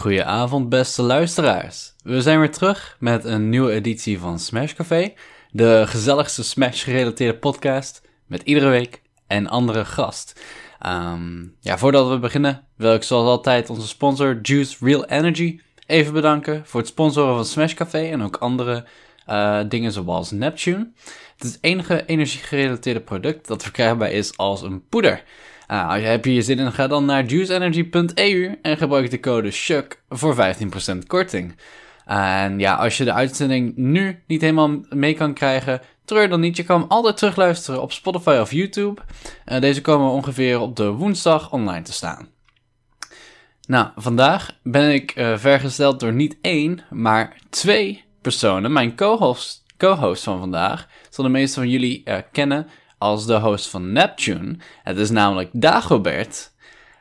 Goedenavond, beste luisteraars. We zijn weer terug met een nieuwe editie van Smash Café, de gezelligste Smash-gerelateerde podcast met iedere week een andere gast. Ehm, ja, voordat we beginnen wil ik zoals altijd onze sponsor Juice Real Energy even bedanken voor het sponsoren van Smash Café en ook andere uh, dingen zoals Neptune. Het is het enige energie-gerelateerde product dat verkrijgbaar is als een poeder. Uh, heb je je zin in, ga dan naar juiceenergy.eu en gebruik de code SHUK voor 15% korting. En ja, als je de uitzending nu niet helemaal mee kan krijgen, treur dan niet. Je kan altijd terugluisteren op Spotify of YouTube. Uh, deze komen ongeveer op de woensdag online te staan. Nou, vandaag ben ik uh, vergesteld door niet één, maar twee personen. Mijn co-host co van vandaag zal de meeste van jullie uh, kennen als de host van Neptune. Het is namelijk Dagobert.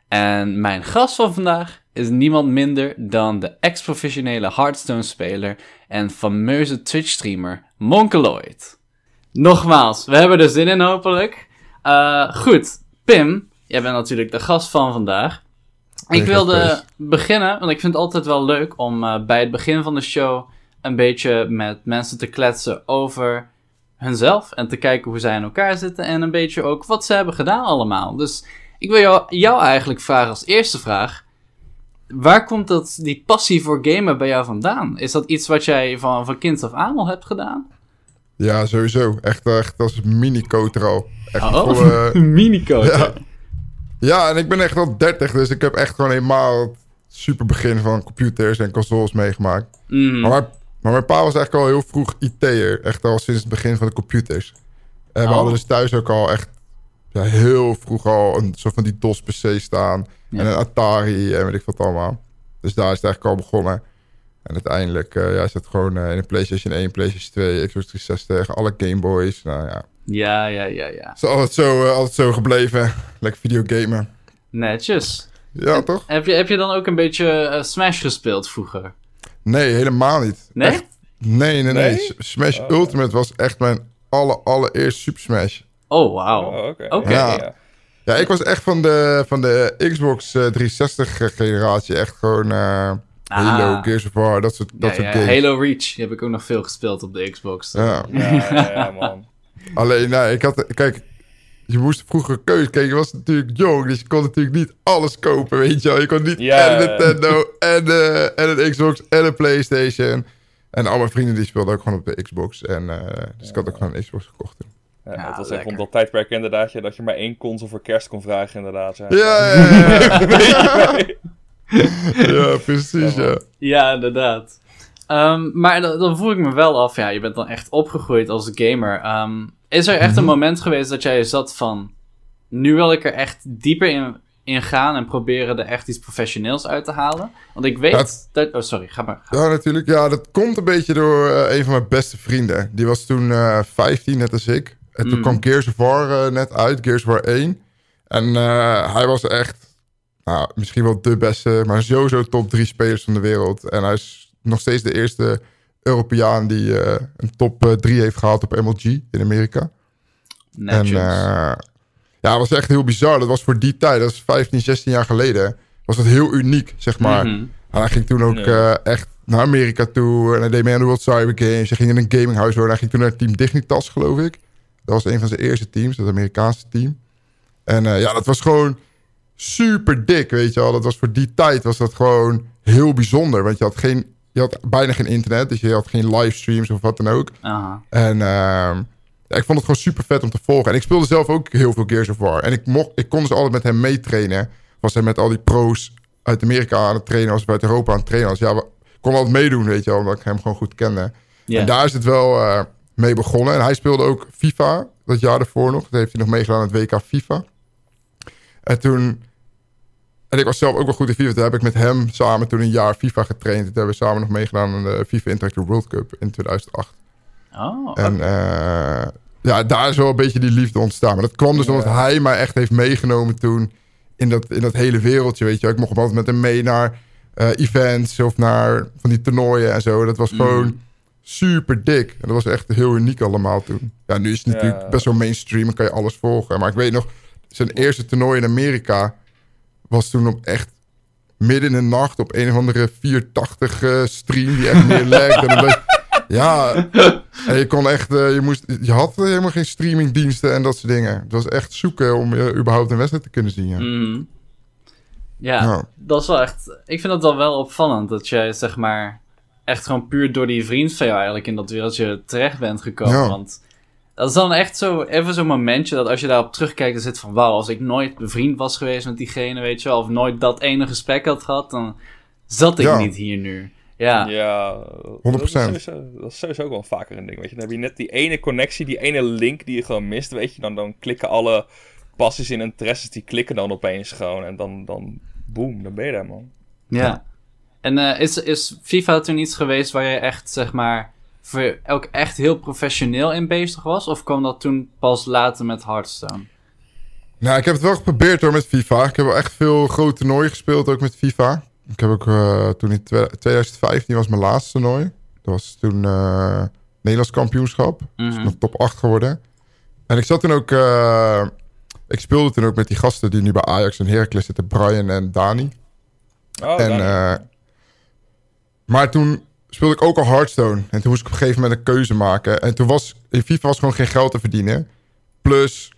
En mijn gast van vandaag is niemand minder dan de ex-professionele Hearthstone-speler en fameuze Twitch-streamer Monkeloid. Nogmaals, we hebben er zin in hopelijk. Uh, goed, Pim, jij bent natuurlijk de gast van vandaag. Ik wilde beginnen, want ik vind het altijd wel leuk om uh, bij het begin van de show een beetje met mensen te kletsen over hunzelf en te kijken hoe zij in elkaar zitten en een beetje ook wat ze hebben gedaan allemaal. Dus ik wil jou, jou eigenlijk vragen als eerste vraag. Waar komt dat, die passie voor gamen bij jou vandaan? Is dat iets wat jij van, van kind af aan al hebt gedaan? Ja, sowieso. Echt, echt als mini-coter al. Echt oh, mini-coter. Ja. ja, en ik ben echt al 30, dus ik heb echt gewoon helemaal super begin van computers en consoles meegemaakt. Mm. Maar maar mijn pa was eigenlijk al heel vroeg IT'er. Echt al sinds het begin van de computers. En we oh. hadden dus thuis ook al echt ja, heel vroeg al een soort van die DOS-PC staan. En een Atari en weet ik wat allemaal. Dus daar is het eigenlijk al begonnen. En uiteindelijk uh, ja, is het gewoon uh, in een PlayStation 1, PlayStation 2, Xbox 360, alle Game Boys. Nou ja. Ja, ja, ja, ja. Is altijd zo, uh, altijd zo gebleven. Lekker videogamen. Netjes. Ja, toch? Heb je, heb je dan ook een beetje Smash gespeeld vroeger? Nee, helemaal niet. Nee? Echt, nee, nee, nee, Smash oh. Ultimate was echt mijn aller, allereerste Super Smash. Oh, wauw. Oh, Oké. Okay. Ja. ja. ik was echt van de, van de Xbox 360 eh, generatie. Echt gewoon uh, Halo, ah. Gears of War, dat soort, dat ja, soort games. Halo Reach die heb ik ook nog veel gespeeld op de Xbox. Ja, ja, ja, man. Alleen, nee, ik had... Kijk, je moest vroeger keuze kijken. Je was natuurlijk jong, dus je kon natuurlijk niet alles kopen, weet je wel. Je kon niet en een Nintendo en, uh, en een Xbox en een Playstation. En al mijn vrienden die speelden ook gewoon op de Xbox. En, uh, dus ik had ook gewoon een Xbox gekocht. Ja, ja, het was echt rond dat tijdperk inderdaad, dat je maar één console voor kerst kon vragen inderdaad. Ja, ja, ja. ja, ja precies, ja. Ja, inderdaad. Um, maar dan, dan voel ik me wel af, ja, je bent dan echt opgegroeid als gamer. Um, is er echt een mhm. moment geweest dat jij zat van... Nu wil ik er echt dieper in, in gaan en proberen er echt iets professioneels uit te halen? Want ik weet dat... Oh, sorry, ga maar. Ja, natuurlijk. Ja, dat komt een beetje door uh, een van mijn beste vrienden. Die was toen uh, eh, 15, net als ik. En toen mm. kwam Gears of War uh, net uit, Gears of War 1. En hij was echt... Nou, misschien wel de beste, maar sowieso top drie spelers van de wereld. En hij is nog steeds de eerste Europeaan die uh, een top 3 uh, heeft gehaald op MLG in Amerika. Netjes. En uh, ja, het was echt heel bizar. Dat was voor die tijd, dat is 15, 16 jaar geleden, was dat heel uniek, zeg maar. Mm -hmm. En hij ging toen ook nee. echt naar Amerika toe. En hij deed mee aan de World Cyber Games. Hij ging in een gaminghuis worden. Hij ging toen naar Team Dignitas, geloof ik. Dat was een van zijn eerste teams, dat Amerikaanse team. En ja, dat was gewoon super dik, weet je wel. Dat was voor die tijd was dat gewoon heel bijzonder. Want je had geen je had bijna geen internet, dus je had geen livestreams of wat dan ook. Aha. En uh, ja, ik vond het gewoon super vet om te volgen. En ik speelde zelf ook heel veel Gears of War. En ik, mocht, ik kon dus altijd met hem meetrainen. Was hij met al die pro's uit Amerika aan het trainen was, of uit Europa aan het trainen was. Ja, we konden altijd meedoen, weet je wel, omdat ik hem gewoon goed kende. Yeah. En daar is het wel uh, mee begonnen. En hij speelde ook FIFA, dat jaar ervoor nog. Dat heeft hij nog meegedaan aan het WK FIFA. En toen en ik was zelf ook wel goed in FIFA. Toen heb ik met hem samen toen een jaar FIFA getraind. Toen hebben we samen nog meegedaan aan de FIFA Interactive World Cup in 2008. Oh, En uh, ja, daar is wel een beetje die liefde ontstaan. Maar dat kwam dus omdat hij mij echt heeft meegenomen toen in dat, in dat hele wereldje. Weet je, ik mocht altijd met hem mee naar uh, events of naar van die toernooien en zo. Dat was gewoon mm. super dik. En dat was echt heel uniek allemaal toen. Ja, nu is het natuurlijk best wel mainstream en kan je alles volgen. Maar ik weet nog, zijn eerste toernooi in Amerika was toen op echt midden in de nacht op een of andere 480 uh, stream die echt meer lekt. en ja, en je kon echt, uh, je, moest, je had helemaal geen streamingdiensten en dat soort dingen. Het was echt zoeken om uh, überhaupt een wedstrijd te kunnen zien. Ja. Mm. Ja, ja, dat is wel echt. Ik vind het dan wel opvallend dat jij zeg maar echt gewoon puur door die vriend van jou eigenlijk in dat wereldje terecht bent gekomen. Ja. Want dat is dan echt zo, even zo'n momentje dat als je daarop terugkijkt, dan zit van wauw, als ik nooit bevriend was geweest met diegene, weet je wel, of nooit dat ene gesprek had gehad, dan zat ik ja. niet hier nu. Ja, ja 100%. Dat is, sowieso, dat is sowieso ook wel vaker een ding. Weet je. Dan heb je net die ene connectie, die ene link die je gewoon mist. Weet je, dan, dan klikken alle passies en interesses, die klikken dan opeens gewoon. En dan, dan boom, dan ben je daar, man. Ja. En uh, is, is FIFA toen iets geweest waar je echt, zeg maar, ook echt heel professioneel in bezig was? Of kwam dat toen pas later met Hearthstone? Nou, ik heb het wel geprobeerd hoor met FIFA. Ik heb wel echt veel grote toernooien gespeeld, ook met FIFA. Ik heb ook uh, toen in 2015 was mijn laatste toernooi. Dat was toen uh, Nederlands kampioenschap. Mm -hmm. Dus top 8 geworden. En ik zat toen ook... Uh, ik speelde toen ook met die gasten die nu bij Ajax en Heracles zitten. Brian en Dani. Oh, en, Dani. maar toen speelde ik ook al Hearthstone. En toen moest ik op een gegeven moment een keuze maken. En toen was... In FIFA was gewoon geen geld te verdienen. Plus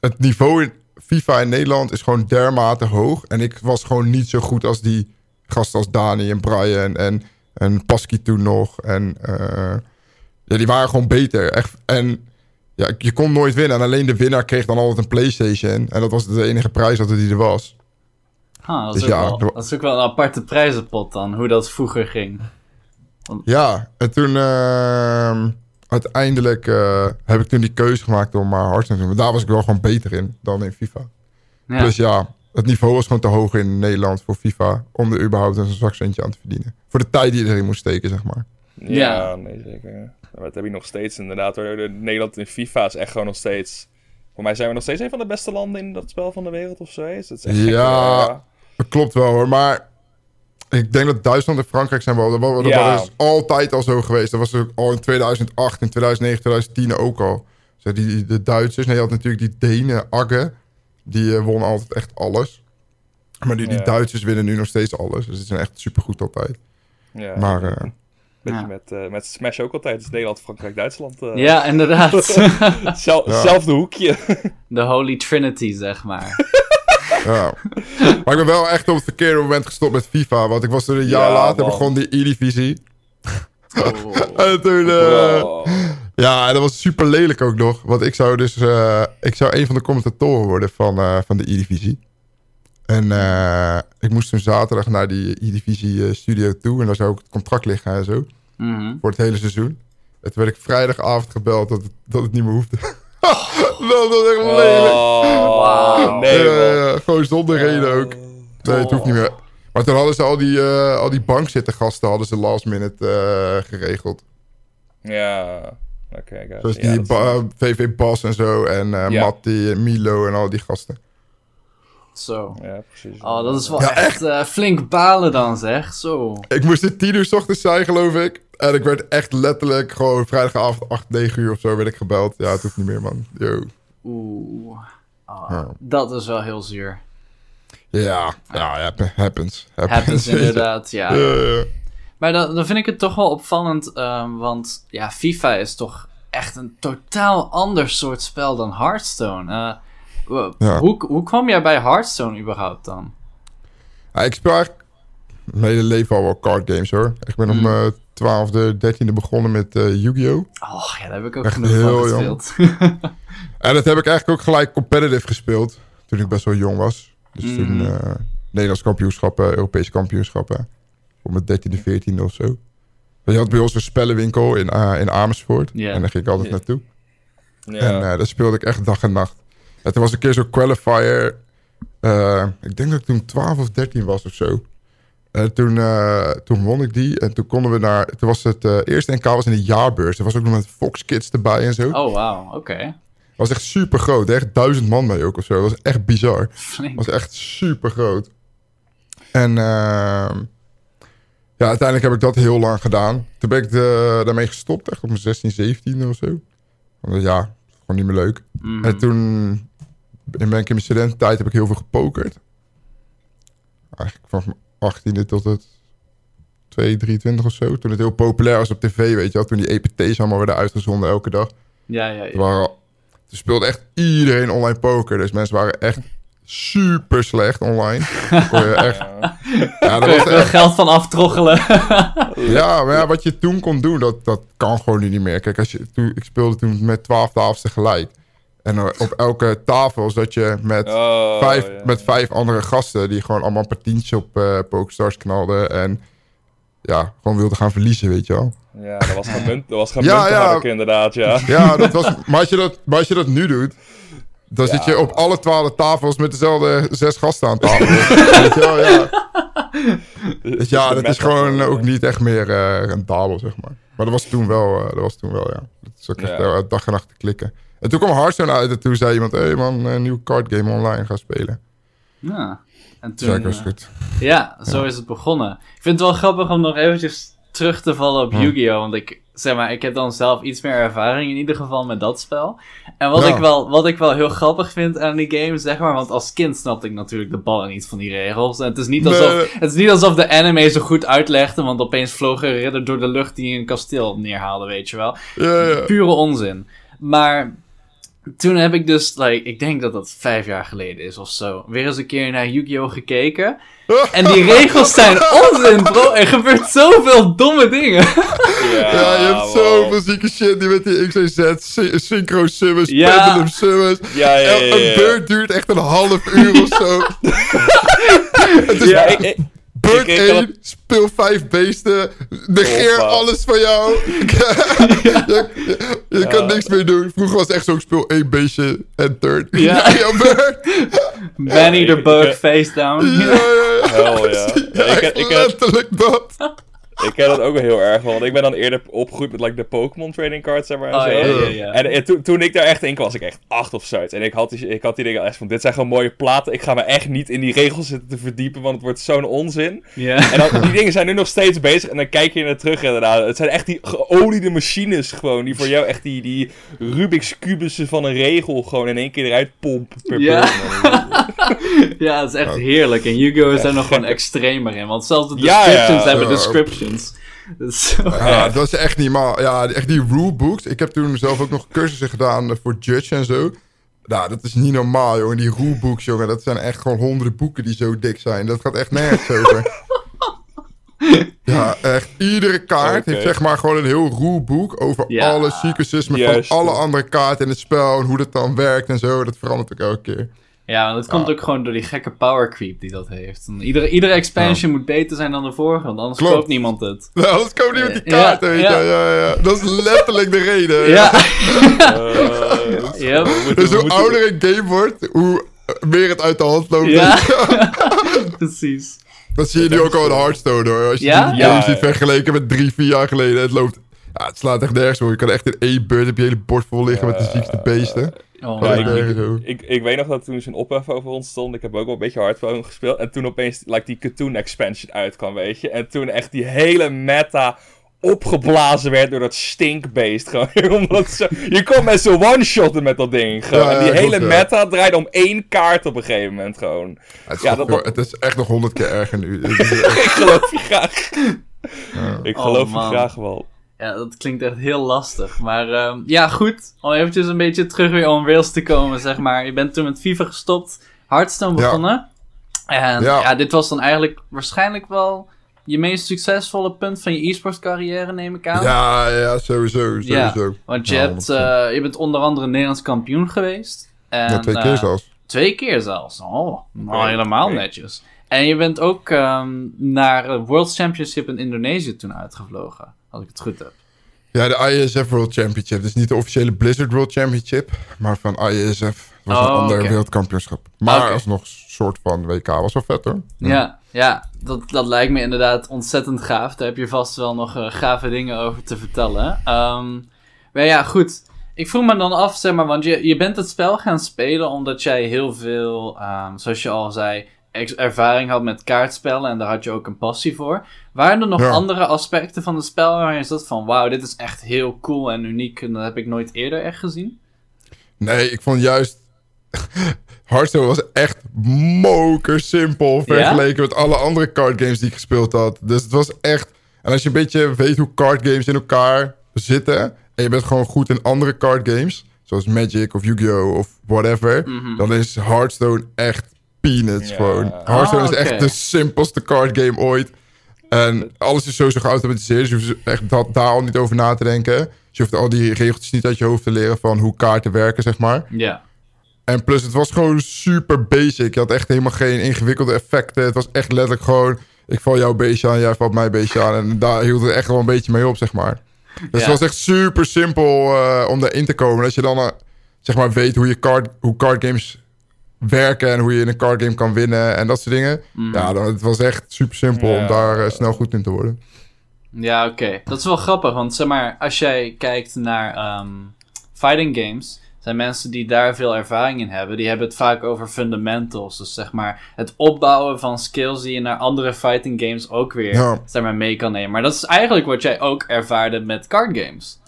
het niveau in FIFA in Nederland is gewoon dermate hoog. En ik was gewoon niet zo goed als die gasten als Dani en Brian en, en Pasky toen nog. En uh, ja, die waren gewoon beter. Echt. En ja, je kon nooit winnen. En alleen de winnaar kreeg dan altijd een PlayStation. En dat was de enige prijs dat er die er was. Ah, dat, is dus ja, wel, dat is ook wel een aparte prijzenpot dan, hoe dat vroeger ging. Ja, en toen uh, uiteindelijk uh, heb ik toen die keuze gemaakt om maar hard te doen. Maar daar was ik wel gewoon beter in dan in FIFA. Ja. Dus ja, het niveau was gewoon te hoog in Nederland voor FIFA om er überhaupt een zakcentje aan te verdienen. Voor de tijd die je erin moest steken, zeg maar. Ja, ja. nee zeker. Dat heb je nog steeds inderdaad. Nederland in FIFA is echt gewoon nog steeds... Voor mij zijn we nog steeds een van de beste landen in dat spel van de wereld of zo. Is dat echt ja, gek, dat klopt wel hoor. Maar ik denk dat Duitsland en Frankrijk zijn wel... Dat, dat ja. was altijd al zo geweest. Dat was ook al in 2008, in 2009, 2010 ook al. Dus die, de Duitsers, nee, je had natuurlijk die Denen, Agge... Die uh, won altijd echt alles. Maar die, die ja. Duitsers winnen nu nog steeds alles. Dus ze zijn echt supergoed altijd. Ja. Maar... Uh, Beetje ja. met, uh, met Smash ook altijd. Dus Nederland, Frankrijk, Duitsland. Uh... Ja, inderdaad. Zelfde hoekje. De Holy Trinity, zeg maar. ja. Maar ik ben wel echt op het verkeerde moment gestopt met FIFA. Want ik was er een jaar later, man. begon die E-divisie. Oh. en toen... Uh, ja, dat was super lelijk ook nog. Want ik zou dus... Uh, ik zou een van de commentatoren worden van, uh, van de E-divisie. En ik moest toen zaterdag naar die E-divisie studio toe. En daar zou ook het contract liggen en zo. Mm -hmm. Voor het hele seizoen. En toen werd ik vrijdagavond gebeld dat het, dat het niet meer hoefde. dat was echt lelijk. Oh, wow. Nee, gewoon zonder reden ook. Nee, het hoeft niet meer. Maar toen hadden ze al die, al die bankzittergasten hadden ze last minute geregeld. Ja... Oké, okay, Zoals die ba VV Bas en zo. En uh, ja. Matti en Milo en al die gasten. Zo. Ja, precies. Oh, dat is wel ja, echt, echt uh, flink balen dan, zeg. Zo. Ik moest er tien uur s ochtends zijn, geloof ik. En ik werd echt letterlijk gewoon vrijdagavond 8, 9 uur of zo werd ik gebeld. Ja, het hoeft niet meer, man. Yo. Oeh. Ah, dat is wel heel zuur. Ja, ja, ah. happens. Happens, inderdaad, ja. Maar dan, dan, vind ik het toch wel opvallend, ehm, want ja, FIFA is toch echt een totaal ander soort spel dan Hearthstone. Eh, hoe, hoe kwam jij bij Hearthstone überhaupt dan? ik speel eigenlijk mijn hele leven al wel card games hoor. Ik ben om mm. eh, 12e, 13e begonnen met eh, Yu-Gi-Oh! Oh, ja, dat heb ik ook echt genoeg heel van gespeeld. en dat heb ik eigenlijk ook gelijk competitive gespeeld. Toen ik best wel jong was. Dus mm. toen uh, Nederlands kampioenschappen, Europese kampioenschappen. om mijn 13e, 14e of zo. Je had bij ons een spellenwinkel in, eh, in Amersfoort. En daar ging ik altijd naartoe. Yeah. En daar speelde ik echt dag en nacht. En toen was een keer zo'n qualifier. ik denk dat ik toen 12 of 13 was of zo. En toen, toen won ik die. En toen konden we naar... Toen was het eerste NK was in de jaarbeurs. Er was ook nog met Fox Kids erbij en zo. Oh, wauw. Oké. Okay. was echt super groot. Echt duizend man mee ook of zo. Dat was echt bizar. Flink. was echt super groot. En... Uh, ja, uiteindelijk heb ik dat heel lang gedaan. Toen ben ik de, daarmee gestopt, echt op mijn 16, 17 of zo. Want ja, gewoon niet meer leuk. Mm. En toen ben ik in mijn studententijd heb ik heel veel gepokerd. Eigenlijk van, 18e tot het 2, 23 of zo. Toen het heel populair was op tv, weet je wel. Toen die EPT's allemaal werden uitgezonden elke dag. Ja, ja, Toen, ja. waren, al- toen speelde echt iedereen online poker. Dus mensen waren echt super slecht online. Kon je echt, ja, dat was echt geld van aftroggelen. Ja, maar ja, wat je toen kon doen, dat, dat kan gewoon nu niet meer. Kijk, als je, toen, ik speelde toen met 12 tafels tegelijk. En op elke tafel zat je met, Oh, vijf, ja. met vijf andere gasten... die gewoon allemaal een paar tientjes op eh PokerStars knalden. En ja, gewoon wilden gaan verliezen, weet je wel. Ja, dat was geen munt, dat was geen Ja, harken, inderdaad, ja. Ja, dat was, maar, als je dat, maar als je dat nu doet... dan Ja. zit je op alle twaalf tafels met dezelfde zes gasten aan tafel. weet je wel, ja. Dus ja, dat is gewoon ook niet echt meer eh rendabel, zeg maar. Maar dat was toen wel, eh, dat was toen wel, ja. Dat is ook echt dag en nacht te klikken. En toen kwam Hearthstone uit en toen zei iemand... Hé hey man, een nieuw card game online gaan spelen. Ja. En Toen ik, was eh, goed. ja, zo is het begonnen. Ik vind het wel grappig om nog eventjes terug te vallen op Ja. Yu-Gi-Oh! Want ik, zeg maar, ik heb dan zelf iets meer ervaring in ieder geval met dat spel. En wat, Ja. ik, wel, wat ik wel heel grappig vind aan die game, zeg maar, want als kind snapte ik natuurlijk de ballen niet van die regels. En het is niet alsof, Nee. het is niet alsof de anime zo goed uitlegde, want opeens vloog er een ridder door de lucht die een kasteel neerhaalde, weet je wel. Ja. Pure onzin. Maar toen heb ik dus, like, ik denk dat dat vijf jaar geleden is of zo, weer eens een keer naar Yu-Gi-Oh! gekeken. En die regels zijn onzin, bro. Er gebeurt zoveel domme dingen. Ja, Ja, je hebt wow. zoveel zieke shit die met die XYZ, sy- synchro summons, Ja. pendulum summons. Ja, ja, ja, ja, Een beurt duurt echt een half uur of zo. Het is Ja, ik, ik, beurt ik- ik- 1, speel vijf beesten, negeer Hoppa. alles van jou. je je, je kan Ja. niks meer doen. Vroeger was het echt zo, ik speel één beestje en turn. Ja. jouw beurt. Benny de ik- Bug ik- face down. Ja, ja, ja. Hell ja. Ja, Ik, echt ik, ik, letterlijk dat. Ik ken dat ook wel heel erg, want ik ben dan eerder opgegroeid met like, de Pokémon trading cards, zeg maar. En, Oh, zo. ja, ja, ja. en, en toen- toen ik daar echt in kwam, was ik echt acht of zo. En ik had die, ik had die dingen echt van, dit zijn gewoon mooie platen. Ik ga me echt niet in die regels zitten te verdiepen, want het wordt zo'n onzin. Ja. En dan, die dingen zijn nu nog steeds bezig. En dan kijk je naar terug inderdaad. Het zijn echt die geoliede machines gewoon. Die voor jou echt die, die Rubik's kubussen van een regel gewoon in één keer eruit pompen per Ja. ja, het is echt heerlijk. En Yu-Gi-Oh! is daar nog gewoon extremer in. Want zelfs de Ja, ja. descriptions hebben Ja. Descriptions. Dat is zo Ja, dat is echt niet maar Ja, echt die rulebooks. Ik heb toen zelf ook nog cursussen gedaan eh, voor Judge en zo. Nou, dat is niet normaal, jongen. Die rulebooks, jongen. Dat zijn echt gewoon honderden boeken die zo dik zijn. Dat gaat echt nergens over. Ja, echt. Iedere kaart heeft zeg maar gewoon een heel rulebook over Ja. alle sequences van alle andere kaarten in het spel en hoe dat dan werkt en zo. Dat verandert ook elke keer. Ja, want het komt ook gewoon door die gekke power creep die dat heeft. Iedere, iedere expansion moet beter zijn dan de vorige, want anders Klopt. koopt niemand het. Nou, anders die met die Ja, kaarten, weet je. ja. Ja, ja, ja. Dat is letterlijk de reden. Ja. Eh, Yep. we moeten- Dus hoe moeten- ouder een game wordt, hoe meer het uit de hand loopt. Ja. Precies. Dat zie je nu ook al in Hearthstone hoor. Als je Ja? die game Ja, ziet ja. vergeleken met drie, vier jaar geleden. Het loopt... Ja, het slaat echt nergens voor. Je kan echt in één beurt heb je hele bord vol liggen met de ziekste beesten. Oh, Ja, ik-. Ik, ik weet nog dat toen zo'n ophef over ontstond. Ik heb ook wel een beetje Hearthstone gespeeld. En toen opeens like, die Cartoon expansion uitkwam, weet je. En toen echt die hele meta opgeblazen werd door dat stinkbeest. Gewoon, omdat zo, je kon met zo'n one-shotten met dat ding. Gewoon. Ja, en die ja, hele meta draaide om één kaart op een gegeven moment gewoon. Het is, Ja, dat- het is echt nog honderd keer erger nu. Ik geloof je graag. ja. Ik Oh, geloof je man. graag wel. Ja, dat klinkt echt heel lastig. Maar ehm, ja, goed. Om eventjes een beetje terug weer on rails te komen, zeg maar. Je bent toen met FIFA gestopt, Hearthstone Ja. begonnen. En Ja. ja. dit was dan eigenlijk waarschijnlijk wel je meest succesvolle punt van je e-sports carrière, neem ik aan. ja, ja, sowieso. Ja, sowieso. Want je, Ja, hebt, eh, je bent onder andere Nederlands kampioen geweest. En, Ja, twee eh, keer zelfs. Twee keer zelfs. Oh, nou helemaal netjes. En je bent ook ehm, naar World Championship in Indonesië toen uitgevlogen. Als ik het goed heb. Ja, de ISF World Championship. Dus niet de officiële Blizzard World Championship. Maar van ISF. was een Oh, ander oké. wereldkampioenschap. Maar Oké. alsnog soort van WK. Was wel vet hoor. Ja, ja dat, dat lijkt me inderdaad ontzettend gaaf. Daar heb je vast wel nog eh, gave dingen over te vertellen. Ehm, maar ja, goed. Ik vroeg me dan af, zeg maar, want je, je bent het spel gaan spelen omdat jij heel veel, ehm, zoals je al zei, ervaring had met kaartspellen en daar had je ook een passie voor. Waren er nog Ja. andere aspecten van het spel waar je zat van, wauw, dit is echt heel cool en uniek en dat heb ik nooit eerder echt gezien? Nee, ik vond juist Hearthstone was echt moker simpel vergeleken met alle andere card games die ik gespeeld had. Dus het was echt... En als je een beetje weet hoe card games in elkaar zitten... en je bent gewoon goed in andere card games... zoals Magic of Yu-Gi-Oh! of whatever... dan is Hearthstone echt peanuts Ja. gewoon. Hearthstone Ah, is echt oké. de simpelste card game ooit. En alles is sowieso geautomatiseerd. Dus je hoeft echt dat, daar al niet over na te denken. Dus je hoeft al die regeltjes niet uit je hoofd te leren... van hoe kaarten werken, zeg maar. Ja. En plus, het was gewoon super basic. Je had echt helemaal geen ingewikkelde effecten. Het was echt letterlijk gewoon... Ik val jouw beestje aan, jij valt mijn beestje aan. En daar hield het echt wel een beetje mee op, zeg maar. Dus Ja. het was echt super simpel eh, om daarin te komen. Dat je dan eh, zeg maar weet hoe, je card, hoe card games werken... en hoe je in een card game kan winnen en dat soort dingen. Ja, dan, het was echt super simpel om Ja. daar eh, snel goed in te worden. Ja, oké. Dat is wel grappig, want zeg maar, als jij kijkt naar ehm, fighting games, zijn mensen die daar veel ervaring in hebben, die hebben het vaak over fundamentals. Dus zeg maar, het opbouwen van skills die je naar andere fighting games ook weer Ja. zeg maar, mee kan nemen. Maar dat is eigenlijk wat jij ook ervaarde met card games.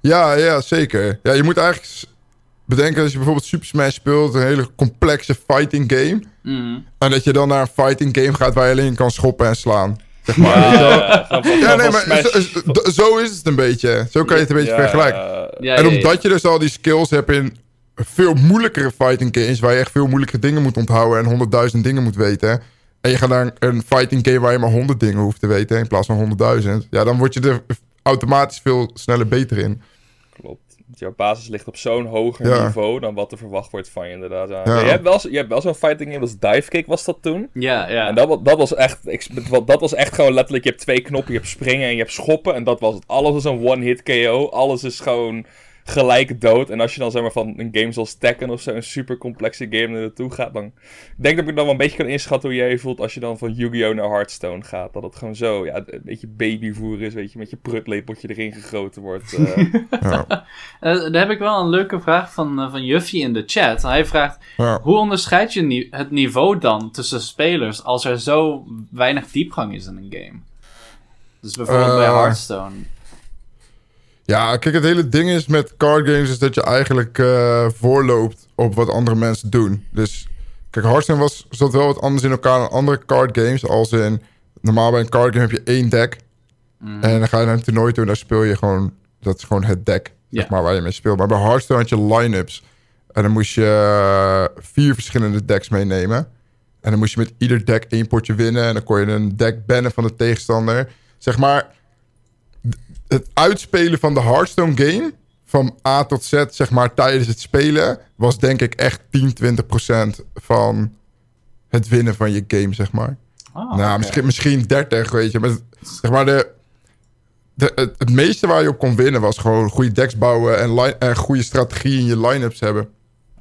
Ja, ja, zeker. Ja, je moet eigenlijk bedenken als je bijvoorbeeld Super Smash speelt... een hele complexe fighting game... Mhm. En dat je dan naar een fighting game gaat waar je alleen kan schoppen en slaan. Zeg maar. Ja, nee, maar zo, is het een beetje. Zo kan je het een beetje Ja, vergelijken. Ja, En ja, ja. omdat je dus al die skills hebt in veel moeilijkere fighting games... waar je echt veel moeilijke dingen moet onthouden... en honderdduizend dingen moet weten... en je gaat naar een fighting game waar je maar honderd dingen hoeft te weten... in plaats van honderdduizend... ja, dan word je er automatisch veel sneller beter in. Klopt. Want Jouw basis ligt op zo'n hoger Ja. niveau dan wat er verwacht wordt van je inderdaad. Ja. Ja. Je hebt wel, je hebt wel zo'n fighting game als Dive Kick was dat toen. Ja, ja. En dat, dat was echt, ik, dat was echt gewoon letterlijk, je hebt twee knoppen, je hebt springen en je hebt schoppen. En dat was het. Alles is een one-hit KO. Alles is gewoon gelijk dood. En als je dan zeg maar van een game zoals Tekken of zo, een super complexe game er naartoe gaat, dan... Ik denk dat ik dan wel een beetje kan inschatten hoe jij je voelt als je dan van Yu-Gi-Oh! naar Hearthstone gaat. Dat het gewoon zo, ja, een beetje babyvoer is, weet je, met je prutlepeltje erin gegoten wordt. eh. Ja, Eh, daar heb ik wel een leuke vraag van, uh, van Juffie in de chat. Hij vraagt, ja. hoe onderscheid je ni- het niveau dan tussen spelers als er zo weinig diepgang is in een game? Dus bijvoorbeeld bij Eh, Hearthstone. Ja, kijk, het hele ding is met card games is dat je eigenlijk eh, voorloopt op wat andere mensen doen. Dus kijk, Hearthstone was, zat wel wat anders in elkaar dan andere card games. Als in, normaal bij een card game heb je één deck. Mhm. En dan ga je naar een toernooi toe en daar speel je gewoon, dat is gewoon het deck, zeg maar, waar je mee speelt. Maar bij Hearthstone had je line-ups. En dan moest je eh, vier verschillende decks meenemen. En dan moest je met ieder deck één potje winnen. En dan kon je een deck bannen van de tegenstander. Zeg maar, het uitspelen van de Hearthstone game... van A tot Z, zeg maar, tijdens het spelen... was denk ik echt 10, 20 procent van het winnen van je game, zeg maar. Oh, nou, misschien, misschien 30, weet je. Maar zeg maar, de, de, het, het meeste waar je op kon winnen was gewoon goede decks bouwen en, line, en goede strategie in je line-ups hebben.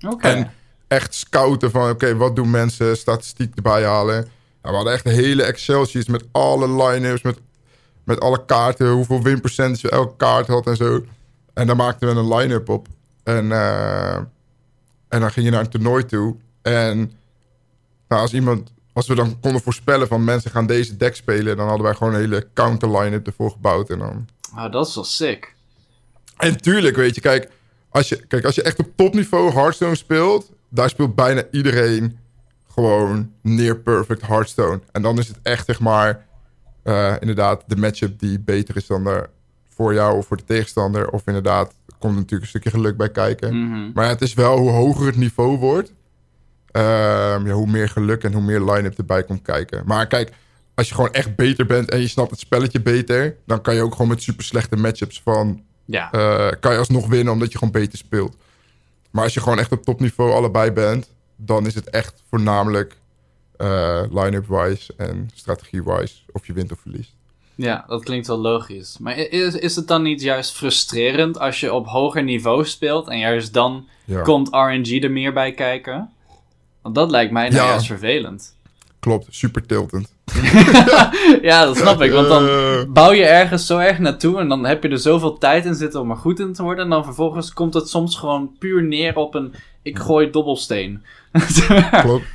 Oké. En echt scouten van, oké, wat doen mensen, statistiek erbij halen. Nou, we hadden echt hele Excel-sheets met alle line-ups, met, met alle kaarten, hoeveel winpercentage elke kaart had en zo. En daar maakten we een line-up op. En, eh, en dan ging je naar een toernooi toe. En nou, als iemand, als we dan konden voorspellen van mensen gaan deze deck spelen, dan hadden wij gewoon een hele counter line-up ervoor gebouwd. En dan Oh, dat is wel sick. en tuurlijk, weet je, kijk als je, kijk, als je echt op topniveau Hearthstone speelt, daar speelt bijna iedereen gewoon near perfect Hearthstone. En dan is het echt, zeg maar, eh, inderdaad de matchup die beter is dan de, voor jou of voor de tegenstander. Of inderdaad, er komt natuurlijk een stukje geluk bij kijken. Mhm. Maar ja, het is wel hoe hoger het niveau wordt, ehm, ja, hoe meer geluk en hoe meer line-up erbij komt kijken. Maar kijk, als je gewoon echt beter bent en je snapt het spelletje beter, dan kan je ook gewoon met super slechte matchups van Ja. eh, kan je alsnog winnen omdat je gewoon beter speelt. Maar als je gewoon echt op topniveau allebei bent, dan is het echt voornamelijk eh, line-up-wise en strategie-wise of je wint of verliest. ja, dat klinkt wel logisch. Maar is, is het dan niet juist frustrerend als je op hoger niveau speelt en juist dan Ja, komt RNG er meer bij kijken? Want dat lijkt mij nou Ja. juist vervelend. klopt. Super tiltend. ja, dat snap ik. Want dan Eh, bouw je ergens zo erg naartoe en dan heb je er zoveel tijd in zitten om er goed in te worden. En dan vervolgens komt het soms gewoon puur neer op een ik gooi dobbelsteen. klopt.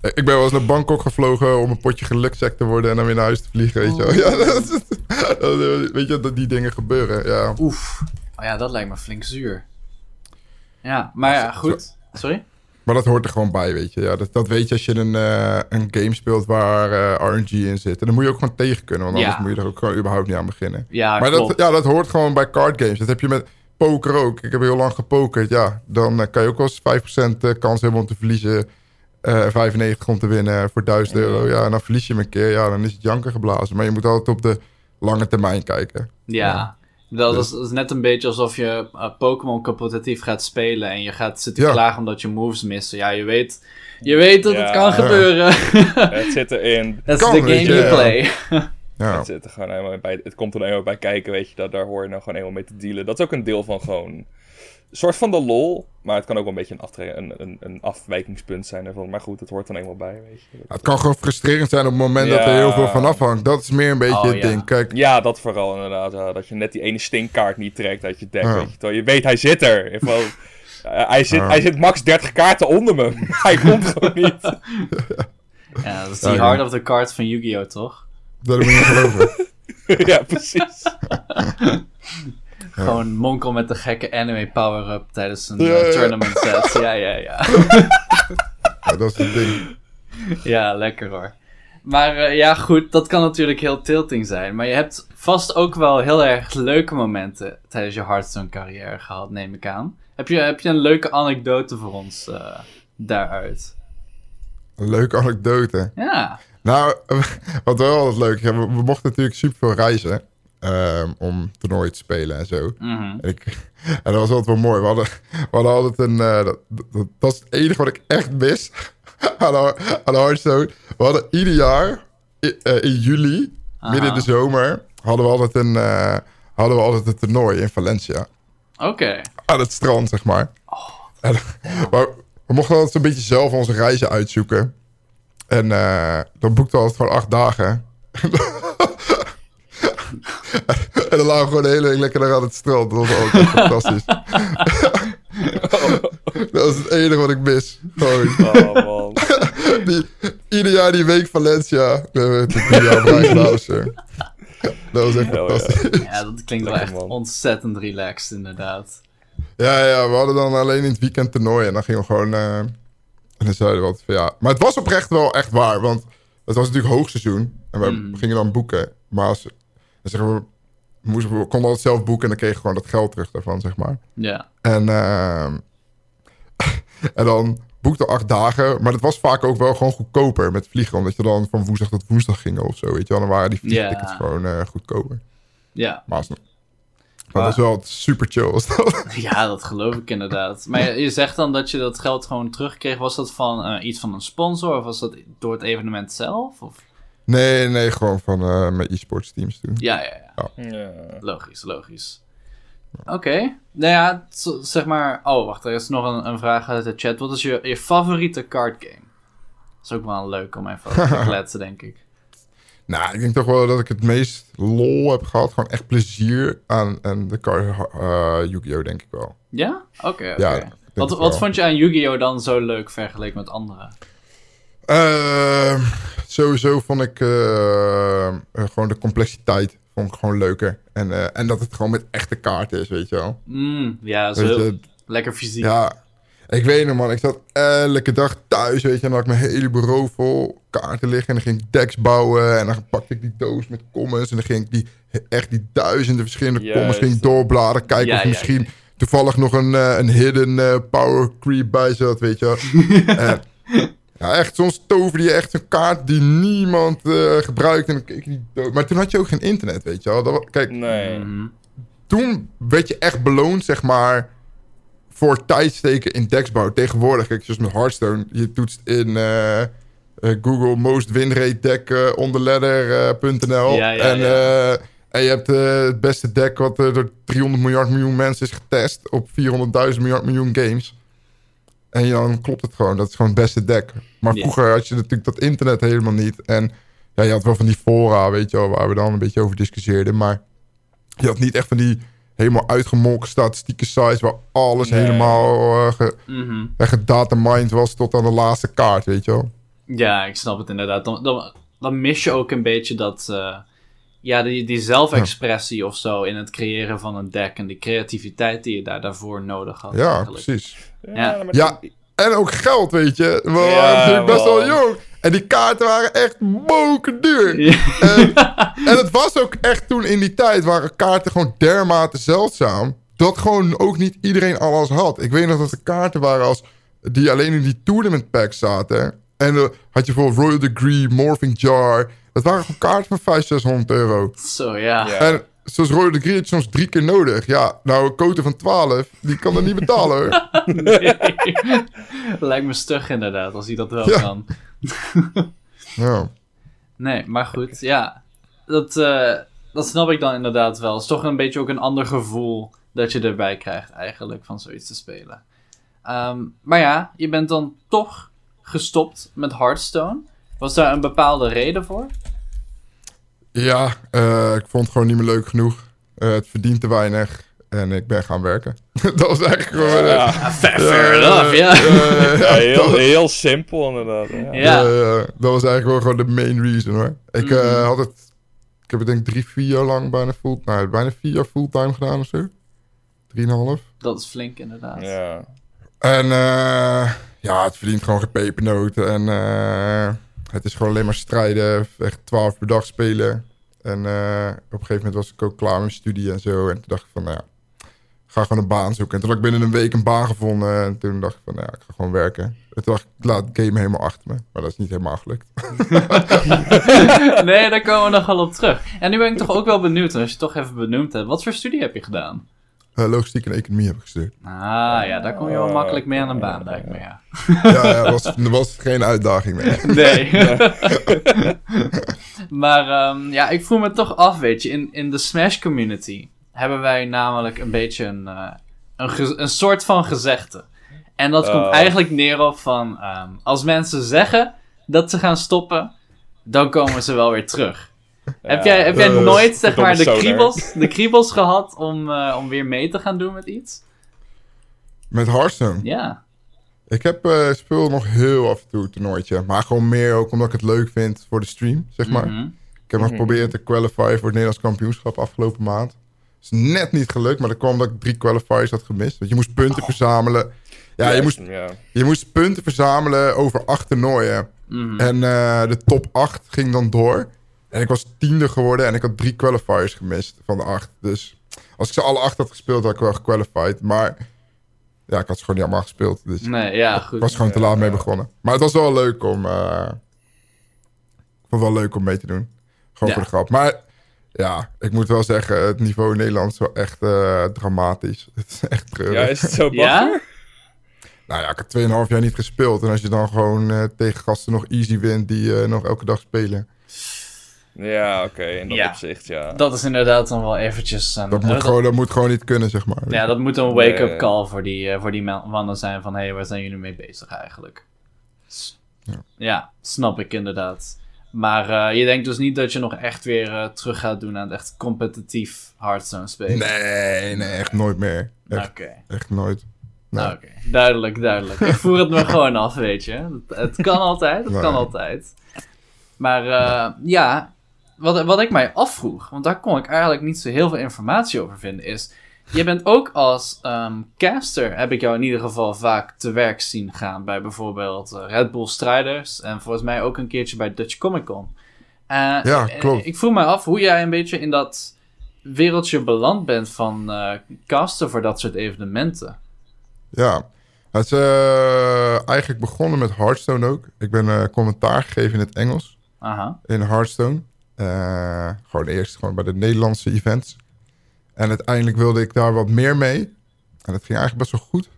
Ik, ben, ik ben wel eens naar Bangkok gevlogen om een potje geluksec te worden en dan weer naar huis te vliegen. Weet je, wel. ja, dat, dat- weet je dat die dingen gebeuren. Ja. Oef. Oh ja, dat lijkt me flink zuur. Ja, maar ja, goed. Sorry? Maar dat hoort er gewoon bij, weet je. Ja, dat, dat weet je als je een, eh, een game speelt waar eh, RNG in zit. En dan moet je ook gewoon tegen kunnen, want anders Ja. moet je er ook gewoon überhaupt niet aan beginnen. Ja, maar klopt. dat, ja, dat hoort gewoon bij card games. Dat heb je met poker ook. Ik heb heel lang gepokerd. Ja, dan eh, kan je ook wel eens 5% eh, kans hebben om te verliezen. Eh 95 om te winnen voor 1000 euro. Ja, en dan verlies je hem een keer. Ja, dan is het janken geblazen. Maar je moet altijd op de lange termijn kijken. Ja. Ja. Dat, Dus- is, dat is net een beetje alsof je eh, Pokémon competitief gaat spelen en je gaat zitten Ja. klagen omdat je moves missen. Ja, je weet, je weet dat het kan Ja. gebeuren. Het zit erin. That's Kan, the game you ja. play. Ja, Het, zit er gewoon helemaal bij, het komt er helemaal bij kijken, weet je. Dat, daar hoor je nou gewoon helemaal mee te dealen. Dat is ook een deel van gewoon... Soort van de lol, maar het kan ook wel een beetje een, aftre- een, een, een afwijkingspunt zijn ervan. Maar goed, het hoort er eenmaal bij, weet je. het kan gewoon frustrerend zijn op het moment dat er heel veel van afhangt. Dat is meer een beetje Oh, het ja. ding. Kijk, Ja, dat vooral inderdaad. ja. dat je net die ene stinkkaart niet trekt uit je deck, Ja. weet je. Terwijl je weet, hij zit er. In ieder geval, eh, hij, zit, Ja. hij zit max 30 kaarten onder me. hij komt gewoon niet. Ja, dat is Ja, die ja. Heart of the Card van Yu-Gi-Oh, toch? dat moet je niet geloven. ja, precies. Gewoon Monkel met de gekke anime power-up tijdens een eh, tournament set. Ja, ja, ja. Ja, dat is het ding. Ja, lekker hoor. Maar eh, ja, goed, dat kan natuurlijk heel tilting zijn. Maar je hebt vast ook wel heel erg leuke momenten tijdens je Hearthstone-carrière gehad, neem ik aan. Heb je, heb je een leuke anekdote voor ons eh, daaruit? Een leuke anekdote. Ja. Nou, wat wel altijd leuk is, we mochten natuurlijk super veel reizen ehm, om toernooien te spelen en zo. mhm. En, ik, en dat was altijd wel mooi. We hadden, we hadden altijd een. eh, dat, dat, dat is het enige wat ik echt mis aan, de- aan Hearthstone. We hadden ieder jaar eh, in juli, midden in de zomer, hadden we altijd een, eh, hadden we altijd een toernooi in Valencia. Oké. Aan het strand, zeg maar. En, maar we mochten altijd een beetje zelf onze reizen uitzoeken. En dan boekten we altijd gewoon acht dagen. En dan lagen we gewoon de hele week lekker daar aan het strand. Dat was ook echt fantastisch. dat is het enige wat ik mis. Gewoon, Oh, man. die, ieder jaar die week Valencia. We hebben het drie jaar. Dat was echt fantastisch. Ja, dat klinkt wel echt man. ontzettend relaxed, inderdaad. Ja, ja, we hadden dan alleen in het weekend toernooi en dan gingen we gewoon. eh, en dan zeiden we altijd van ja. Maar het was oprecht wel echt waar, want het was natuurlijk hoogseizoen. En we Mm. gingen dan boeken. Maar als, dan zeggen we, we, moesten, we konden altijd zelf boeken en dan kregen we gewoon dat geld terug daarvan, zeg maar. Ja. En, ehm, en dan boekte acht dagen. Maar het was vaak ook wel gewoon goedkoper met vliegen. Omdat je dan van woensdag tot woensdag ging of zo. Weet je wel. Dan waren die vliegtickets Ja. gewoon eh, goedkoper. Ja. Maar, alsnog- maar dat was wel super chill. was dat. ja, dat geloof ik inderdaad. Maar je, je zegt dan dat je dat geld gewoon terugkreeg. Was dat van eh, iets van een sponsor of was dat door het evenement zelf? Of... Nee, nee, gewoon van eh, mijn e-sports teams toen. Ja, ja, ja. Ja. Logisch, logisch. Oké. Nou ja, zeg maar... Oh, wacht, er is nog een, een vraag uit de chat. Wat is je, je favoriete card game? Dat is ook wel leuk om even over te kletsen, denk ik. Nou, ik denk toch wel dat ik het meest lol heb gehad. Gewoon echt plezier aan, aan de car, eh, Yu-Gi-Oh! denk ik wel. Ja? Oké. Ja, Wat, wat vond je aan Yu-Gi-Oh! dan zo leuk vergeleken met andere? Ehm, sowieso vond ik eh, gewoon de complexiteit vond ik gewoon leuker. En, eh, en dat het gewoon met echte kaarten is, weet je wel. Mm, ja, je, lekker fysiek. ja, ik weet nog man, ik zat elke dag thuis, weet je. En dan had ik mijn hele bureau vol kaarten liggen. En dan ging ik decks bouwen. En dan pakte ik die doos met comments. En dan ging ik die, echt die duizenden verschillende Juist. comments ging doorbladeren. Kijken Ja, of ja, misschien ja. toevallig nog een, eh, een hidden power creep bij zat, weet je. En, ja, echt, soms toverde je echt een kaart die niemand eh, gebruikt. En dan keek je die dood. Maar toen had je ook geen internet, weet je wel. Dat, kijk, Nee. Mhm. toen werd je echt beloond, zeg maar, voor tijdsteken in decksbouw. Tegenwoordig, kijk, zoals met Hearthstone, je toetst in eh, eh, Google most win rate deck onderladder.nl. Ja, ja, en, ja. eh, en je hebt eh, het beste deck wat door 300 miljard miljoen mensen is getest op 400.000 miljard miljoen games. En dan klopt het gewoon. Dat is gewoon het beste deck. Maar vroeger had je natuurlijk dat internet helemaal niet. En ja, je had wel van die fora, weet je wel, waar we dan een beetje over discussieerden. Maar je had niet echt van die helemaal uitgemolken statistieke sites waar alles Nee. helemaal eh, ge, gedatamined was tot aan de laatste kaart, weet je wel. Ja, ik snap het inderdaad. Dan, dan, dan mis je ook een beetje dat, eh, ja, die, die zelfexpressie of zo in het creëren van een deck en die creativiteit die je daar daarvoor nodig had. Ja, eigenlijk. precies. Ja. en ook geld, weet je. We waren best wel jong. En die kaarten waren echt boken duur. Ja. En, en het was ook echt toen in die tijd waren kaarten gewoon dermate zeldzaam. Dat gewoon ook niet iedereen alles had. Ik weet nog dat er kaarten waren als die alleen in die tournament packs zaten. En dan had je bijvoorbeeld Royal Degree, Morphing Jar. Dat waren gewoon kaarten van 500, 600 euro. Zo, ja. Ja. En zoals Royal Degree had je soms drie keer nodig. Ja, nou, een cote van 12, die kan dat niet betalen hoor. Nee. Lijkt me stug inderdaad, als hij dat wel Ja. kan. Ja. Nee, maar goed, ja. Dat, eh, dat snap ik dan inderdaad wel. Het is toch een beetje ook een ander gevoel dat je erbij krijgt eigenlijk van zoiets te spelen. Ehm, maar ja, je bent dan toch gestopt met Hearthstone. Was daar een bepaalde reden voor? Ja, eh, ik vond het gewoon niet meer leuk genoeg. Eh, het verdient te weinig. En ik ben gaan werken. dat was eigenlijk gewoon... eh, Ja, Ah, fair, ja, fair enough, ja. heel, heel simpel inderdaad. Ja. Dat was eigenlijk wel gewoon de main reason hoor. Ik eh, Mhm. had het, ik heb het denk ik drie, vier jaar lang bijna full, nou, bijna vier jaar fulltime gedaan of zo. Drieënhalf. Dat is flink inderdaad. Ja. En eh, ja, het verdient gewoon geen pepernoten. En eh, het is gewoon alleen maar strijden. Echt twaalf per dag spelen. En eh, op een gegeven moment was ik ook klaar met studie en zo. En toen dacht ik van, nou ja, ga gewoon een baan zoeken. En toen had ik binnen een week een baan gevonden. En toen dacht ik van, nou ja, ik ga gewoon werken. En toen dacht ik, laat het game helemaal achter me. Maar dat is niet helemaal gelukt. nee, daar komen we nog wel op terug. En nu ben ik toch ook wel benieuwd, als je toch even benoemd hebt. Wat voor studie heb je gedaan? Eh, logistiek en economie heb ik gestuurd. Ah, ja, daar kom je wel makkelijk mee aan een baan, lijkt me, ja. Ja, ja was, er was geen uitdaging meer. Nee. maar ehm, ja, ik vroeg me toch af, weet je, in, in de Smash community hebben wij namelijk een beetje een, eh, een, een soort van gezegde. En dat komt Oh. eigenlijk neer op van, ehm, als mensen zeggen dat ze gaan stoppen, dan komen ze wel weer terug. Heb jij, heb jij eh, nooit, zeg maar, de kriebels, de kriebels gehad om, eh, om weer mee te gaan doen met iets? Met Hearthstone. Ja. Ik heb eh speel nog heel af en toe een toernooitje. Maar gewoon meer ook omdat ik het leuk vind voor de stream, zeg maar. Mhm. Ik heb nog geprobeerd te qualify voor het Nederlands kampioenschap afgelopen maand. is net niet gelukt, maar dat kwam omdat ik drie qualifiers had gemist. Want je moest punten verzamelen. Ja, je moest, je moest punten verzamelen over acht toernooien. Mhm. En eh, de top 8 ging dan door. En ik was tiende geworden en ik had drie qualifiers gemist van de acht. Dus als ik ze alle acht had gespeeld, had ik wel gequalified. Maar ja, ik had ze gewoon niet allemaal gespeeld. Dus Nee, ja, ik goed. was gewoon te laat mee begonnen. Maar het was wel leuk om... eh, ik vond het wel leuk om mee te doen. Gewoon Ja. voor de grap. Maar ja, ik moet wel zeggen, het niveau in Nederland is wel echt eh, dramatisch. Het is echt treurig. ja, is het zo Ja? bagger? Nou ja, ik heb 2,5 jaar niet gespeeld. En als je dan gewoon eh, tegen gasten nog easy wint die eh, nog elke dag spelen. Ja, oké, in dat Ja. opzicht, ja. Dat is inderdaad dan wel eventjes... een- Dat moet, gewoon, dat moet gewoon niet kunnen, zeg maar. Ja, dat moet een wake-up Nee. call voor die, eh, voor die man- mannen zijn van... hé, hey, waar zijn jullie mee bezig eigenlijk? S- Ja. Ja, snap ik inderdaad. Maar eh, je denkt dus niet dat je nog echt weer eh, terug gaat doen aan het echt competitief Hearthstone spelen? Nee, nee, echt nooit meer. Echt, Oké, echt nooit. Nee. nou, oké. duidelijk, duidelijk. Ik voer het me gewoon af, weet je. Het, het kan altijd, het Nee. kan altijd. Maar eh, ja, wat, wat ik mij afvroeg, want daar kon ik eigenlijk niet zo heel veel informatie over vinden, is... Je bent ook als ehm, caster, heb ik jou in ieder geval vaak te werk zien gaan bij bijvoorbeeld eh, Red Bull Strijders en volgens mij ook een keertje bij Dutch Comic Con. Eh, Ja, eh, klopt. Ik vroeg me af hoe jij een beetje in dat wereldje beland bent van eh casten voor dat soort evenementen. Ja, het is eigenlijk begonnen met Hearthstone ook. Ik ben commentaar gegeven in het Engels Aha. in Hearthstone. Eh, gewoon eerst gewoon bij de Nederlandse events. En uiteindelijk wilde ik daar wat meer mee. En dat ging eigenlijk best wel goed.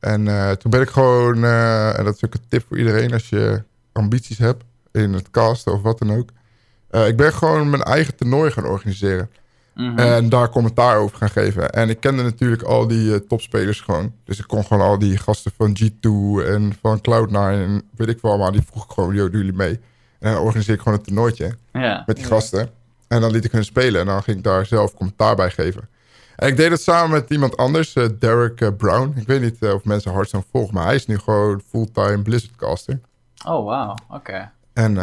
En eh, toen ben ik gewoon, eh, en dat is ook een tip voor iedereen als je ambities hebt in het casten of wat dan ook. Ik ben gewoon mijn eigen toernooi gaan organiseren. Mhm. En daar commentaar over gaan geven. En ik kende natuurlijk al die topspelers gewoon. Dus ik kon gewoon al die gasten van G2 en van Cloud9 en weet ik veel allemaal. Die vroeg ik gewoon, joh, doen jullie mee? En dan organiseer ik gewoon een toernooitje ja. met die gasten. En dan liet ik hun spelen en dan ging ik daar zelf commentaar bij geven. En ik deed het samen met iemand anders, eh, Derek eh, Brown. Ik weet niet eh, of mensen Hearthstone volgen, maar hij is nu gewoon fulltime Blizzard caster. Oh, wauw. Oké. En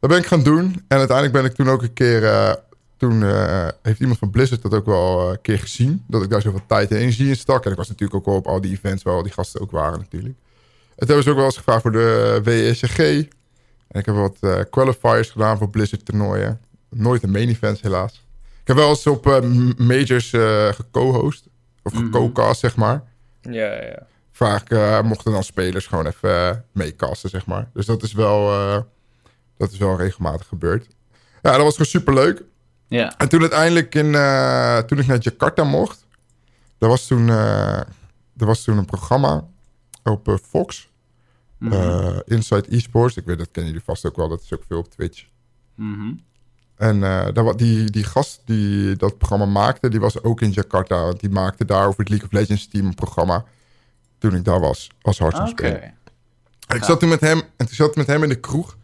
dat ben ik gaan doen. En uiteindelijk ben ik toen ook een keer... toen heeft iemand van Blizzard dat ook wel een keer gezien. Dat ik daar zoveel tijd en energie in stak. En ik was natuurlijk ook op al die events waar al die gasten ook waren natuurlijk. Het hebben ze ook wel eens gevraagd voor de WSG. En ik heb wat eh, qualifiers gedaan voor Blizzard toernooien. Nooit een main event helaas. Ik heb wel eens op eh, majors eh geco-host. Of Mhm. geco-cast, zeg maar. Ja, ja, ja. Vaak mochten dan spelers gewoon even meecasten, zeg maar. Dus dat is wel, dat is wel regelmatig gebeurd. Ja, dat was gewoon superleuk. Ja. En toen uiteindelijk, in, toen ik naar Jakarta mocht... Er was toen, er was toen een programma op Fox. Mhm. eh, Inside Esports. Ik weet, dat kennen jullie vast ook wel. Dat is ook veel op Twitch. Mhm. En eh, die, die gast die dat programma maakte, die was ook in Jakarta. Want die maakte daar over het League of Legends team een programma. Toen ik daar was, als speler. En ik zat toen met hem, en toen zat ik met hem in de kroeg.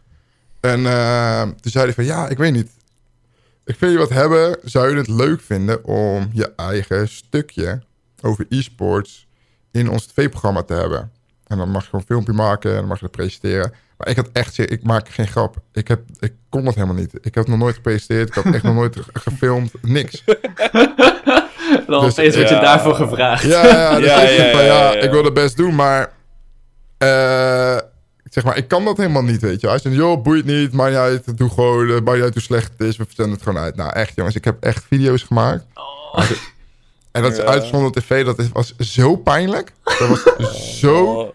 En eh, toen zei hij van, ja, ik weet niet. Ik wil je wat hebben. Zou je het leuk vinden om je eigen stukje over e-sports in ons tv-programma te hebben? En dan mag je gewoon een filmpje maken en dan mag je het presenteren. Maar ik had echt, zin- ik maak geen grap. Ik, heb, ik kon dat helemaal niet. Ik heb nog nooit gepresenteerd. Ik had echt nog nooit ge- gefilmd. Niks. Dan Dus, opeens word je daarvoor gevraagd. Ja, ja, dus Ja, ja, van, ja, ja, ja. ik wil het best doen, maar... eh, zeg maar, ik kan dat helemaal niet, weet je. Hij zei, joh, boeit niet, maakt niet uit, doe gewoon, maakt niet uit hoe slecht het is, we verzenden het gewoon uit. Nou, echt jongens, ik heb echt video's gemaakt. Oh. En dat is Ja. uitgezonden op tv, dat is, was zo pijnlijk. Dat was zo, Oh,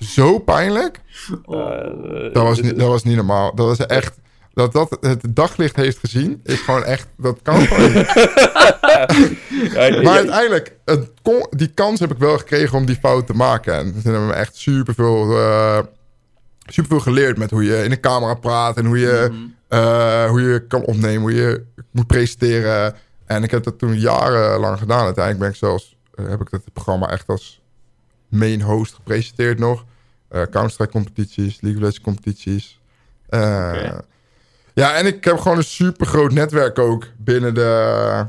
zo pijnlijk. Oh. eh, Dat was, niet, dat was niet normaal. Dat was echt... Dat dat het daglicht heeft gezien, is gewoon echt... Dat kan gewoon niet. Maar uiteindelijk, het kon- die kans heb ik wel gekregen om die fout te maken. En toen hebben we echt superveel, eh superveel geleerd met hoe je in de camera praat en hoe je, Mhm. eh, hoe je kan opnemen, hoe je moet presenteren. En ik heb dat toen jarenlang gedaan. Uiteindelijk ben ik zelfs, heb ik dat programma echt als main host gepresenteerd nog. Eh Counter-Strike competities, League of Legends competities. Eh. Ja, en ik heb gewoon een super groot netwerk ook binnen de,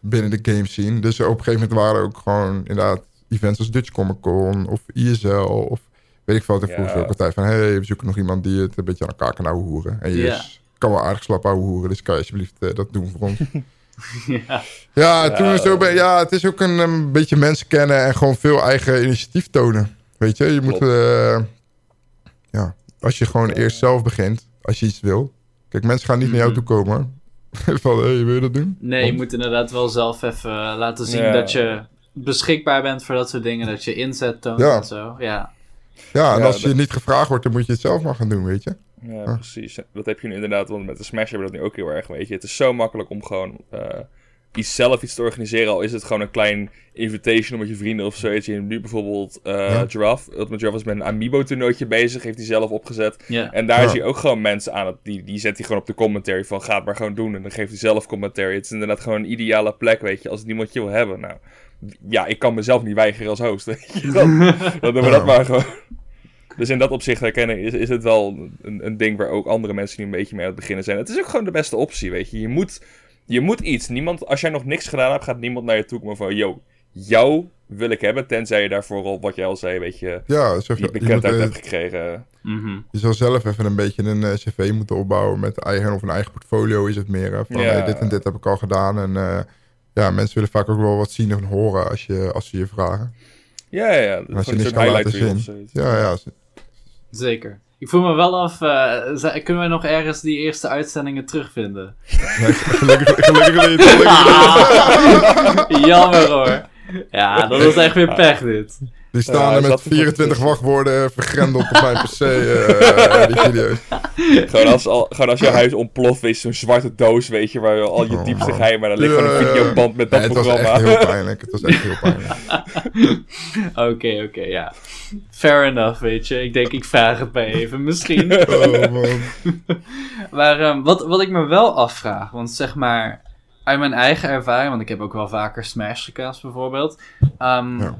binnen de game scene. Dus op een gegeven moment waren er ook gewoon inderdaad events als Dutch Comic Con of ISL of weet ik veel. Ja. vroeg ook altijd van, hey, we zoeken nog iemand die het een beetje aan elkaar kan ouwe hoeren. En je Ja. is- kan wel aardig slap ouwe hoeren, dus kan je alsjeblieft eh, dat doen voor ons. Ja. ja, toen Ja. ja, het is ook een, een beetje mensen kennen en gewoon veel eigen initiatief tonen. Weet je, je moet, eh, ja, als je gewoon eerst zelf begint, als je iets wil. Kijk, mensen gaan niet naar jou Mhm. toe komen. Van, hey, wil je dat doen? Nee, je moet inderdaad wel zelf even eh, laten zien Ja. dat je beschikbaar bent voor dat soort dingen. Dat je inzet toont Ja. en zo. Ja. Ja, en Ja, als je dat- niet gevraagd wordt, dan moet je het zelf maar gaan doen, weet je. Ja, Ah. precies. Dat heb je nu inderdaad, want met de Smash hebben we dat nu ook heel erg, weet je. Het is zo makkelijk om gewoon eh, iets zelf iets te organiseren, al is het gewoon een klein invitation met je vrienden of zo. Weet je. Nu bijvoorbeeld eh Ja. Giraffe, Ultimate Giraffe is met een Amiibo-toernooitje bezig, heeft hij zelf opgezet. Ja. En daar Ja. zie je ook gewoon mensen aan, het- die, die zet hij gewoon op de commentary van, ga het maar gewoon doen. En dan geeft hij zelf commentary. Het is inderdaad gewoon een ideale plek, weet je, als niemand je wil hebben. Nou, ja, ik kan mezelf niet weigeren als host, weet je. Dan, dan doen we dat maar gewoon. Dus in dat opzicht herkennen is, is het wel een, een ding waar ook andere mensen nu een beetje mee aan het beginnen zijn. Het is ook gewoon de beste optie, weet je. Je moet, je moet iets. Niemand, als jij nog niks gedaan hebt, gaat niemand naar je toe komen van... Yo, jou wil ik hebben, tenzij je daarvoor al, wat jij al zei, weet je... Ja, dus Die bekendheid hebt gekregen. Mhm. je zal zelf even een beetje een eh, cv moeten opbouwen met eigen of een eigen portfolio is het meer. Hè? Van Ja. hey, dit en dit heb ik al gedaan. En eh, ja, mensen willen vaak ook wel wat zien en horen als, je, als ze je vragen. Ja, ja, Gewoon als je een niks soort kan laten zien. Ja, ja. ze- Zeker. Ik voel me wel af, eh, kunnen we nog ergens die eerste uitzendingen terugvinden? Gelukkig, gelukkig. Gelukkig niet. Jammer hoor. Ja, dat was echt weer pech dit. Die staan Ja, er is met dat voor 24 tussen? wachtwoorden vergrendeld op mijn PC, eh, die video's. Gewoon, als, al, gewoon als je huis ontploft, je, zo'n zwarte doos, weet je, waar al je Oh, diepste geheimen... En dan ligt gewoon een videoband met dat Nee, het was programma. echt heel pijnlijk. Het was echt heel pijnlijk. Oké, oké, ja. Fair enough, weet je. Ik denk, ik vraag het bij even, misschien. Oh man. Maar ehm, wat, wat ik me wel afvraag, want zeg maar, uit mijn eigen ervaring, want ik heb ook wel vaker Smash gecast bijvoorbeeld, ehm, Ja.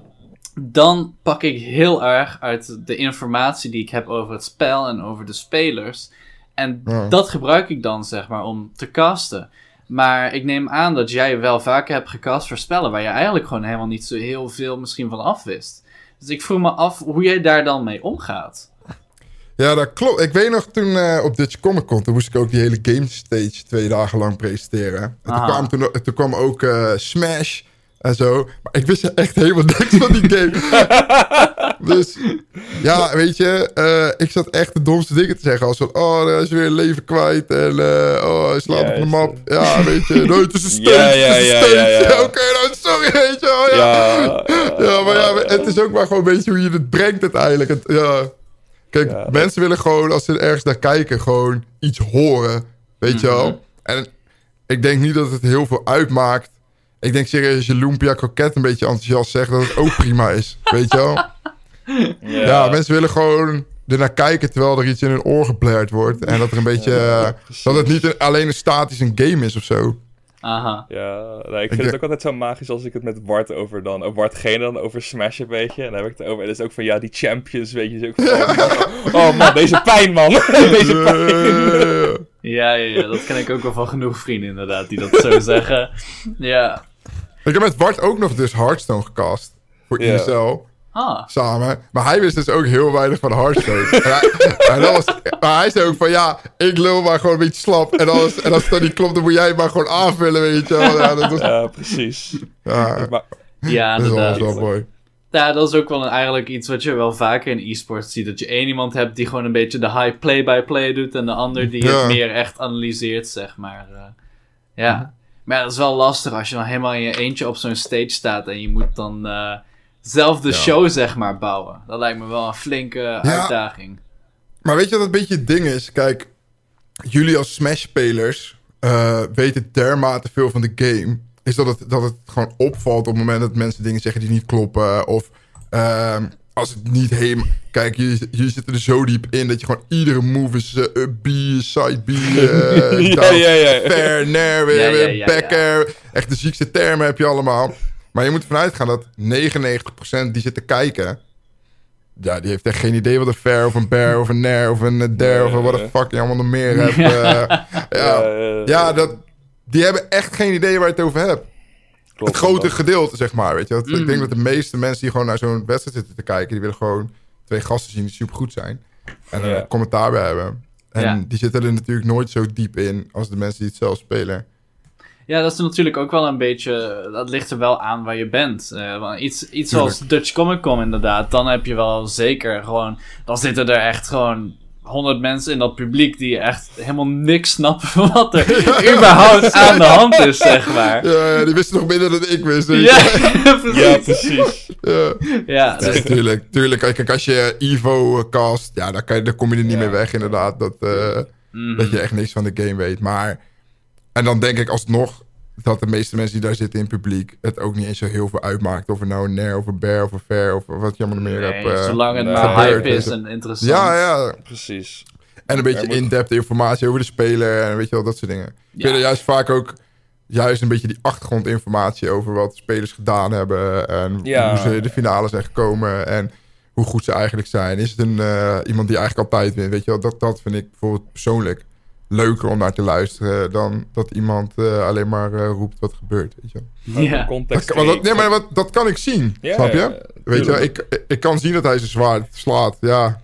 dan pak ik heel erg uit de informatie die ik heb over het spel en over de spelers. En Ja. dat gebruik ik dan, zeg maar, om te casten. Maar ik neem aan dat jij wel vaker hebt gecast voor spellen waar je eigenlijk gewoon helemaal niet zo heel veel misschien van afwist. Dus ik vroeg me af hoe jij daar dan mee omgaat. Ja, dat klopt. Ik weet nog toen eh, op Dutch Comic Con, toen moest ik ook die hele game stage twee dagen lang presenteren. En toen, Ah. kwam, toen, toen kwam ook eh, Smash en zo. Maar ik wist echt helemaal niks van die game. dus ja, weet je, eh, ik zat echt de domste dingen te zeggen. Als van, oh, hij is weer een leven kwijt en eh, oh, hij slaat op de map. Ja, weet je, het is een stage, Ja, ja, ja, stage. ja, ja. Oké, nou, sorry, weet je wel. Ja, Ja, maar ja, het is ook maar gewoon een beetje hoe je het brengt uiteindelijk. Het, ja. Kijk, Ja. mensen willen gewoon, als ze ergens naar kijken, gewoon iets horen. Weet je wel? En ik denk niet dat het heel veel uitmaakt. Ik denk serieus, als je Lumpia Kroket een beetje enthousiast zegt, dat het ook prima is. Weet je wel? Ja, mensen willen gewoon er naar kijken terwijl er iets in hun oor geblerd wordt. En dat er een beetje... Ja, eh, dat het niet een- alleen een statisch een game is of zo. Aha. Ja, nee, ik vind Ik- het ook altijd zo magisch als ik het met Bart over dan... Of Bartgene dan over Smash heb, weet je. En dan heb ik het over... En dat is ook van, ja, die champions, weet je. Is ook van, oh man, deze pijn, man. deze pijn. Ja, ja, ja, dat ken ik ook wel van genoeg vrienden inderdaad die dat zo zeggen. Ja. ik heb met Bart ook nog dus Hearthstone gecast. Voor Ja. ISL. Ah. samen. Maar hij wist dus ook heel weinig van Hearthstone. en hij, en dat was, maar hij zei ook van ja, ik lul maar gewoon een beetje slap. En als, en als dan niet klopt, dan moet jij het maar gewoon aanvullen, weet je wel. Ja, dat, was, Ja, precies. ja, Ja, dat is wel, mooi. Ja, dat is ook wel een- eigenlijk iets wat je wel vaker in e-sports ziet. Dat je één iemand hebt die gewoon een beetje de high play-by-play doet. En de ander die Ja. het meer echt analyseert, zeg maar. Eh, ja. Maar ja, dat is wel lastig als je dan helemaal in je eentje op zo'n stage staat. En je moet dan eh, zelf de Ja. show, zeg maar, bouwen. Dat lijkt me wel een flinke uitdaging. Maar weet je wat het beetje het ding is? Kijk, jullie als Smash-spelers eh, weten dermate veel van de game. Is dat het, dat het gewoon opvalt op het moment dat mensen dingen zeggen die niet kloppen. Of ehm, als het niet helemaal... Kijk, jullie, jullie zitten er zo diep in dat je gewoon iedere move is... eh, up B, side B, eh, Ja, down, ja, ja. fair, nair, Ja, ja, ja, back air. Echt de ziekste termen heb je allemaal. Maar je moet ervan uitgaan dat 99% die zit te kijken... Ja, die heeft echt geen idee wat een fair of een bear of een nair of een dare of wat de fuck je allemaal nog meer hebt. eh. ja, ja dat, die hebben echt geen idee waar je het over hebt. klopt, het grote gedeelte, zeg maar. Weet je? Dat, Ik Mm. denk dat de meeste mensen die gewoon naar zo'n wedstrijd zitten te kijken... die willen gewoon twee gasten zien die supergoed zijn. En er een commentaar bij hebben. En die zitten er natuurlijk nooit zo diep in... als de mensen die het zelf spelen. Ja, dat is natuurlijk ook wel een beetje. Dat ligt er wel aan waar je bent. Eh, want iets iets zoals Dutch Comic Con, inderdaad. Dan heb je wel zeker gewoon. Dan zitten er echt gewoon. honderd mensen in dat publiek die echt helemaal niks snappen van wat er überhaupt aan de hand is, zeg maar. Ja, die wisten nog minder dan ik wist. Ja, precies. Ja, precies. Ja. Ja, dus- Nee, tuurlijk, tuurlijk. Kijk, als je Evo eh, cast, ja, dan, kan je, dan kom je er niet Ja. meer weg, inderdaad. Dat, eh, mhm. dat je echt niks van de game weet. Maar, en dan denk ik alsnog dat de meeste mensen die daar zitten in het publiek... het ook niet eens zo heel veel uitmaakt. Of er nou een nair of een bear of een fair of wat je allemaal nog meer Nee, hebt. eh. zolang het maar gebeurt, hype is en interessant. ja, ja. Precies. En een beetje moet- in-depth informatie over de speler en weet je wel, dat soort dingen. Ik Ja. vind er juist vaak ook juist een beetje die achtergrondinformatie over wat spelers gedaan hebben. En Ja. hoe ze in de finale zijn gekomen en hoe goed ze eigenlijk zijn. Is het een, eh, iemand die eigenlijk altijd wint? Weet je wel, dat, dat vind ik bijvoorbeeld persoonlijk leuker om naar te luisteren dan dat iemand eh, alleen maar eh, roept wat gebeurt. Weet je Ja. context Dat, kan- want dat, nee, maar wat, dat kan ik zien, Ja, snap je? ja, weet je ik, ik kan zien dat hij zijn zwaard slaat, ja.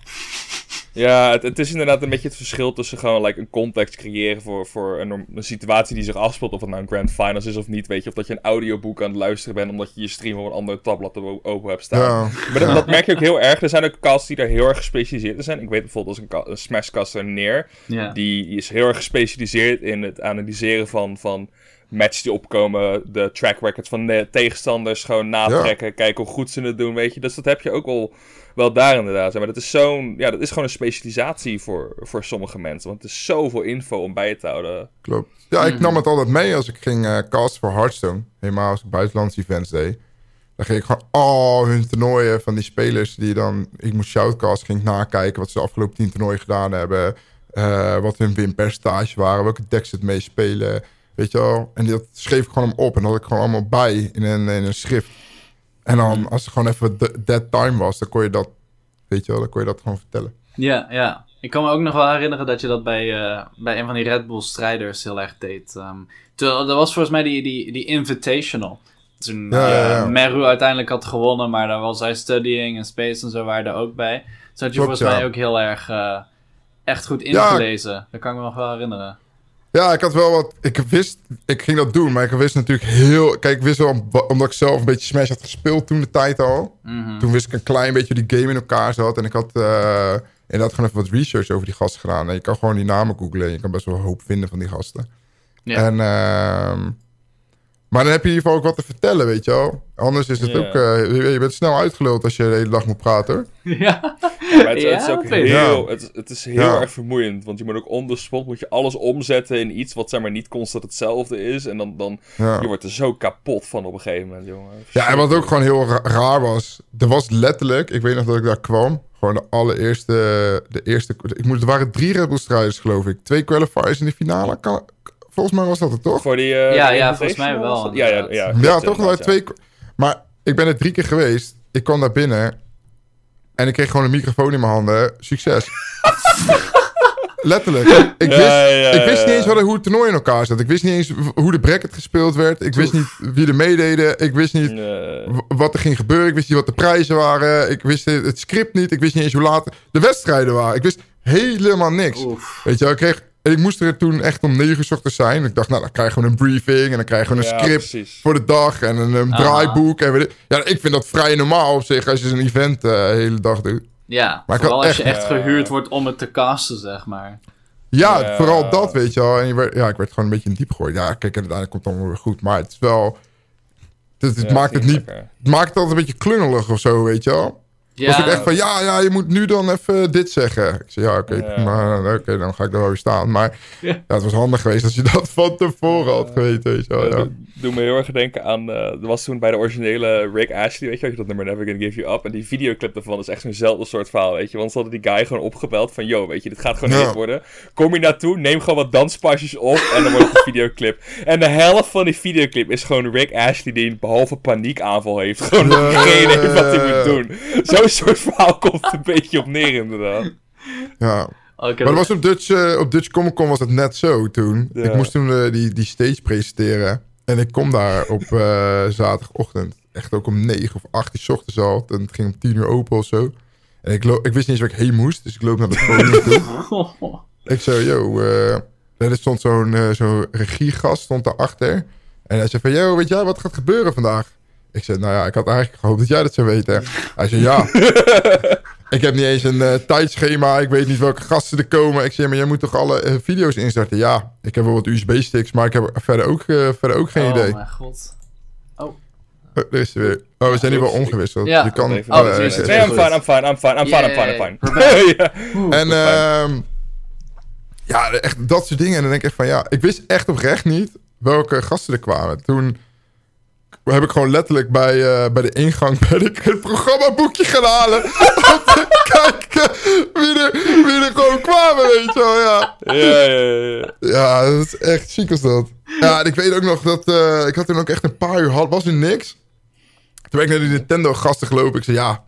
Ja, het, het is inderdaad een beetje het verschil tussen gewoon like, een context creëren voor, voor een, situatie die zich afspeelt. Of het nou een grand finals is of niet, weet je. Of dat je een audioboek aan het luisteren bent omdat je je stream op een ander tabblad open hebt staan. ja. Maar dat, dat merk je ook heel erg. Er zijn ook casts die daar heel erg gespecialiseerd in zijn. Ik weet bijvoorbeeld als een, een Smashcaster neer. Ja. Die is heel erg gespecialiseerd in het analyseren van, van matches die opkomen. De track record van de tegenstanders gewoon natrekken. Kijken hoe goed ze het doen, weet je. Dus dat heb je ook wel, wel daar inderdaad. Maar dat is zo'n... Ja, dat is gewoon een specialisatie voor, voor sommige mensen. Want het is zoveel info om bij te houden. Klopt. Ja, ik Mhm. nam het altijd mee als ik ging eh casten voor Hearthstone. Helemaal als ik buitenlandse events deed. Dan ging ik gewoon al hun toernooien van die spelers die dan... Ik moest shoutcast, ging ik nakijken wat ze de afgelopen tien toernooien gedaan hebben. eh, wat hun winpercentage waren, welke decks ze het mee spelen. Weet je wel? En dat schreef ik gewoon op en dat had ik gewoon allemaal bij in een, in een schrift. En dan, als er gewoon even de- dead time was, dan kon je dat... Weet je wel, dan kon je dat gewoon vertellen. Ja, ja. Ik kan me ook nog wel herinneren dat je dat bij, eh, bij een van die Red Bull strijders heel erg deed. Ehm dat was volgens mij die, die, die Invitational. Toen Ja, eh, ja, ja. Meru uiteindelijk had gewonnen, maar daar was hij Studying en Space en zo waren er ook bij. Zo had je Klopt, volgens mij ook heel erg eh, echt goed ingelezen. Dat kan ik me nog wel herinneren. Ja, ik had wel wat. Ik wist, ik ging dat doen, maar ik wist natuurlijk heel. Kijk, ik wist wel, omdat ik zelf een beetje Smash had gespeeld toen de tijd al. Mhm. Toen wist ik een klein beetje hoe die game in elkaar zat. En ik had eh inderdaad gewoon even wat research over die gasten gedaan. En je kan gewoon die namen googlen. En je kan best wel een hoop vinden van die gasten. Ja. En, ehm, maar dan heb je in ieder geval ook wat te vertellen, weet je wel. Anders is het ook... eh, je, je bent snel uitgeluld als je de hele dag moet praten. ja. Maar het, het is Ja, ook weet ik. heel, Ja. het, het is heel Ja. erg vermoeiend. Want je moet ook on the spot moet je alles omzetten in iets wat zeg maar niet constant hetzelfde is. En dan, dan Ja. je wordt er zo kapot van op een gegeven moment, jongen. Ja, en wat ook gewoon heel ra- raar was. Er was letterlijk, ik weet nog dat ik daar kwam. Gewoon de allereerste, de eerste, ik moet, er waren drie Red Bull strijders geloof ik. Twee qualifiers in de finale. Kan, volgens mij was dat het toch? Voor die, eh, Ja, ja, volgens mij wel? Ja, ja, ja. Ja, toch wel twee. Maar ik ben er drie keer geweest. Ik kwam daar binnen. En ik kreeg gewoon een microfoon in mijn handen. Succes. Letterlijk. Ik wist, ja, ik wist niet eens wat, hoe het toernooi in elkaar zat. Ik wist niet eens hoe de bracket gespeeld werd. Ik wist niet wie er meededen. Ik wist niet wat er ging gebeuren. Ik wist niet wat de prijzen waren. Ik wist het script niet. Ik wist niet eens hoe laat de wedstrijden waren. Ik wist helemaal niks. Oef. Weet je wel, ik kreeg... En ik moest er toen echt om 9 uur ochtends zijn. Ik dacht, nou, dan krijg je gewoon een briefing. En dan krijg je gewoon een Ja, script precies. voor de dag. En een, een Aha. draaiboek. En. Ja, ik vind dat vrij normaal op zich als je zo'n event eh, de hele dag doet. Ja, Maar vooral als je echt- echt gehuurd wordt om het te casten, zeg maar. Ja, Ja. vooral dat, weet je wel. En je werd, ja, ik werd gewoon een beetje in diep gegooid. Ja, kijk, en uiteindelijk komt het allemaal weer goed. Maar het is wel... Het, het Ja, maakt het niet... Het maakt het altijd een beetje klungelig of zo, weet je wel. Ja, Was ik echt van, ja, ja, je moet nu dan even dit zeggen. Ik zei, ja, oké, Ja. maar oké, dan ga ik daar wel weer staan. Maar Ja. ja. het was handig geweest als je dat van tevoren had geweten, weet je wel. Ja. Dat Doe me heel erg denken aan. eh er was toen bij de originele Rick Ashley, weet je, had je dat nummer Never Gonna Give You Up. En die videoclip daarvan is echt zo'nzelfde soort verhaal, weet je. Want ze hadden die guy gewoon opgebeld van: Yo, weet je, dit gaat gewoon Ja. hit worden. Kom je naartoe, neem gewoon wat danspasjes op en dan wordt het een videoclip. En de helft van die videoclip is gewoon Rick Ashley die behalve paniekaanval heeft. Gewoon Ja. geen idee wat hij moet doen. Zo'n soort verhaal komt een beetje op neer, inderdaad. ja. Oké, Maar dat was op Dutch, eh, op Dutch Comic Con was het net zo toen. Ja. Ik moest toen eh, die, die stage presenteren. En ik kom daar op eh, zaterdagochtend. Echt ook om 9 of 8 uur 's ochtends al. En het ging om 10 uur open of zo. En ik, loop, ik wist niet eens waar ik heen moest. Dus ik loop naar het podium toe. Ik zei, yo, eh, er stond zo'n eh, zo'n regiegast stond daarachter. En hij zei van, yo, weet jij wat gaat gebeuren vandaag? Ik zei, nou ja, ik had eigenlijk gehoopt dat jij dat zou weten. Hij zei, ja. ik heb niet eens een eh, tijdschema. Ik weet niet welke gasten er komen. Ik zei, maar jij moet toch alle eh, video's instarten? Ja, ik heb wel wat USB-sticks, maar ik heb verder ook, eh, verder ook geen oh idee. mijn god. Oh, er is hij weer. Oh, we zijn nu wel ongewisseld. Ja. Je kan, Even- Oh, het is- Nee, I'm fine, I'm fine, I'm fine, I'm fine, I'm fine, I'm fine. Ja. En ehm, ja, echt dat soort dingen. En dan denk ik echt van ja, ik wist echt oprecht niet welke gasten er kwamen. Toen heb ik gewoon letterlijk bij, eh, bij de ingang ben ik het programmaboekje gaan halen. om te kijken wie er, wie er gewoon kwamen, weet je wel. Ja, Ja, ja, ja. ja dat is echt ziek als dat. Ja, en ik weet ook nog dat eh, ik had toen ook echt een paar uur, had, was er niks. Toen ben ik naar die Nintendo gasten gelopen. Ik zei ja,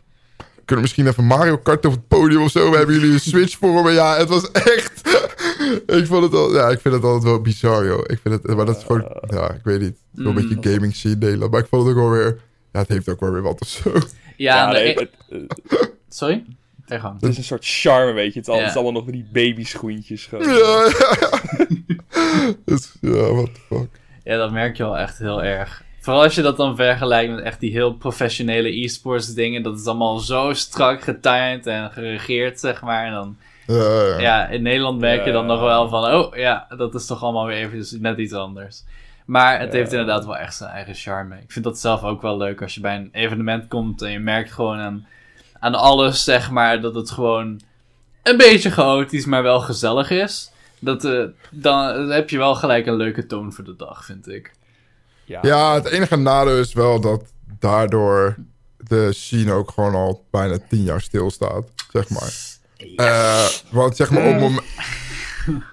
kunnen we misschien even Mario Kart op het podium of zo? Hebben jullie een Switch voor me? Ja, het was echt... ik vond het al... Ja, ik vind het altijd wel bizar, joh. Ik vind het... Maar dat is gewoon... Ja, ik weet niet. Het wel een beetje gaming scene Nederland. Maar ik vond het ook wel weer... Ja, het heeft ook wel weer wat of zo. Ja, Ja, nee, ik- het, het sorry? Gang. is een soort charme, weet je. Het is, al- Ja. het is allemaal nog die babyschoentjes. Gewoon. Ja, ja, ja. Dus, ja, what the fuck. Ja, dat merk je wel echt heel erg. Vooral als je dat dan vergelijkt met echt die heel professionele e-sports dingen. Dat is allemaal zo strak getimed en geregeerd, zeg maar. En dan, Ja, ja. ja, in Nederland merk je dan Ja. nog wel van, oh ja, dat is toch allemaal weer even net iets anders. Maar het Ja. heeft inderdaad wel echt zijn eigen charme. Ik vind dat zelf ook wel leuk als je bij een evenement komt en je merkt gewoon aan, aan alles, zeg maar, dat het gewoon een beetje chaotisch, maar wel gezellig is. Dat, eh, dan heb je wel gelijk een leuke toon voor de dag, vind ik. Ja, het enige nadeel is wel dat daardoor de scene ook gewoon al bijna tien jaar stilstaat, zeg maar. Eh, want zeg maar op het moment...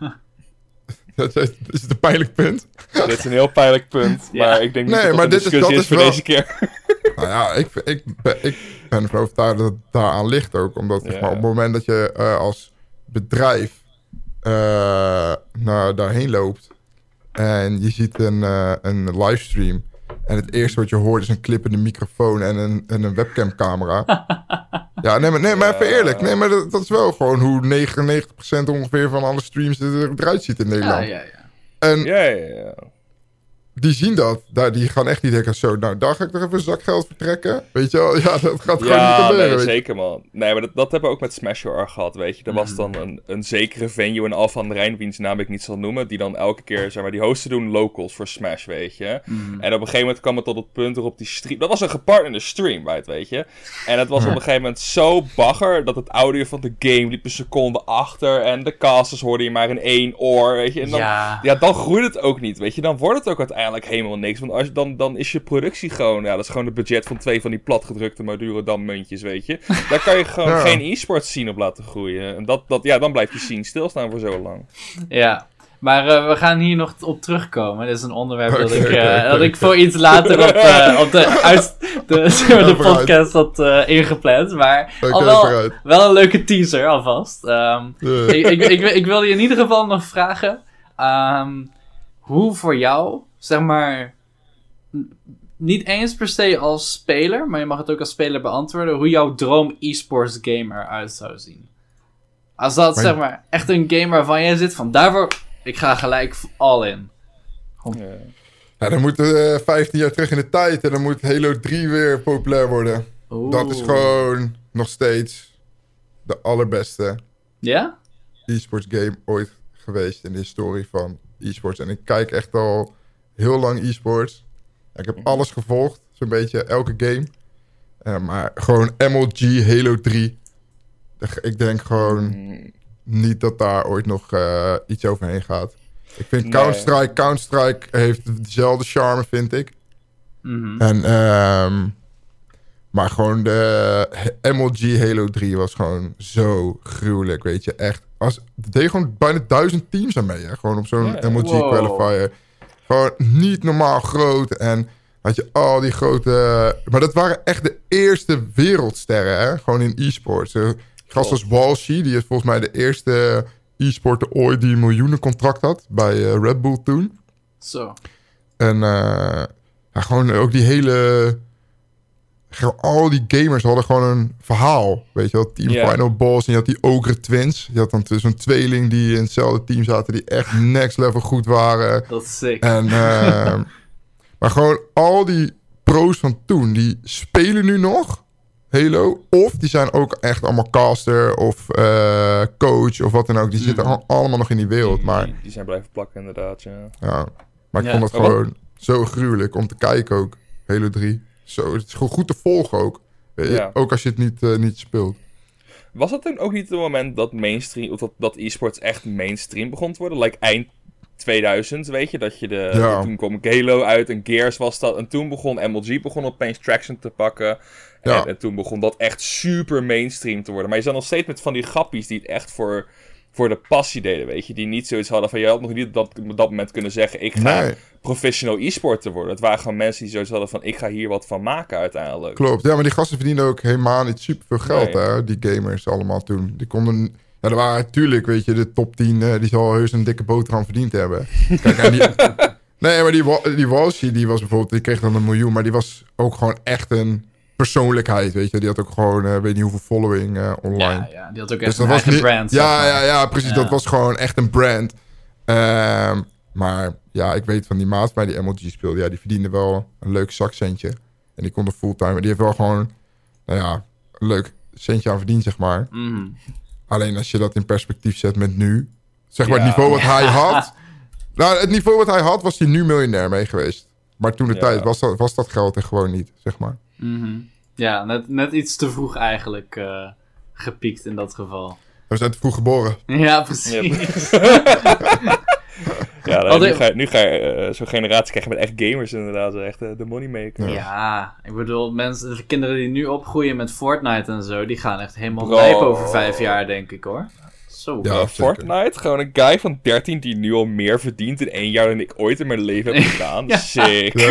dat is dat is het een pijnlijk punt. Dit is een heel pijnlijk punt. Ja. Maar ik denk Nee, dat maar dit is- dat is, voor wel- deze keer. Nou ja, ik, ik, ben, ik ben ervan overtuigd dat het daaraan ligt ook. Omdat zeg Ja. maar, op het moment dat je eh, als bedrijf eh, naar daarheen loopt... en je ziet een, eh, een livestream... en het eerste wat je hoort is een klippende microfoon en een, en een webcamcamera... Ja, nee, maar, nee, maar even eerlijk. Nee, maar dat, dat is wel gewoon hoe 99% ongeveer van alle streams er- eruit ziet in Ja, Nederland. ja, ja. En Ja, ja, ja. Die zien dat. Daar, die gaan echt niet denken, zo, nou, daar ga ik toch even een zak geld vertrekken. Weet je wel? Ja, dat gaat gewoon niet Ja, gebeuren. nee, zeker man. Nee, maar dat, dat hebben we ook met Smash Your gehad, weet je. Er was dan een, een zekere venue in Alphen aan de Rijn, wiens naam ik niet zal noemen, die dan elke keer, zeg maar, die hosten doen locals voor Smash, weet je. En op een gegeven moment kwam het tot het punt waarop die stream... Dat was een gepartnerde stream, right, weet je. En het was op een gegeven moment zo bagger, dat het audio van de game liep een seconde achter, en de casters hoorde je maar in één oor, weet je. En dan, Ja. ja, dan groeit het ook niet, weet je. Dan wordt het ook uiteindelijk helemaal niks. Want als, je- dan, dan is je productie gewoon... Ja, dat is gewoon het budget van twee van die platgedrukte Madurodam muntjes, weet je. Daar kan je gewoon Ja. geen e-sports zien op laten groeien. En dat, dat, ja, dan blijf je zien stilstaan voor zo lang. Ja, maar eh, we gaan hier nog op terugkomen. Dit is een onderwerp dat, ik, eh, dat ik voor iets later op, eh, op de, uit, de, zeg maar, de podcast had eh, ingepland. Maar al wel, wel een leuke teaser alvast. Ehm, ik, ik, ik wilde je in ieder geval nog vragen. ehm, hoe voor jou, zeg maar. Niet eens per se als speler, maar je mag het ook als speler beantwoorden. Hoe jouw droom e-sports game eruit zou zien. Als dat Maar- zeg maar echt een game waarvan jij zit van daarvoor. Ik ga gelijk all in. Ja. Dan moet eh 15 jaar terug in de tijd en dan moet Halo 3 weer populair worden. Dat is gewoon nog steeds de allerbeste Ja? e-sports game ooit geweest in de historie van e-sports. En ik kijk echt al heel lang e-sports. Ik heb alles gevolgd, zo'n beetje elke game. Eh, maar gewoon MLG Halo 3. Ik denk gewoon Mm, niet dat daar ooit nog eh, iets overheen gaat. Ik vind Nee. Counter-Strike, Counter-Strike heeft dezelfde charme, vind ik. Mhm. En, ehm, maar gewoon de MLG Halo 3 was gewoon zo gruwelijk, weet je. Echt, als, er deed gewoon bijna duizend teams aan mee, hè. Gewoon op zo'n. MLG Wow. qualifier. Gewoon niet normaal groot en had je al die grote... Maar dat waren echt de eerste wereldsterren, hè. Gewoon in e-sports. Eh, Gast als Walshy, die is volgens mij de eerste e-sporter ooit die een miljoenencontract had bij eh, Red Bull toen. Zo. En eh, ja, gewoon ook die hele... Al die gamers hadden gewoon een verhaal. Weet je wel, Team. Final Boss. En je had die Ogre Twins. Je had dan zo'n tweeling die in hetzelfde team zaten... die echt next level goed waren. Dat is sick. En, eh, maar gewoon al die pro's van toen... die spelen nu nog Halo. Of die zijn ook echt allemaal caster of eh, coach of wat dan ook. Die zitten al- allemaal nog in die wereld. Maar Die, die zijn blijven plakken, inderdaad, ja. ja, maar ik Ja. vond het gewoon zo gruwelijk om te kijken ook. Halo 3. Zo, het is gewoon goed te volgen ook. Eh, Ja. Ook als je het niet, eh, niet speelt. Was dat toen ook niet het moment dat mainstream, of dat, dat e-sports echt mainstream begon te worden? Like eind 2000, weet je, dat je de, Ja. toen kwam Halo uit en Gears was dat. En toen begon MLG begon opeens traction te pakken. En, Ja. en toen begon dat echt super mainstream te worden. Maar je zat nog steeds met van die grappies die het echt voor, voor de passie deden, weet je. Die niet zoiets hadden van, je had nog niet op dat, op dat moment kunnen zeggen, ik ga Nee. professional e-sporter worden. Het waren gewoon mensen die zoiets hadden van, ik ga hier wat van maken uiteindelijk. Klopt. Ja, maar die gasten verdienen ook helemaal niet super veel geld, Nee. hè? Die gamers allemaal toen. Die konden... Ja, er waren natuurlijk, weet je, de top 10, eh, die zal heus een dikke boterham verdiend hebben. Kijk, en die... Nee, maar die, die Walshy, die was bijvoorbeeld, die kreeg dan een miljoen, maar die was ook gewoon echt een persoonlijkheid, weet je. Die had ook gewoon, eh, weet niet hoeveel following eh, online. ja, ja, die had ook Dus echt dat een was niet, brand. Ja, maar. ja, ja, precies. Ja. Dat was gewoon echt een brand. Ehm, maar ja, ik weet van die maat bij die MLG speelde. Ja, die verdiende wel een leuk zakcentje. En die kon er fulltime. Die heeft wel gewoon, nou ja, een leuk centje aan verdiend, zeg maar. Mhm. Alleen als je dat in perspectief zet met nu. Zeg maar Ja. het niveau wat hij had. Nou, het niveau wat hij had, was hij nu miljonair mee geweest. Maar toen de tijd was dat, was dat geld er gewoon niet, zeg maar. Mhm. Ja, net, net iets te vroeg eigenlijk eh, gepiekt in dat geval. We zijn te vroeg geboren. Ja, precies. Ja, nu ga, je- nu ga je eh, zo'n generatie krijgen met echt gamers inderdaad. Echt eh, de moneymaker. Ja. Ja, ik bedoel, mensen, de kinderen die nu opgroeien met Fortnite en zo, die gaan echt helemaal lijp over vijf jaar, denk ik hoor. Zo. Ja. Zeker. Fortnite, gewoon een guy van 13 die nu al meer verdient in één jaar dan ik ooit in mijn leven heb gedaan. Ja. Sick.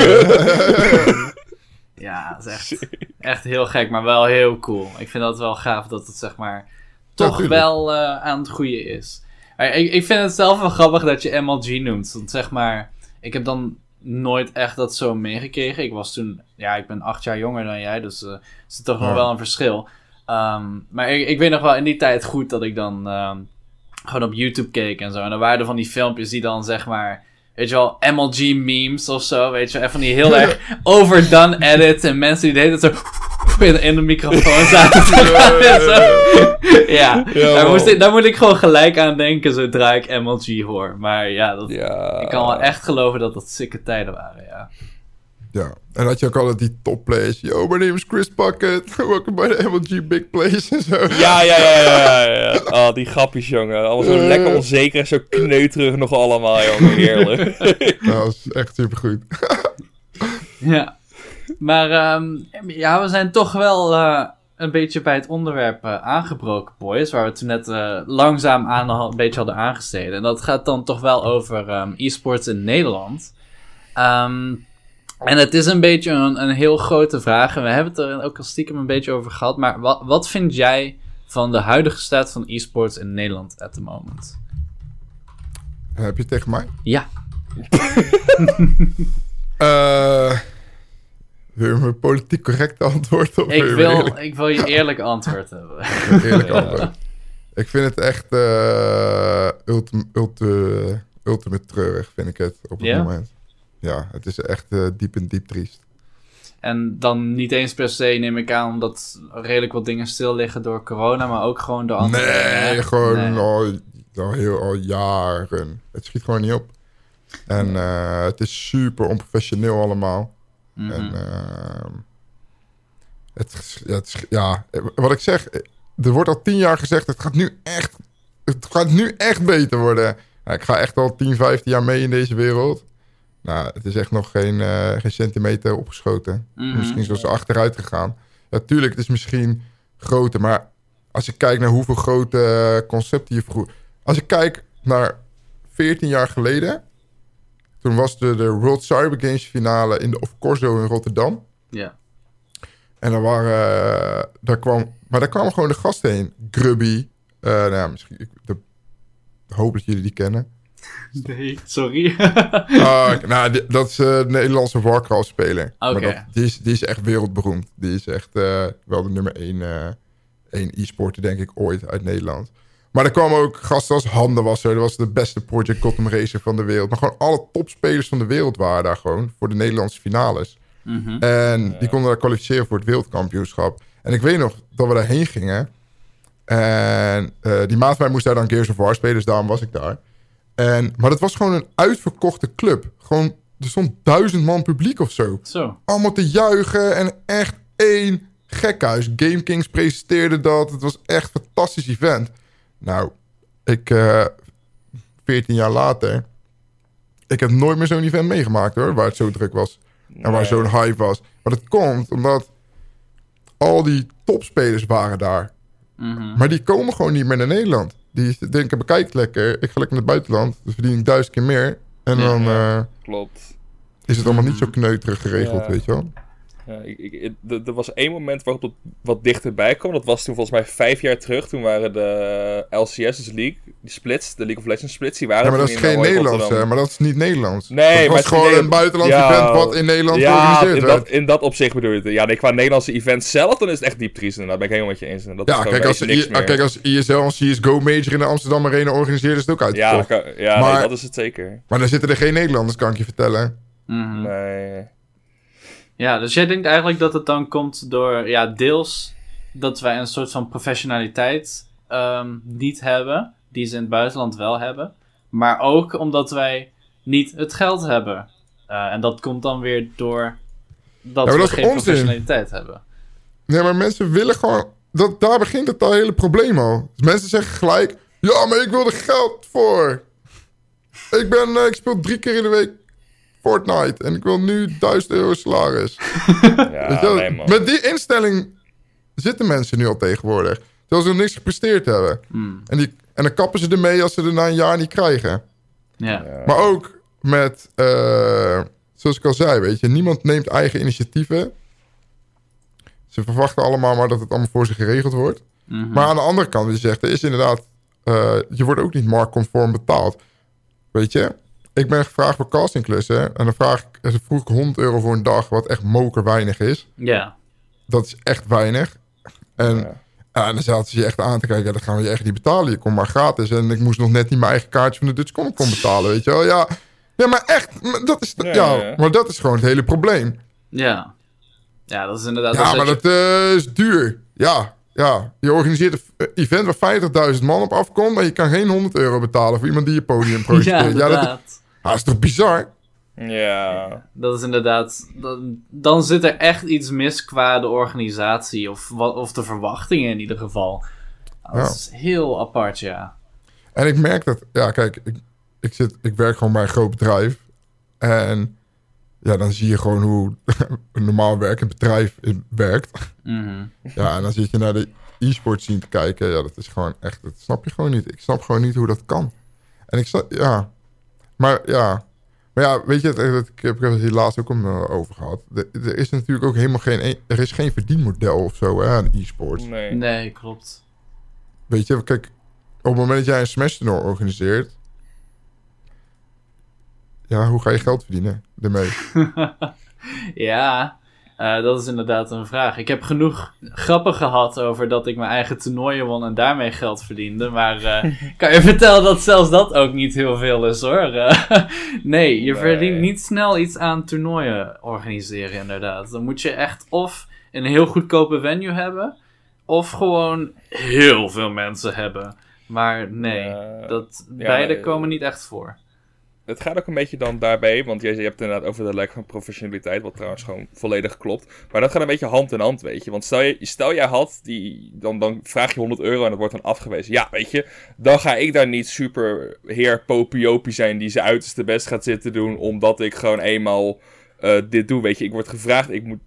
Ja, dat is echt, echt heel gek, maar wel heel cool. Ik vind dat wel gaaf dat het zeg maar toch wel eh, aan het groeien is. Maar Ik, ik vind het zelf wel grappig dat je MLG noemt. Want zeg maar, ik heb dan nooit echt dat zo meegekregen. Ik was toen, ja, ik ben acht jaar jonger dan jij, dus eh er zit toch nog wel een verschil. Ehm, maar ik, ik weet nog wel in die tijd goed dat ik dan ehm, gewoon op YouTube keek en zo. En dan waren er van die filmpjes die dan zeg maar, weet je wel, MLG memes of zo, weet je wel. Even die heel erg overdone edits en mensen die de hele tijd zo in, in de microfoon zaten en. Ja, Ja, daar, moest ik, daar moet ik gewoon gelijk aan denken zodra ik MLG hoor. Maar ja, dat, Ja. ik kan wel echt geloven dat dat sikke tijden waren, ja. Ja, en had je ook altijd die top plays. Yo, my name is Chris Bucket. Welkom bij de MLG Big Plays en zo. Ja, ja, ja, ja, ja. ja. Oh, die grapjes, jongen. Allemaal zo lekker onzeker en zo kneuterig nog allemaal, jongen. Heerlijk. Dat was echt supergoed. Ja. Maar ehm, ja, we zijn toch wel eh, een beetje bij het onderwerp eh, aangebroken, boys. Waar we toen net eh, langzaam aan een beetje hadden aangesteden. En dat gaat dan toch wel over ehm, e-sports in Nederland. Ehm, en het is een beetje een, een heel grote vraag. En we hebben het er ook al stiekem een beetje over gehad. Maar wat, wat vind jij van de huidige staat van e-sports in Nederland at the moment? Heb je het tegen mij? Ja. Eh wil je mijn politiek correcte antwoord op? Ik wil, ik wil je eerlijk antwoord hebben. Eerlijk antwoord. Ik vind het echt eh ultim, ulti- ultimate treurig, vind ik het op het moment. Ja, het is echt eh, diep en diep triest. En dan niet eens per se, neem ik aan, omdat redelijk wat dingen stil liggen door corona, maar ook gewoon door andere Nee, dingen. gewoon Nee. Al, al, heel, al jaren. Het schiet gewoon niet op. En eh, het is super onprofessioneel allemaal. Mhm. En ehm, het, ja, het, is- ja, wat ik zeg, er wordt al tien jaar gezegd, het gaat nu echt, het gaat nu echt beter worden. Ik ga echt al 10, 15 jaar mee in deze wereld. Nou, het is echt nog geen, eh, geen centimeter opgeschoten. Mhm. Misschien zoals ze achteruit gegaan. Ja, tuurlijk, het is misschien groter, maar als je kijkt naar hoeveel grote eh, concepten je vroeger... Als ik kijk naar 14 jaar geleden, toen was de, de World Cyber Games finale in de Of Corso in Rotterdam. Ja. En daar waren, eh, daar kwam, maar daar kwamen gewoon de gasten heen. Grubby, nou ja, misschien, ik de, hoop dat jullie die kennen. Nee, sorry. Ah, nou, die- dat is eh, de Nederlandse Warcraft-speler. Maar Oké. dat- die, is, die is echt wereldberoemd. Die is echt eh, wel de nummer één, eh, één e-sporter, denk ik, ooit uit Nederland. Maar er kwamen ook gasten als Handenwasser. Dat was de beste Project Gotham racer van de wereld. Maar gewoon alle topspelers van de wereld waren daar gewoon voor de Nederlandse finales. Mhm. En die konden daar kwalificeren voor het wereldkampioenschap. En ik weet nog dat we daarheen gingen. En eh, die maat van mij moest daar dan Gears of War spelen, dus daarom was ik daar. En, maar dat was gewoon een uitverkochte club. Gewoon, er stond duizend man publiek of zo. Zo. Allemaal te juichen en echt één gekhuis. Game Kings presenteerde dat. Het was echt een fantastisch event. Nou, ik, eh 14 jaar later, ik heb nooit meer zo'n event meegemaakt hoor, waar het zo druk was. En waar zo'n hype was. Maar dat komt omdat al die topspelers waren daar. Mhm. Maar die komen gewoon niet meer naar Nederland. Die denken, bekijk lekker. Ik ga lekker naar het buitenland. Dan verdien ik duizend keer meer. En Ja. dan eh, Klopt. is het allemaal niet zo kneuterig geregeld, Ja. weet je wel. Ja, ik, ik, ik- er was één moment waarop het wat dichterbij kwam. Dat was toen volgens mij vijf jaar terug. Toen waren de LCS, dus League, die splits, de League of Legends splits, die waren Ja, maar dat is in, geen eh, Nederlands, hè. Maar dat is niet Nederlands. Nee, dat maar was het is gewoon een buitenlands Ja, event wat in Nederland Ja, georganiseerd in werd. dat, in dat opzicht bedoel je het. Ja, nee, qua Nederlandse event zelf, dan is het echt diep triest. inderdaad. ben ik helemaal met je eens. En Dat is Ja, kijk als, I- kijk, als ISL een CSGO Major in de Amsterdam Arena organiseert, is het ook Ja, dat kan- ja Maar- nee, dat is het zeker. Maar dan zitten er geen Nederlanders, kan ik je vertellen. Mhm. Nee. Ja, dus jij denkt eigenlijk dat het dan komt door, ja, deels dat wij een soort van professionaliteit ehm, niet hebben, die ze in het buitenland wel hebben. Maar ook omdat wij niet het geld hebben. Eh, en dat komt dan weer door dat we dat geen onzin. professionaliteit hebben. Nee, maar mensen willen gewoon... Dat, daar begint het al hele probleem al. Dus mensen zeggen gelijk... Ja, maar ik wil er geld voor. Ik, ben, eh, ik speel drie keer in de week Fortnite. En ik wil nu 1000 euro salaris. Ja, Weet je wel? nee, man. Met die instelling zitten mensen nu al tegenwoordig. Terwijl ze nog niks gepresteerd hebben. Hmm, En, die, en dan kappen ze ermee als ze er na een jaar niet krijgen. ja. Ja. Maar ook met, eh, zoals ik al zei, weet je, niemand neemt eigen initiatieven. Ze verwachten allemaal maar dat het allemaal voor ze geregeld wordt. Mhm. Maar aan de andere kant, je zegt, er is inderdaad, eh, je wordt ook niet marktconform betaald. Weet je, ik ben gevraagd voor castingklussen en dan vraag ik, dan vroeg ik 100 euro voor een dag, wat echt moker weinig is. ja. Dat is echt weinig. En Ja. Ja, en dan zaten ze je echt aan te kijken. Ja, dat gaan we je echt niet betalen. Je komt maar gratis. En ik moest nog net niet mijn eigen kaartje van de Dutch Comic Con betalen, weet je wel. Ja, ja maar echt. maar Dat is, Ja, ja, ja, ja. maar dat is gewoon het hele probleem. Ja. Ja, dat is inderdaad... Ja, dat maar je- dat eh, is duur. Ja, ja. Je organiseert een event waar 50.000 man op afkomt... en je kan geen 100 euro betalen voor iemand die je podium Ja, projecteert. Ja, dat, ah, is toch bizar? Ja. Dat is inderdaad. Dan, dan zit er echt iets mis qua de organisatie. Of, wat, of de verwachtingen in ieder geval. Dat Ja. is heel apart, ja. En ik merk dat... Ja, kijk, ik, ik, zit, ik werk gewoon bij een groot bedrijf. En ja, dan zie je gewoon hoe een normaal werkend bedrijf in- werkt. Mhm. Ja, en dan zit je naar de e-sport zien te kijken. Ja, dat is gewoon echt... Dat snap je gewoon niet. Ik snap gewoon niet hoe dat kan. En ik snap... Ja. Maar ja... Maar ja, weet je, het- ik heb ik heb het hier laatst ook om, eh, over gehad. Er is natuurlijk ook helemaal geen... Er is geen verdienmodel of zo hè, aan e-sports. Nee. Nee, klopt. Weet je, kijk, op het moment dat jij een Smash toernooi organiseert... Ja, hoe ga je geld verdienen ermee? Ja, eh, dat is inderdaad een vraag. Ik heb genoeg grappen gehad over dat ik mijn eigen toernooien won en daarmee geld verdiende. Maar eh, kan je vertellen dat zelfs dat ook niet heel veel is hoor. Eh, nee, je Nee. verdient niet snel iets aan toernooien organiseren inderdaad. Dan moet je echt of een heel goedkope venue hebben, of gewoon heel veel mensen hebben. Maar nee, dat, Ja, beide komen niet echt voor. Het gaat ook een beetje dan daarbij, want je, je hebt inderdaad over de lek van professionaliteit, wat trouwens gewoon volledig klopt. Maar dat gaat een beetje hand in hand, weet je. Want stel, je, stel jij had, die, dan, dan vraag je 100 euro en dat wordt dan afgewezen. Ja, weet je, dan ga ik daar niet super heer popiopie zijn die zijn uiterste best gaat zitten doen, omdat ik gewoon eenmaal eh, dit doe, weet je. Ik word gevraagd, ik moet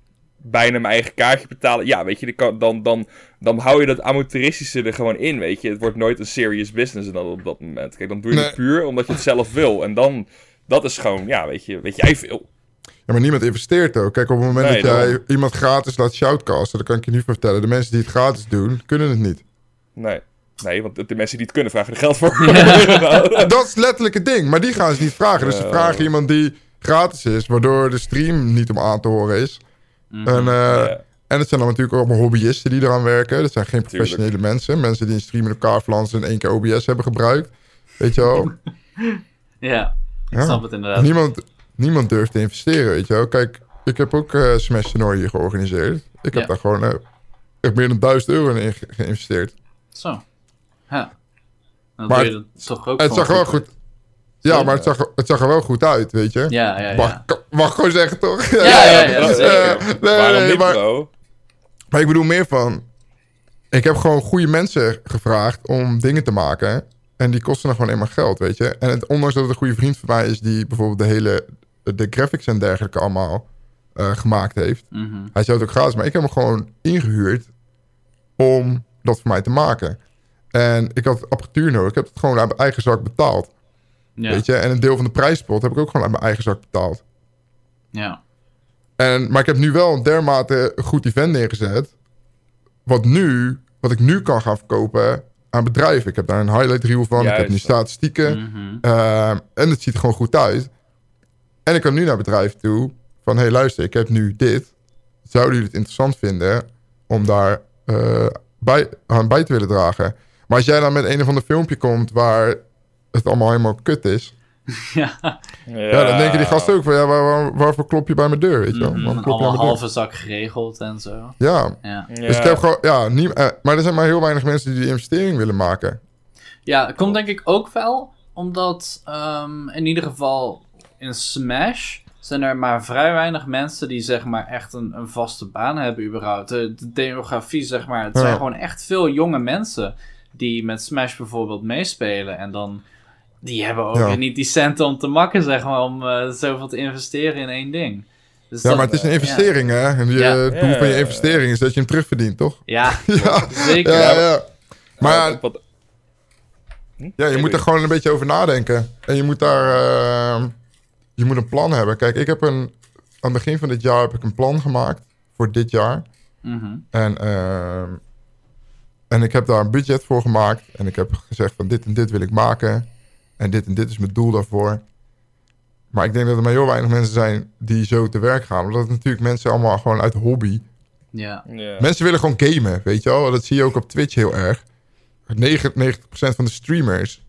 bijna mijn eigen kaartje betalen. Ja, weet je, dan, dan, dan, dan hou je dat amateuristische er gewoon in, weet je. Het wordt nooit een serious business dan op dat moment. Kijk, dan doe je Nee. het puur omdat je het zelf wil. En dan, dat is gewoon, ja, weet je, weet jij veel. Ja, maar niemand investeert ook. Kijk, op het moment Nee, dat jij iemand gratis laat shoutcasten... dan kan ik je nu vertellen, de mensen die het gratis doen, kunnen het niet. Nee. Nee, want de mensen die het kunnen vragen er geld voor. Dat is letterlijk het ding. Maar die gaan ze niet vragen. Dus ze vragen iemand die gratis is... waardoor de stream niet om aan te horen is. Mhm. En, eh, en het zijn dan natuurlijk ook allemaal hobbyisten die eraan werken. Dat zijn geen professionele mensen. Mensen die een stream in elkaar flansen en één keer OBS hebben gebruikt. Weet je wel? Ja, ik Ja. snap het inderdaad. niemand, niemand durft te investeren, weet je wel? Kijk, ik heb ook eh Smash hier georganiseerd. Ik heb Ja. daar gewoon eh, echt meer dan 1000 euro in ge- geïnvesteerd. Zo. Ja. Dan Maar doe je dat toch ook Het zag wel goed... Ja, maar het zag, er- het zag er wel goed uit, weet je? Ja, ja, Mag, ja. ik- mag ik gewoon zeggen, toch? Ja, ja, ja, zeker. Eh, nee, Waarom nee, niet, maar, bro? maar ik bedoel meer van... Ik heb gewoon goede mensen gevraagd om dingen te maken. En die kosten dan gewoon eenmaal geld, weet je? En het, ondanks dat het een goede vriend van mij is... die bijvoorbeeld de hele... de graphics en dergelijke allemaal eh, gemaakt heeft... Mhm. Hij zou het ook gratis, maar ik heb hem gewoon ingehuurd om dat voor mij te maken. En ik had apparatuur nodig. Ik heb het gewoon uit mijn eigen zak betaald. Ja. Weet je? En een deel van de prijspot heb ik ook gewoon uit mijn eigen zak betaald. Ja. En, maar ik heb nu wel een dermate goed event neergezet. Wat nu, wat ik nu kan gaan verkopen aan bedrijven. Ik heb daar een highlight reel van. ik heb nu statistieken. Mhm. Ehm, en het ziet er gewoon goed uit. En ik kan nu naar bedrijven toe van... hé, hey, luister, ik heb nu dit. Zouden jullie het interessant vinden om daar eh, bij, aan bij te willen dragen? Maar als jij dan met een of ander filmpje komt... waar het allemaal helemaal kut is... ja. Ja, dan denken die gasten ook van... ja, waar, waar- waarvoor klop je bij mijn deur, weet je wel? Mhm. Waarom klop je Allemaal aan mijn deur? halve zak geregeld en zo. Ja, Ja. dus ik heb gewoon... Ja, nie, eh, maar er zijn maar heel weinig mensen die die investering willen maken. Ja, het komt denk ik ook wel omdat ehm, in ieder geval in Smash zijn er maar vrij weinig mensen die zeg maar echt een, een vaste baan hebben überhaupt. De, de demografie zeg maar, het zijn gewoon echt veel jonge mensen die met Smash bijvoorbeeld meespelen en dan die hebben ook Ja. niet die centen om te makken zeg maar om eh, zoveel te investeren in één ding. Dus Ja, dat- maar het is een investering, hè? En je, Ja. het doel van je investering is dat je hem terugverdient, toch? Ja, Ja, zeker. ja, ja. Maar ja, Ja, je moet er gewoon een beetje over nadenken. En je moet daar... eh, je moet een plan hebben. Kijk, ik heb een... Aan het begin van dit jaar heb ik een plan gemaakt. Voor dit jaar. Mhm. En, eh, en ik heb daar een budget voor gemaakt. En ik heb gezegd van dit en dit wil ik maken. En dit en dit is mijn doel daarvoor. Maar ik denk dat er maar heel weinig mensen zijn die zo te werk gaan. Omdat het natuurlijk mensen allemaal gewoon uit hobby Ja. Ja. Mensen willen gewoon gamen, weet je wel. Dat zie je ook op Twitch heel erg. 99% van de streamers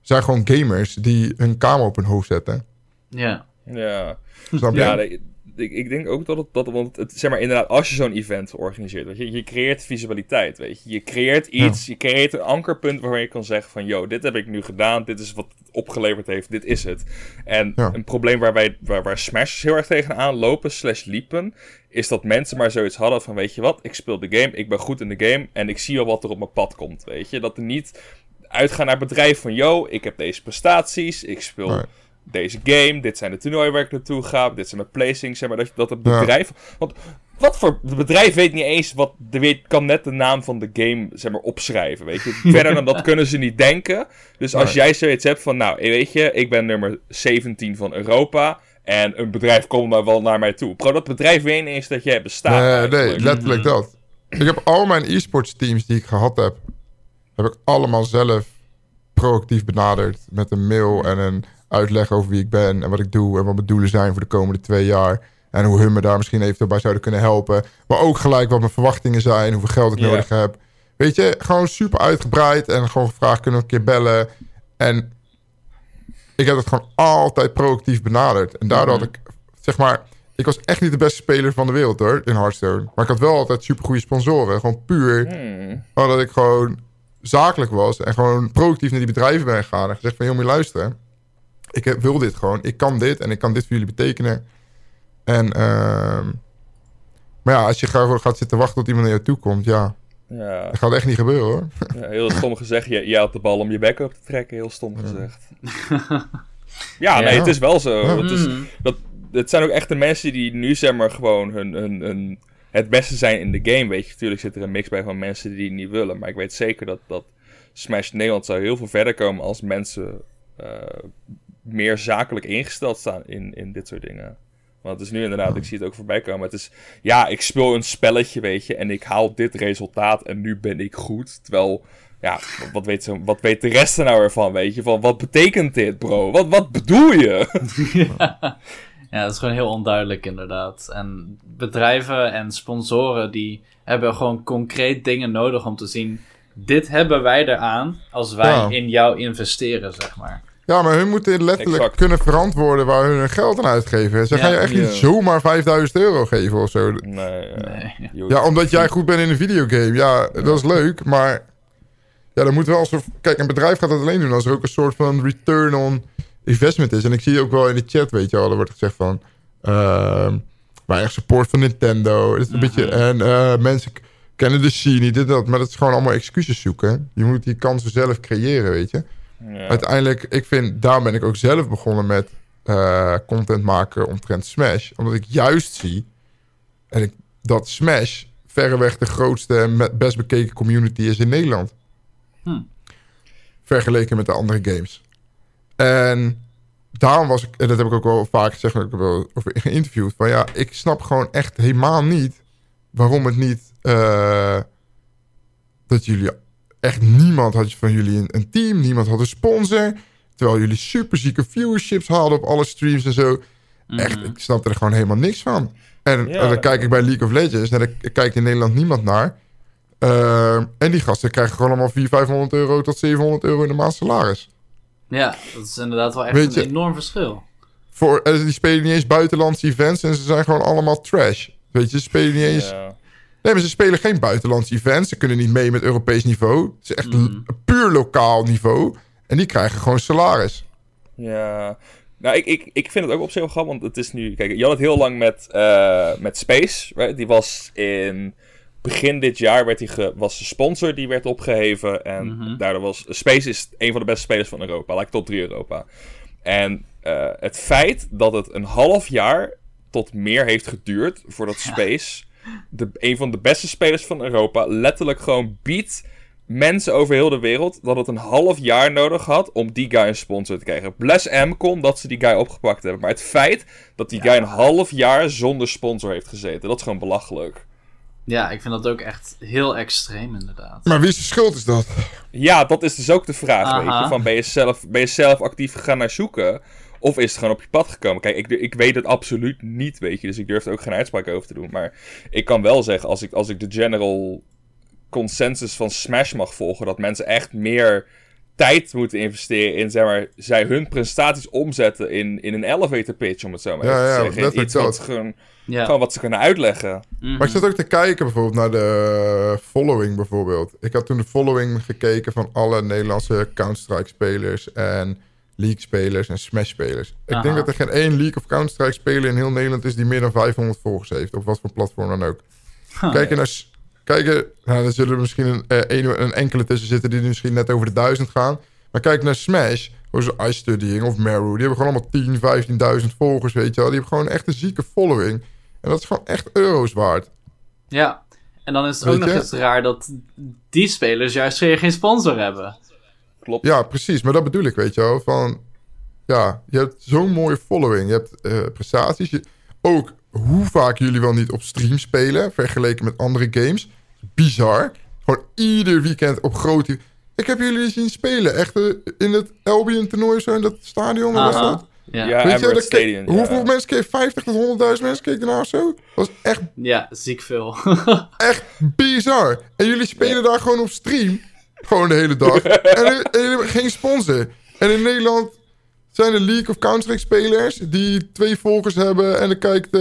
zijn gewoon gamers die hun kamer op hun hoofd zetten. Ja. Ja. Snap je? Ja, ik, ik denk ook dat het, dat, want het, zeg maar inderdaad, als je zo'n event organiseert, weet je, je creëert visualiteit, weet je. Je creëert iets, je creëert een ankerpunt waarvan je kan zeggen van, yo, dit heb ik nu gedaan, dit is wat het opgeleverd heeft, dit is het. En Ja. een probleem waar, wij, waar, waar Smashers heel erg tegenaan lopen, slash liepen, is dat mensen maar zoiets hadden van, weet je wat, ik speel de game, ik ben goed in de game en ik zie wel wat er op mijn pad komt, weet je. Dat er niet uitgaan naar bedrijf van, yo, ik heb deze prestaties, ik speel Nee. Deze game, dit zijn de toernooien waar ik naartoe ga, dit zijn mijn placings, zeg maar, dat, dat het Ja. bedrijf... Want wat voor... Het bedrijf weet niet eens wat... De weet, kan net de naam van de game, zeg maar, opschrijven, weet je. Verder dan dat kunnen ze niet denken. Dus als Nee. jij zoiets hebt van, nou, weet je, ik ben nummer 17 van Europa... En een bedrijf komt dan wel naar mij toe. Bro, dat bedrijf weet niet eens dat jij bestaat. Nee, nee, letterlijk dat. Ik heb al mijn e-sports teams die ik gehad heb, heb ik allemaal zelf proactief benaderd. Met een mail en een uitleg over wie ik ben en wat ik doe en wat mijn doelen zijn voor de komende twee jaar. En hoe hun me daar misschien eventueel bij zouden kunnen helpen. Maar ook gelijk wat mijn verwachtingen zijn, hoeveel geld ik nodig heb. Weet je, gewoon super uitgebreid en gewoon gevraagd kunnen we een keer bellen. En ik heb het gewoon altijd proactief benaderd. En daardoor had ik, zeg maar, ik was echt niet de beste speler van de wereld hoor, in Hearthstone. Maar ik had wel altijd super goede sponsoren. Gewoon puur Hmm. omdat ik gewoon zakelijk was en gewoon proactief naar die bedrijven ben gegaan. En gezegd van, joh, moet je luisteren. Ik heb, wil dit gewoon. Ik kan dit en ik kan dit voor jullie betekenen. En, ehm, maar ja, als je gewoon gaat zitten wachten tot iemand naar je toe komt, ja, Ja, dat gaat echt niet gebeuren hoor. ja, heel stom gezegd. Je, je had de bal om je bek op te trekken. Heel stom gezegd. ja, nee, Ja. het is wel zo. Ja. Het, is, Mm. dat, het zijn ook echt de mensen die nu zeg maar gewoon hun, hun, hun, het beste zijn in de game. Weet je, natuurlijk zit er een mix bij van mensen die het niet willen. Maar ik weet zeker dat, dat Smash Nederland zou heel veel verder komen als mensen eh, meer zakelijk ingesteld staan in, in dit soort dingen. Want het is nu inderdaad, ik zie het ook voorbij komen. Het is, ja, ik speel een spelletje, weet je, en ik haal dit resultaat en nu ben ik goed. Terwijl, ja, wat weet, zo, wat weet de rest er nou ervan, weet je? Van, wat betekent dit, bro? Wat, wat bedoel je? Ja, dat is gewoon heel onduidelijk inderdaad. En bedrijven en sponsoren die hebben gewoon concreet dingen nodig om te zien... Dit hebben wij eraan als wij Ja. in jou investeren, zeg maar. Ja, maar hun moeten letterlijk Exact. kunnen verantwoorden waar hun hun geld aan uitgeven. Ze Ja. gaan je echt niet zomaar 5000 euro geven of zo. Nee, ja. Nee. Ja, omdat jij goed bent in een videogame. Ja, dat is leuk, maar... Ja, dan moet wel een soort... Kijk, een bedrijf gaat dat alleen doen als er ook een soort van return on investment is. En ik zie ook wel in de chat, weet je wel, er wordt gezegd van... ehm maar echt support van Nintendo. Is een beetje... En eh, mensen kennen de scene, niet dit, dat. Maar dat is gewoon allemaal excuses zoeken. Je moet die kansen zelf creëren, weet je. Ja. Uiteindelijk, ik vind, daar ben ik ook zelf begonnen met eh, content maken omtrent Smash. Omdat ik juist zie en ik, dat Smash verreweg de grootste en best bekeken community is in Nederland. Hm. Vergeleken met de andere games. En daarom was ik, en dat heb ik ook wel vaak gezegd, en ik heb wel over geïnterviewd, van ja, ik snap gewoon echt helemaal niet waarom het niet eh, dat jullie echt niemand had van jullie een, een team, niemand had een sponsor, terwijl jullie super zieke viewerships hadden op alle streams en zo. Echt, ik snapte er gewoon helemaal niks van. En Ja. dan kijk ik bij League of Legends, en daar kijkt in Nederland niemand naar. Ehm, en die gasten krijgen gewoon allemaal 400, 500 euro tot 700 euro in de maand salaris. Ja, dat is inderdaad wel echt Weet je- een enorm verschil. Voor, en die spelen niet eens buitenlandse events en ze zijn gewoon allemaal trash. Weet je, ze spelen niet eens... Ja. Nee, maar ze spelen geen buitenlandse events. Ze kunnen niet mee met Europees niveau. Het is echt een puur lokaal niveau. En die krijgen gewoon salaris. Ja. Nou, ik, ik, ik vind het ook op zich wel grappig, want het is nu... Kijk, je had het heel lang met, eh, met Space, right? Die was in... Begin dit jaar werd die ge, was de sponsor die werd opgeheven. En Mhm. daardoor was... Space is een van de beste spelers van Europa. Like top 3 Europa. En eh, het feit dat het een half jaar tot meer heeft geduurd voordat Space... De, een van de beste spelers van Europa letterlijk gewoon biedt mensen over heel de wereld dat het een half jaar nodig had om die guy een sponsor te krijgen. Bless M kon dat ze die guy opgepakt hebben. Maar het feit dat die guy een half jaar zonder sponsor heeft gezeten, dat is gewoon belachelijk. Ja, ik vind dat ook echt heel extreem inderdaad. Maar wie zijn schuld is dat? Ja, dat is dus ook de vraag, Aha. weet je. Van ben je zelf, ben je zelf actief gegaan naar zoeken? Of is het gewoon op je pad gekomen? Kijk, ik, ik weet het absoluut niet, weet je. Dus ik durf er ook geen uitspraak over te doen. Maar ik kan wel zeggen, als ik, als ik de general consensus van Smash mag volgen... dat mensen echt meer tijd moeten investeren in, zeg maar... zij hun prestaties omzetten in, in een elevator pitch, om het zo maar Ja, te ja, zeggen. Iets wat dat. ze gewoon, Ja. gewoon wat ze kunnen uitleggen. Mhm. Maar ik zat ook te kijken bijvoorbeeld naar de following bijvoorbeeld. Ik had toen de following gekeken van alle Nederlandse Counter-Strike spelers en League spelers en Smash spelers. Ik Aha. denk dat er geen één League of Counter-Strike speler in heel Nederland is die meer dan 500 volgers heeft. Op wat voor platform dan ook. Huh. Kijken naar... Kijken, nou, er zullen er misschien een, eh, een, een enkele tussen zitten die misschien net over de duizend gaan. Maar kijk naar Smash, zoals Ice Studying of Meru. Die hebben gewoon allemaal 10, 15.000 volgers, weet je wel. Die hebben gewoon echt een zieke following. En dat is gewoon echt euro's waard. Ja. En dan is het ook nog eens raar dat die spelers juist geen sponsor hebben. Klopt. Ja, precies. Maar dat bedoel ik, weet je wel. Van, ja, je hebt zo'n mooie following. Je hebt eh, prestaties. Je, ook hoe vaak jullie wel niet op stream spelen... vergeleken met andere games. Bizar. Gewoon ieder weekend op grote... Ik heb jullie zien spelen. Echt eh, in het Albion toernooi zo in dat stadion. was dat? Ja. Ja, Ja. Weet je, dat hoeveel ja. mensen keken? 50 tot 100.000 mensen keken ernaar of zo? Dat was echt ziek veel. echt bizar. En jullie spelen daar gewoon op stream. Gewoon de hele dag. en, hebben geen sponsor. En in Nederland zijn er League of Counter-Strike spelers... die twee volgers hebben... en dan kijkt eh,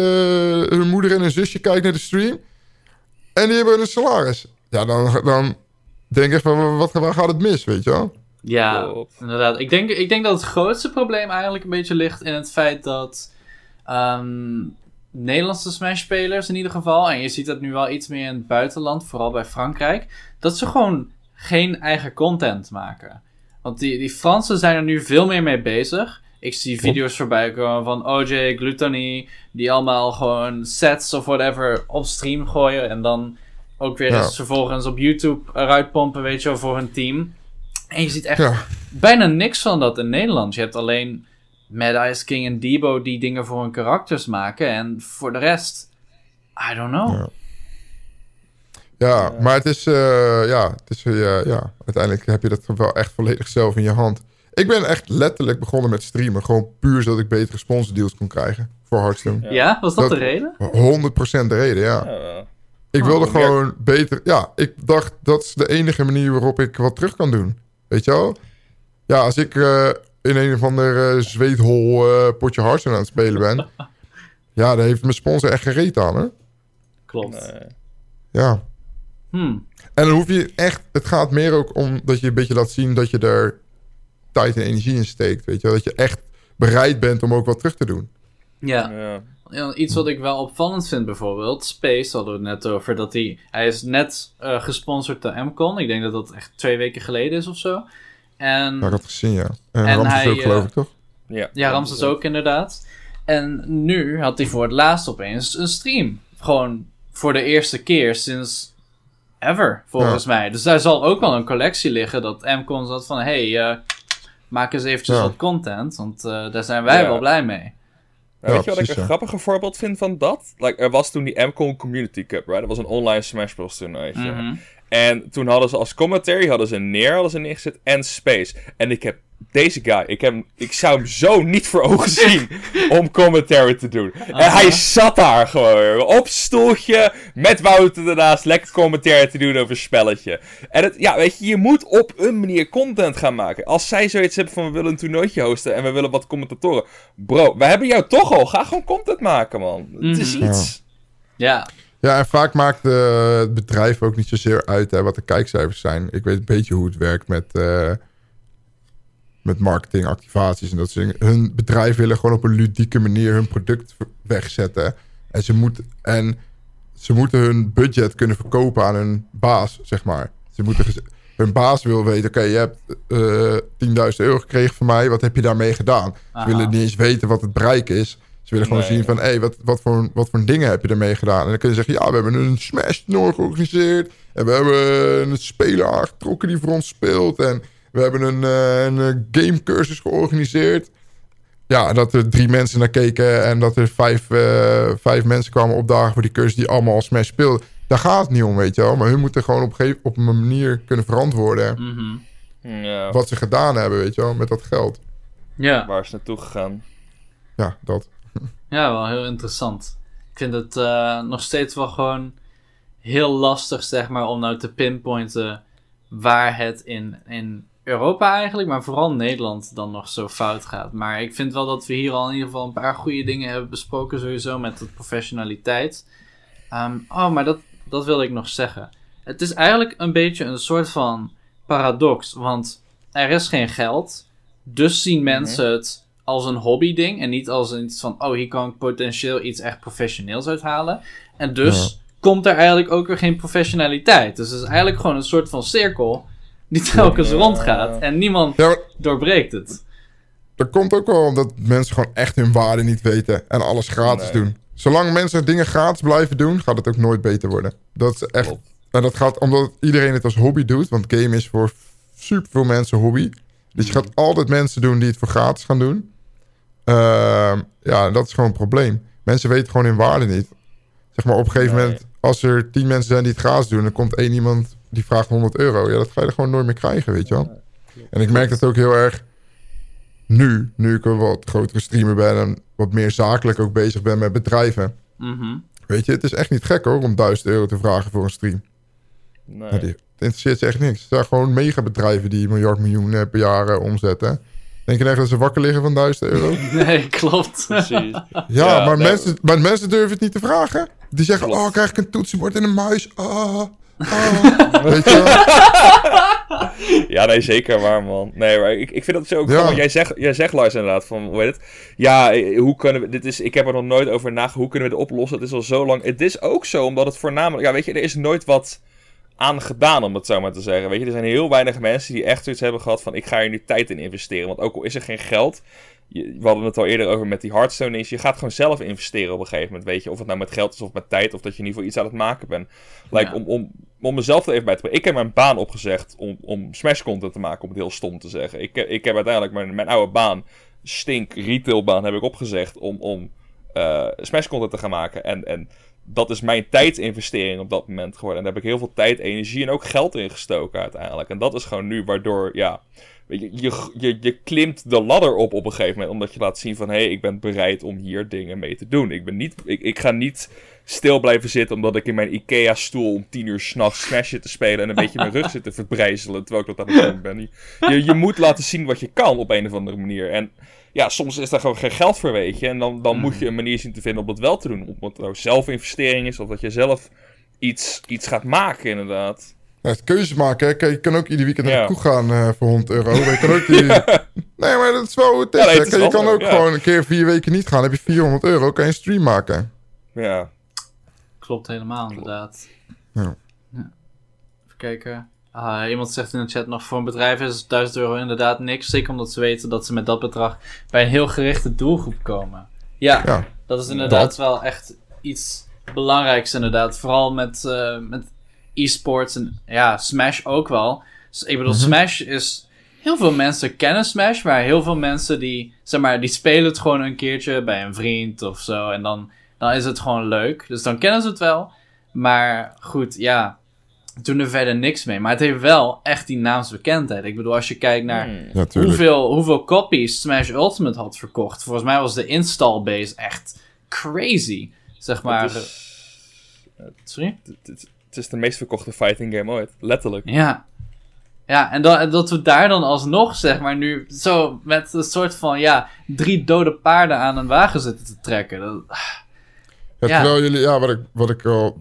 hun moeder en hun zusje kijken naar de stream. En die hebben een salaris. Ja, dan, dan denk ik van... Wat, waar gaat het mis, weet je wel? Ja, Klopt. inderdaad. Ik denk, ik denk dat het grootste probleem eigenlijk een beetje ligt in het feit dat ehm, Nederlandse Smash-spelers in ieder geval, en je ziet dat nu wel iets meer in het buitenland, vooral bij Frankrijk, dat ze gewoon geen eigen content maken. Want die, die Fransen zijn er nu veel meer mee bezig. Ik zie video's voorbij komen van OJ, Gluttony, die allemaal gewoon sets of whatever op stream gooien en dan ook weer Ja. eens vervolgens op YouTube eruit pompen, weet je wel, voor hun team. En je ziet echt Ja, bijna niks van dat in Nederland. Je hebt alleen Mad Ice King en Debo die dingen voor hun karakters maken. En voor de rest, I don't know. Ja. Ja maar het is... eh, ja, het is eh, ja, uiteindelijk heb je dat wel echt volledig zelf in je hand. Ik ben echt letterlijk begonnen met streamen. Gewoon puur zodat ik betere sponsordeals kon krijgen voor Hearthstone. Ja, was dat, Dat- de reden? 100% de reden, ja. Ja, Ik Oh, wilde gewoon beter... Ja, ik dacht dat is de enige manier waarop ik wat terug kan doen. Weet je wel? Ja, als ik eh, in een of ander eh, zweethol eh, potje Hearthstone aan het spelen ben... ja, daar heeft mijn sponsor echt gereed aan, hè? Klopt. Ja. Hmm. En dan hoef je echt... Het gaat meer ook om dat je een beetje laat zien dat je er tijd en energie in steekt. Weet je wel? Dat je echt bereid bent om ook wat terug te doen. Ja. Ja. Ja, iets wat ik wel opvallend vind bijvoorbeeld, Space hadden we het net over, dat hij, hij is net eh, gesponsord door Mcon. Ik denk dat dat echt twee weken geleden is of zo. En Ja, ik had het gezien, ja. En, En Ramses hij, ook, geloof eh, ik, toch? Ja, Ja, Ramses ook inderdaad. En nu had hij voor het laatst opeens een stream. Gewoon voor de eerste keer sinds ever, volgens mij. Dus daar zal ook wel een collectie liggen dat Mcon zat van... hey, eh, maak eens eventjes Ja. wat content, want eh, daar zijn wij Ja. wel blij mee. Ja, weet je wat precies, ik een ja. grappiger voorbeeld vind van dat? Like, er was toen die MCON Community Cup, right? Dat was een online Smash Bros. toernooitje. Mhm. En toen hadden ze als commentary hadden ze Neer hadden ze neergezet en Space. En ik heb deze guy, ik, heb, ik zou hem zo niet voor ogen zien om commentary te doen. En hij zat daar gewoon op stoeltje met Wouter ernaast lekker commentary te doen over spelletje. En het, ja, weet je, je moet op een manier content gaan maken. Als zij zoiets hebben van we willen een toernooitje hosten en we willen wat commentatoren. Bro, we hebben jou toch al. Ga gewoon content maken, man. Het is Mhm. iets. Ja, Ja, en vaak maakt eh, het bedrijf ook niet zozeer uit hè, wat de kijkcijfers zijn. Ik weet een beetje hoe het werkt met, eh, met marketing, activaties en dat soort dingen. Hun bedrijf willen gewoon op een ludieke manier hun product wegzetten. En ze, moet, en ze moeten hun budget kunnen verkopen aan hun baas, zeg maar. Ze moeten hun baas wil weten, oké, je hebt eh 10.000 euro gekregen van mij. Wat heb je daarmee gedaan? Ze willen niet eens weten wat het bereik is. Ze willen gewoon Nee. zien van, hé, hey, wat, wat, voor, wat voor dingen heb je ermee gedaan? En dan kun je zeggen, ja, we hebben een Smash toernooi georganiseerd. En we hebben een speler aangetrokken die voor ons speelt. En we hebben een, eh, een eh, gamecursus georganiseerd. Ja, dat er drie mensen naar keken en dat er vijf, eh, vijf mensen kwamen opdagen voor die cursus die allemaal Smash speelden. Daar gaat het niet om, weet je wel. Maar hun moeten gewoon op, op een manier kunnen verantwoorden mhm. Ja, wat ze gedaan hebben, weet je wel, met dat geld. ja. waar is het naartoe gegaan? ja, dat. Ja, wel heel interessant. Ik vind het eh, nog steeds wel gewoon heel lastig, zeg maar, om nou te pinpointen waar het in, in Europa eigenlijk, maar vooral Nederland dan nog zo fout gaat. Maar ik vind wel dat we hier al in ieder geval een paar goede dingen hebben besproken, sowieso met de professionaliteit. Ehm, oh, maar dat, dat wilde ik nog zeggen. Het is eigenlijk een beetje een soort van paradox, want er is geen geld, dus zien mensen het als een hobbyding en niet als iets van, oh, hier kan ik potentieel iets echt professioneels uithalen. En dus komt er eigenlijk ook weer geen professionaliteit. Dus het is eigenlijk gewoon een soort van cirkel die telkens Ja. rondgaat en niemand Ja, maar doorbreekt het. dat komt ook wel omdat mensen gewoon echt hun waarde niet weten en alles gratis Nee. doen. Zolang mensen dingen gratis blijven doen, gaat het ook nooit beter worden. Dat is echt. Klopt. En dat gaat omdat iedereen het als hobby doet. Want game is voor superveel mensen hobby. Dus je gaat altijd mensen doen die het voor gratis gaan doen. Ehm, ja, dat is gewoon een probleem. Mensen weten gewoon hun waarde niet. Zeg maar op een gegeven Nee. moment, als er tien mensen zijn die het gratis doen, dan komt één iemand die vraagt 100 euro. Ja, dat ga je er gewoon nooit meer krijgen, weet je wel. En ik merk dat ook heel erg nu, nu ik een wat grotere streamer ben en wat meer zakelijk ook bezig ben met bedrijven. Mhm. Weet je, het is echt niet gek hoor om 1000 euro te vragen voor een stream. Nee. Die, het interesseert ze echt niks. Het zijn gewoon megabedrijven die miljard miljoen per jaar eh, omzetten. Denk je echt dat ze wakker liggen van 1000 euro? Nee, klopt. Precies. Ja, Ja, maar, nee. mensen, maar mensen durven het niet te vragen. Die zeggen, Klopt. oh, krijg ik een toetsenbord en een muis? Ah, ah. Weet je wel? Ja, nee, zeker waar, man. Nee, maar ik, ik vind dat zo ook Ja. Jij zegt, jij zegt, Lars, inderdaad, van, hoe heet het? Ja, eh, hoe kunnen we... Dit is, ik heb er nog nooit over nagedacht. Hoe kunnen we dit oplossen? Het is al zo lang... Het is ook zo, omdat het voornamelijk... Ja, weet je, er is nooit wat aan gedaan, om het zo maar te zeggen. Weet je, er zijn heel weinig mensen die echt zoiets hebben gehad van... Ik ga hier nu tijd in investeren. Want ook al is er geen geld... je- we hadden het al eerder over met die Hearthstone is. Je gaat gewoon zelf investeren op een gegeven moment, weet je. Of het nou met geld is of met tijd. Of dat je in ieder geval iets aan het maken bent. Like, Ja. om, om, om mezelf er even bij te brengen. Ik heb mijn baan opgezegd om, om Smash content te maken, om het heel stom te zeggen. Ik, ik heb uiteindelijk mijn, mijn oude baan, stink retailbaan, heb ik opgezegd om, om eh, Smash content te gaan maken. En, en dat is mijn tijdsinvestering op dat moment geworden. En daar heb ik heel veel tijd, energie en ook geld in gestoken uiteindelijk. En dat is gewoon nu waardoor, ja... Je, je, je, je klimt de ladder op op een gegeven moment. Omdat je laat zien van... Hé, hey, ik ben bereid om hier dingen mee te doen. Ik, ben niet, ik, ik ga niet stil blijven zitten... omdat ik in mijn Ikea-stoel om tien uur s'nachts Smash zit te spelen... en een beetje mijn rug zit te verbrijzelen... terwijl ik dat aan het doen ben. Je, je moet laten zien wat je kan op een of andere manier. En ja, soms is daar gewoon geen geld voor, weet je. En dan, dan moet je een manier zien te vinden om dat wel te doen. Of het nou zelf investering is... of dat je zelf iets, iets gaat maken, inderdaad. Ja, het keuzes maken, hè. Kijk, je kan ook ieder weekend naar Ja. de kroeg gaan eh, voor 100 euro. Je kan ook die... Nee, maar dat is wel hoe het is. Ja, nee, hè. het is Kijk, je kan ook ja. gewoon een keer vier weken niet gaan. heb je 400 euro, kan je een stream maken. Ja. Klopt helemaal, inderdaad. Ja. Ja. Even kijken. Ah, iemand zegt in de chat nog, voor een bedrijf is 1000 euro inderdaad niks. Zeker omdat ze weten dat ze met dat bedrag bij een heel gerichte doelgroep komen. Ja, Ja. dat is inderdaad Dat. wel echt iets belangrijks inderdaad. Vooral met, eh, met e-sports en ja, Smash ook wel. Dus ik bedoel, Smash is... Heel veel mensen kennen Smash, maar heel veel mensen die, zeg maar, die spelen het gewoon een keertje bij een vriend of zo. En dan, dan is het gewoon leuk. Dus dan kennen ze het wel. Maar goed, ja, doen er verder niks mee. Maar het heeft wel echt die naamsbekendheid. Ik bedoel, als je kijkt naar Hmm. Ja, hoeveel, hoeveel copies Smash Ultimate had verkocht. Volgens mij was de install base echt crazy. Zeg maar. Het is, Sorry? het, is de meest verkochte fighting game ooit. Letterlijk. Ja. Ja, en dat, dat we daar dan alsnog, zeg maar, nu zo met een soort van, ja, drie dode paarden aan een wagen zitten te trekken. Dat, Ja, Ja. terwijl jullie, ja, wat ik, wat ik al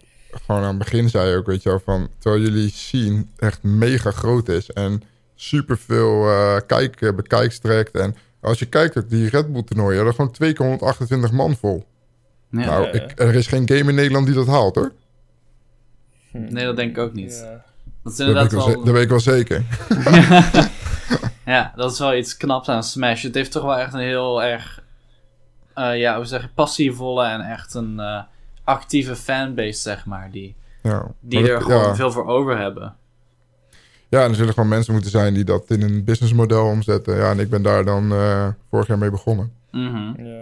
gewoon aan het begin zei ook, weet je wel, van terwijl jullie zien echt mega groot is en superveel eh kijk, eh, bekijks trekt. En als je kijkt ook die Red Bull toernooien, er gewoon twee keer 128 man vol. ja. nou, Ja, ik, er is geen game in Nederland die dat haalt hoor. Nee, dat denk ik ook niet. Ja. Dat is Dat weet, ik inderdaad wel, ze- wel... dat weet ik wel zeker. Ja, dat is wel iets knaps aan Smash. Het heeft toch wel echt een heel erg, eh, ja, hoe zeg je, passievolle en echt een eh, actieve fanbase, zeg maar, die, Ja, die er gewoon ja. veel voor over hebben. Ja, en er zullen gewoon mensen moeten zijn die dat in een businessmodel omzetten. Ja, en ik ben daar dan eh, vorig jaar mee begonnen. Mhm. Ja.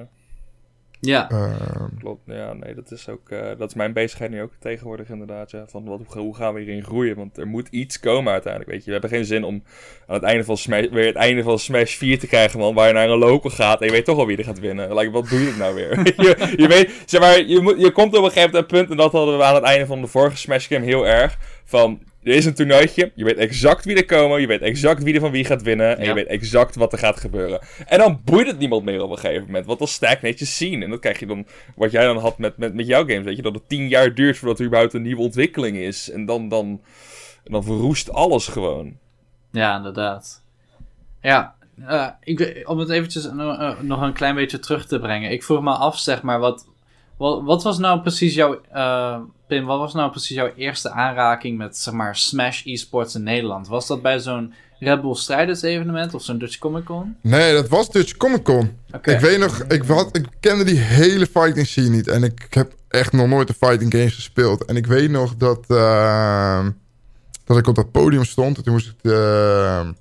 Ja. Ehm, Klopt, ja, nee, dat is ook, eh, dat is mijn bezigheid nu ook tegenwoordig inderdaad, ja. Van wat, hoe, hoe gaan we hierin groeien? Want er moet iets komen uiteindelijk, weet je. We hebben geen zin om aan het einde van Smash, weer het einde van Smash 4 te krijgen, man, waar je naar een local gaat en je weet toch al wie er gaat winnen. Like, wat doe je nou weer? je, je weet, zeg maar, je, moet, je komt op een gegeven moment een punt, en dat hadden we aan het einde van de vorige Smash game heel erg, van er is een toernooitje, je weet exact wie er komen, je weet exact wie er van wie gaat winnen, en Ja. je weet exact wat er gaat gebeuren. En dan boeit het niemand meer op een gegeven moment, want dan stagnate je zien. En dat krijg je dan, wat jij dan had met, met, met jouw games, weet je, dat het tien jaar duurt voordat er überhaupt een nieuwe ontwikkeling is. En dan, dan, dan verroest alles gewoon. Ja, inderdaad. Ja, eh, ik, om het eventjes no- eh, nog een klein beetje terug te brengen. Ik vroeg me af, zeg maar, wat, wat, wat was nou precies jouw... eh, Pim, wat was nou precies jouw eerste aanraking met, zeg maar, Smash esports in Nederland? Was dat bij zo'n Red Bull Strijders evenement of zo'n Dutch Comic Con? nee, dat was Dutch Comic Con. Ik weet nog, ik, had, ik kende die hele fighting scene niet. En ik heb echt nog nooit een fighting games gespeeld. En ik weet nog dat, ehm, dat ik op dat podium stond. En toen moest ik, de,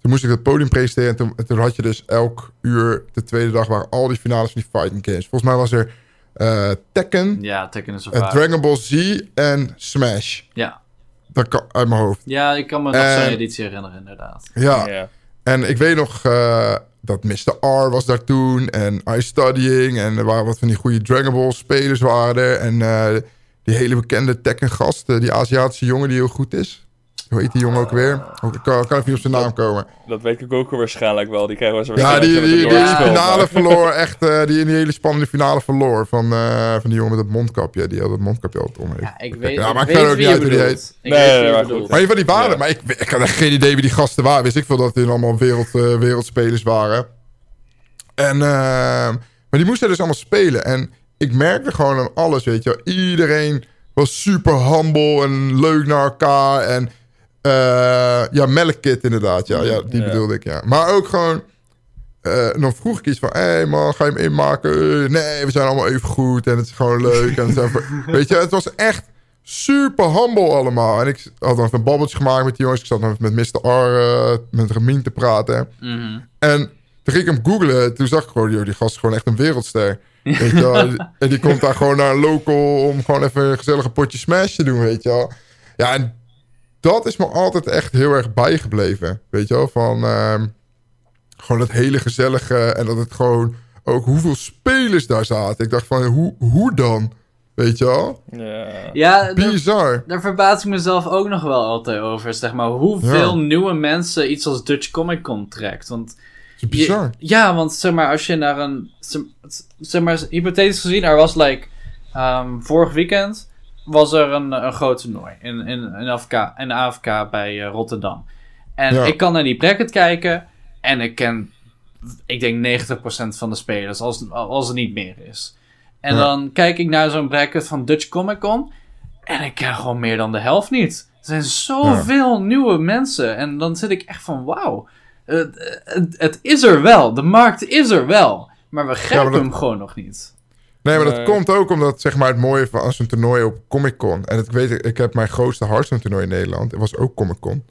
toen moest ik dat podium presenteren. En toen, en toen had je dus elk uur, de tweede dag, waren al die finales van die fighting games. Volgens mij was er eh, Tekken, Ja, Tekken is eh, Dragon Ball Z en Smash. Ja. Dat kan uit mijn hoofd. ja, ik kan me nog zo'n editie herinneren, inderdaad. Ja, en ik weet nog eh, dat Mr. R was daar toen. En I Studying. En er waren wat van die goede Dragon Ball spelers waren er. En eh, die hele bekende Tekken gast. die Aziatische jongen die heel goed is. Hoe heet die jongen ook weer? Ik kan, kan even niet op zijn naam komen. Dat weet ik ook waarschijnlijk wel. Die krijgen we zo Ja, die, die, die finale maar- verloor echt. eh, die in die hele spannende finale verloor. Van, eh, van die jongen met dat mondkapje. Die had dat mondkapje altijd om. Ja, ik weet, Ja, ik maar ik weet ken ook wie niet uit hoe die. Ik Nee, weet wie nee, je maar goed. Maar in geval die waren Ja. Maar ik, ik had echt geen idee wie die gasten waren. Wist ik veel dat die allemaal wereld, eh, wereldspelers waren. En, ehm, maar die moesten dus allemaal spelen. En ik merkte gewoon aan alles, weet je wel. Iedereen was super humble en leuk naar elkaar. En eh, ja, Melkkit inderdaad. Ja, ja die Ja. bedoelde ik, ja. Maar ook gewoon... eh, dan vroeg ik iets van... Hé hey man, ga je hem inmaken? Nee, we zijn allemaal even goed. En het is gewoon leuk. en weet je, het was echt super humble allemaal. En ik had dan even een babbeltje gemaakt met die jongens. Ik zat dan met Mr. R, eh, met Ramin te praten. Mhm. En toen ging ik hem googlen. Toen zag ik gewoon, joh, die gast is gewoon echt een wereldster. Weet je wel? En die komt daar gewoon naar een local om gewoon even een gezellige potje smash te doen, weet je wel. Ja, en dat is me altijd echt heel erg bijgebleven. Weet je wel, van ehm, gewoon dat hele gezellige en dat het gewoon ook hoeveel spelers daar zaten. Ik dacht van, hoe, hoe dan? Weet je wel? Ja. Bizar. daar verbaas ik mezelf ook nog wel altijd over. Zeg maar, hoeveel Ja. nieuwe mensen iets als Dutch Comic Con trekt. Want Het is bizar. Je- ja, want zeg maar, als je naar een. Zeg, zeg maar, hypothetisch gezien, er was like. ehm, vorig weekend was er een, een groot toernooi in, in, in, bij eh, Rotterdam. En Ja. ik kan naar die bracket kijken en ik ken, ik denk 90% van de spelers, als, als het niet meer is. En Ja. dan kijk ik naar zo'n bracket van Dutch Comic Con en ik ken gewoon meer dan de helft niet. Er zijn zoveel nieuwe mensen en dan zit ik echt van wauw. Het, het, het is er wel, de markt is er wel, maar we grijpen dat- hem gewoon nog niet. Nee, maar dat Nee. komt ook omdat zeg maar, het mooie van als een toernooi op Comic Con. En ik weet, ik heb mijn grootste Hearthstone toernooi in Nederland. Het was ook Comic Con.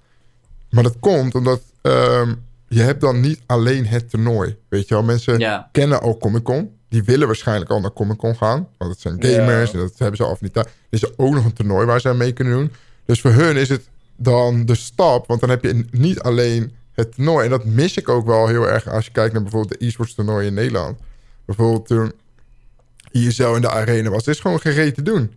Maar dat komt omdat ehm, je hebt dan niet alleen het toernooi. Weet je wel, mensen Ja. kennen al Comic Con. Die willen waarschijnlijk al naar Comic Con gaan. Want het zijn gamers Ja. en dat hebben ze af en toe. Er is er ook nog een toernooi waar ze aan mee kunnen doen. Dus voor hun is het dan de stap. Want dan heb je niet alleen het toernooi. En dat mis ik ook wel heel erg als je kijkt naar bijvoorbeeld de e-sports toernooi in Nederland. Bijvoorbeeld toen ISL in de arena was. Het is gewoon geen reet te doen.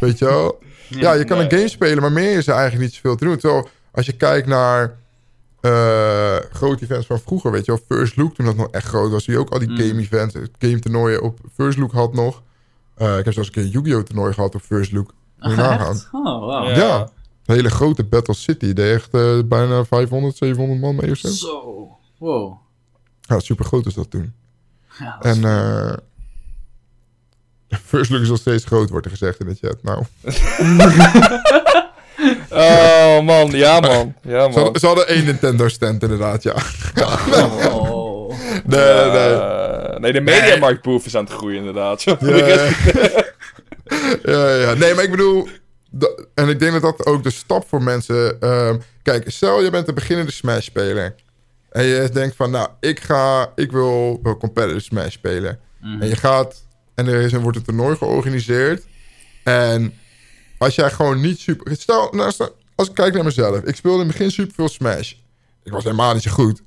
Weet je wel? Ja, je kan nee. een game spelen, maar meer is er eigenlijk niet zoveel te doen. Terwijl als je kijkt naar eh, grote events van vroeger, weet je wel, First Look, toen dat nog echt groot was, zie je ook al die Mm. game events, game toernooien op First Look had nog. Eh, ik heb zelfs een keer een Yu-Gi-Oh toernooi gehad op First Look. Moet Ach, nagaan. echt? Oh, wow. Ja. Ja. Een hele grote Battle City. Deed echt eh, bijna 500, 700 man mee of zo. Zo. Wow. Ja, super groot is dat toen. Ja, dat is- En eh First Look is nog steeds groot, wordt er gezegd in de chat. Nou, Oh man, ja man. Ja ze man. hadden, ze hadden één Nintendo stand inderdaad, ja. oh. Nee, nee. Eh, nee, de mediamarktboef is aan het groeien inderdaad. Ja, ja. ja. Nee, maar ik bedoel... en ik denk dat dat ook de stap voor mensen... ehm, kijk, stel je bent een beginnende Smash-speler. En je denkt van, nou, ik ga... Ik wil wel competitive Smash spelen. Mhm. En je gaat... En er is, er wordt een toernooi georganiseerd. En als jij gewoon niet super... Stel, nou, als ik kijk naar mezelf. Ik speelde in het begin super veel Smash. Ik was helemaal niet zo goed.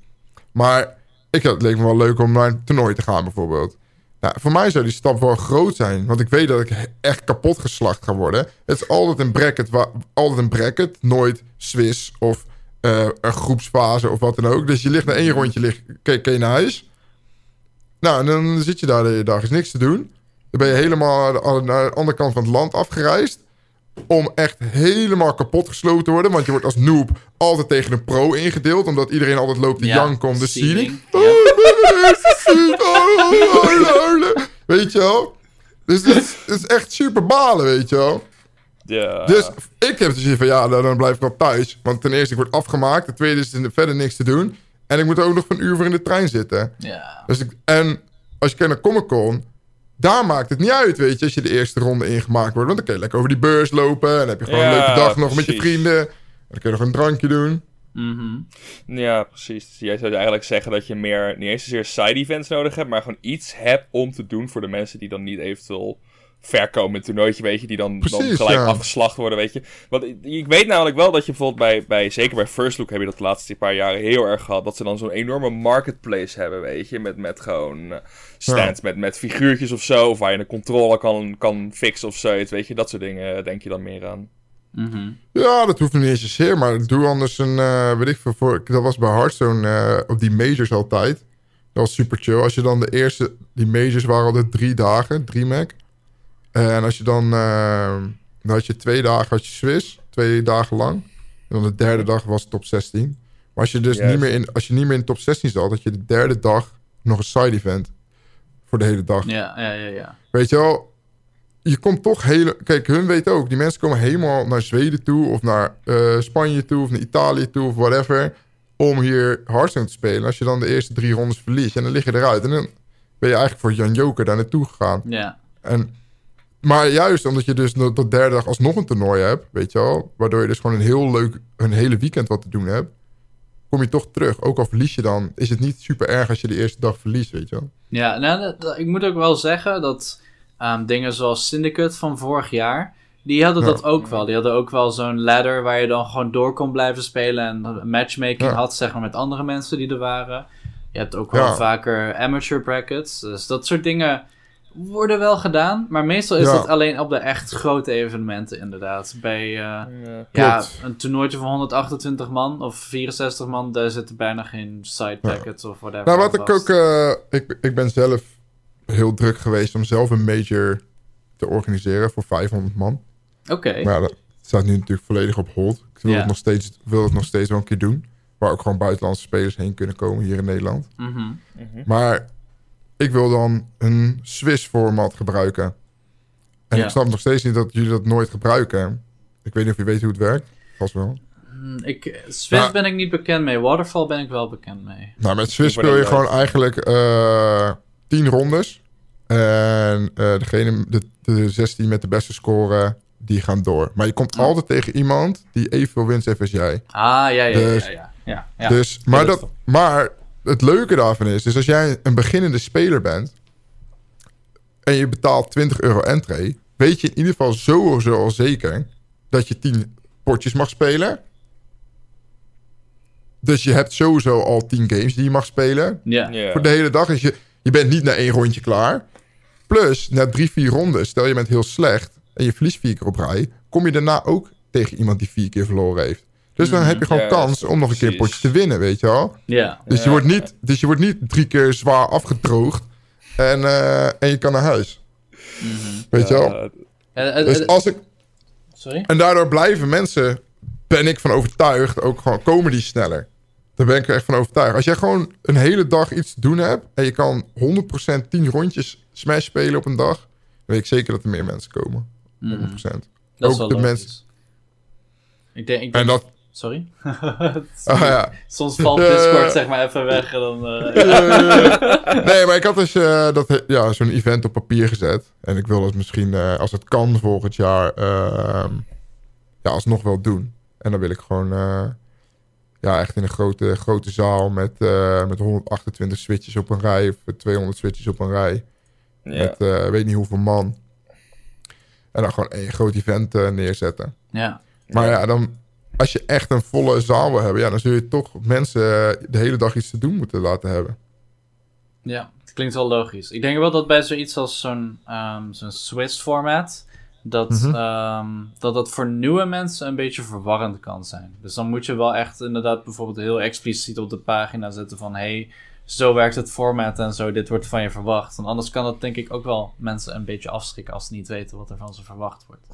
Maar ik, het leek me wel leuk om naar een toernooi te gaan bijvoorbeeld. Nou, voor mij zou die stap wel groot zijn. Want ik weet dat ik echt kapot geslacht ga worden. Het is altijd een bracket. Altijd een bracket. Nooit Swiss of eh, een groepsfase of wat dan ook. Dus je ligt na één rondje lig, kun, kun je naar huis. Nou, en dan zit je daar de hele dag. is niks te doen. Dan ben je helemaal naar de, naar de andere kant van het land afgereisd. Om echt helemaal kapot gesloten te worden. Want je wordt als noob altijd tegen een pro ingedeeld. Omdat iedereen altijd loopt te Ja, janken om de seeding. Ja. Weet je wel? Dus het is, het is echt super balen, weet je wel? Ja. Dus ik heb dus van ja, dan blijf ik wel thuis. Want ten eerste, ik word afgemaakt. Ten tweede is er verder niks te doen. En ik moet ook nog een uur voor in de trein zitten. Ja. Dus ik, en als je kijkt naar Comic Con, daar maakt het niet uit, weet je, als je de eerste ronde ingemaakt wordt. Want dan kun je lekker over die beurs lopen. En dan heb je gewoon een leuke dag nog met je vrienden. En dan kun je nog een drankje doen. Mhm. Ja, precies. Dus jij zou eigenlijk zeggen dat je meer, niet eens zozeer side events nodig hebt, maar gewoon iets hebt om te doen voor de mensen die dan niet eventueel ver komen in het toernooitje, weet je, die dan, dan gelijk ja. afgeslacht worden, weet je. Want ik, ik weet namelijk wel dat je bijvoorbeeld bij, bij, zeker bij First Look heb je dat de laatste paar jaren heel erg gehad, dat ze dan zo'n enorme marketplace hebben, weet je, met, met gewoon eh, stands, met, met figuurtjes of zo, of waar je een controle kan, kan fixen of zoiets, weet je, dat soort dingen eh, denk je dan meer aan. Mhm. Ja, dat hoeft niet eens zozeer, maar doe anders een, eh weet ik veel, voor, dat was bij Hearthstone eh, op die majors altijd. Dat was super chill. Als je dan de eerste, die majors waren altijd drie dagen, drie Mac. En als je dan, eh, dan had je twee dagen had je Swiss, twee dagen lang. En dan de derde dag was top 16. Maar als je dus niet meer, in, als je niet meer in top 16 zat, had je de derde dag nog een side event. Voor de hele dag. Ja, ja, ja, ja. Weet je wel, je komt toch hele... Kijk, hun weten ook, die mensen komen helemaal naar Zweden toe... of naar eh, Spanje toe, of naar Italië toe, of whatever... om hier Hearthstone te spelen. Als je dan de eerste drie rondes verliest... en dan lig je eruit. En dan ben je eigenlijk voor Jan Joker daar naartoe gegaan. Ja. En, maar juist omdat je dus de derde dag alsnog een toernooi hebt... weet je wel... waardoor je dus gewoon een heel leuk... een hele weekend wat te doen hebt... kom je toch terug. Ook al verlies je dan... is het niet super erg als je de eerste dag verliest, weet je wel. Ja, nou, dat- dat- ik moet ook wel zeggen dat ehm, dingen zoals Syndicate van vorig jaar, die hadden Ja. dat ook wel. Die hadden ook wel zo'n ladder waar je dan gewoon door kon blijven spelen en matchmaking Ja. had, zeg maar, met andere mensen die er waren. Je hebt ook wel Ja. vaker amateur brackets, dus dat soort dingen worden wel gedaan, maar meestal is Ja. het alleen op de echt grote evenementen inderdaad. Bij eh, Ja. een toernooitje van 128 man of 64 man, daar zitten bijna geen side brackets of whatever. Nou, wat ik ook... eh, ik, ik ben zelf heel druk geweest om zelf een major te organiseren voor 500 man. Oké. Maar ja, dat staat nu natuurlijk volledig op hold. Ik wil, Ja. het, nog steeds, wil het nog steeds wel een keer doen. Waar ook gewoon buitenlandse spelers heen kunnen komen hier in Nederland. Mhm. Maar ik wil dan een Swiss format gebruiken. En Ja. ik snap nog steeds niet dat jullie dat nooit gebruiken. Ik weet niet of je weet hoe het werkt. Vast wel. Hmm, Ik, Swiss ben ik niet bekend mee. Waterfall ben ik wel bekend mee. Nou, met Swiss speel je gewoon eigenlijk eh 10 rondes. En eh, degene, de, de 16 met de beste score, die gaan door. Maar je komt altijd tegen iemand die evenveel winst heeft als jij. Ah, ja, ja, ja, Dus- ja. ja, ja, ja. dus, maar, dat, maar het leuke daarvan is, dus als jij een beginnende speler bent en je betaalt 20 euro entree, weet je in ieder geval sowieso al zeker dat je 10 potjes mag spelen. Dus je hebt sowieso al 10 games die je mag spelen. ja. Ja. Voor de hele dag is je, je bent niet na één rondje klaar. Plus, na drie, vier rondes, stel je bent heel slecht en je verliest vier keer op rij, kom je daarna ook tegen iemand die vier keer verloren heeft. Dus dan Mhm. heb je gewoon Ja, kans om nog een keer een potje te winnen, weet je wel. Ja. Dus, je wordt niet, dus je wordt niet drie keer zwaar afgedroogd en, eh, en je kan naar huis. Weet je wel? Eh, eh, Dus als ik, sorry? en daardoor blijven mensen, ben ik van overtuigd, ook gewoon komen die sneller. Daar ben ik er echt van overtuigd. Als jij gewoon een hele dag iets te doen hebt en je kan 100% 10 rondjes Smash spelen op een dag, dan weet ik zeker dat er meer mensen komen. 100%. Dat is ook wel de logisch. mensen- Ik denk, ik En denk dat, Sorry? ah ja. Soms valt Eh. Discord zeg maar even weg en dan... eh, nee, maar ik had dus eh, dat, ja, zo'n event op papier gezet. En ik wil dat misschien, eh, als het kan volgend jaar, ehm ja, alsnog wel doen. En dan wil ik gewoon, eh, ja, echt in een grote, grote zaal met, eh, met 128 switches op een rij. Of 200 switches op een rij. Ja. Met eh, weet niet hoeveel man. En dan gewoon één groot event eh, neerzetten. Ja. Maar ja, dan, als je echt een volle zaal wil hebben, ja, dan zul je toch mensen eh, de hele dag iets te doen moeten laten hebben. Ja, het klinkt wel logisch. Ik denk wel dat bij zoiets als zo'n ehm, zo'n Swiss format, dat, Mhm. ehm, dat dat voor nieuwe mensen een beetje verwarrend kan zijn. Dus dan moet je wel echt inderdaad bijvoorbeeld heel expliciet op de pagina zetten van hey, zo werkt het format en zo, dit wordt van je verwacht. Want anders kan dat denk ik ook wel mensen een beetje afschrikken als ze niet weten wat er van ze verwacht wordt.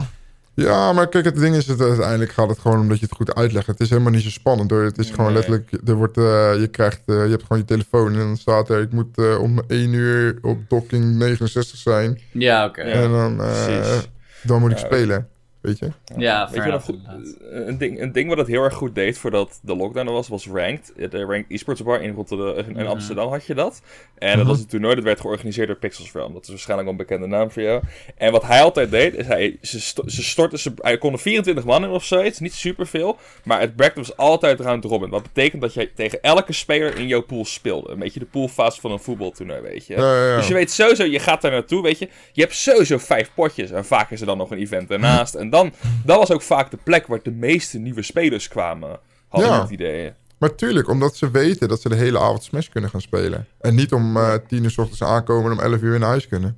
Ja, maar kijk, het ding is, het, uiteindelijk gaat het gewoon omdat je het goed uitlegt. Het is helemaal niet zo spannend hoor. Het is gewoon letterlijk, er wordt, eh, je krijgt, eh, je hebt gewoon je telefoon en dan staat er, ik moet eh, om 1 uur op docking 69 zijn. Ja, oké. En dan, eh, dan moet ik Ja, spelen, weet je. Ja, Weet je goed, inderdaad. een, ding, een ding wat het heel erg goed deed voordat de lockdown er was, was Ranked. De Ranked Esports Bar in, Rotterdam, in Mhm. Amsterdam had je dat. En dat Mhm. was een toernooi dat werd georganiseerd door Pixels Realm. Dat is waarschijnlijk een bekende naam voor jou. En wat hij altijd deed, is hij, ze, sto- ze stortten, ze, hij kon er 24 man in of zoiets, niet superveel. Maar het bracket was altijd round robin. Wat betekent dat jij tegen elke speler in jouw pool speelde. Een beetje de poolfase van een voetbaltoernooi, weet je. Ja, ja, ja. Dus je weet sowieso, je gaat daar naartoe, weet je. Je hebt sowieso vijf potjes. En vaak is er dan nog een event ernaast. En dan, dat was ook vaak de plek waar de meeste nieuwe spelers kwamen. Hadden Ja. het idee. Maar tuurlijk, omdat ze weten dat ze de hele avond Smash kunnen gaan spelen. En niet om eh 10 uur s ochtends aankomen en om 11 uur weer naar huis kunnen.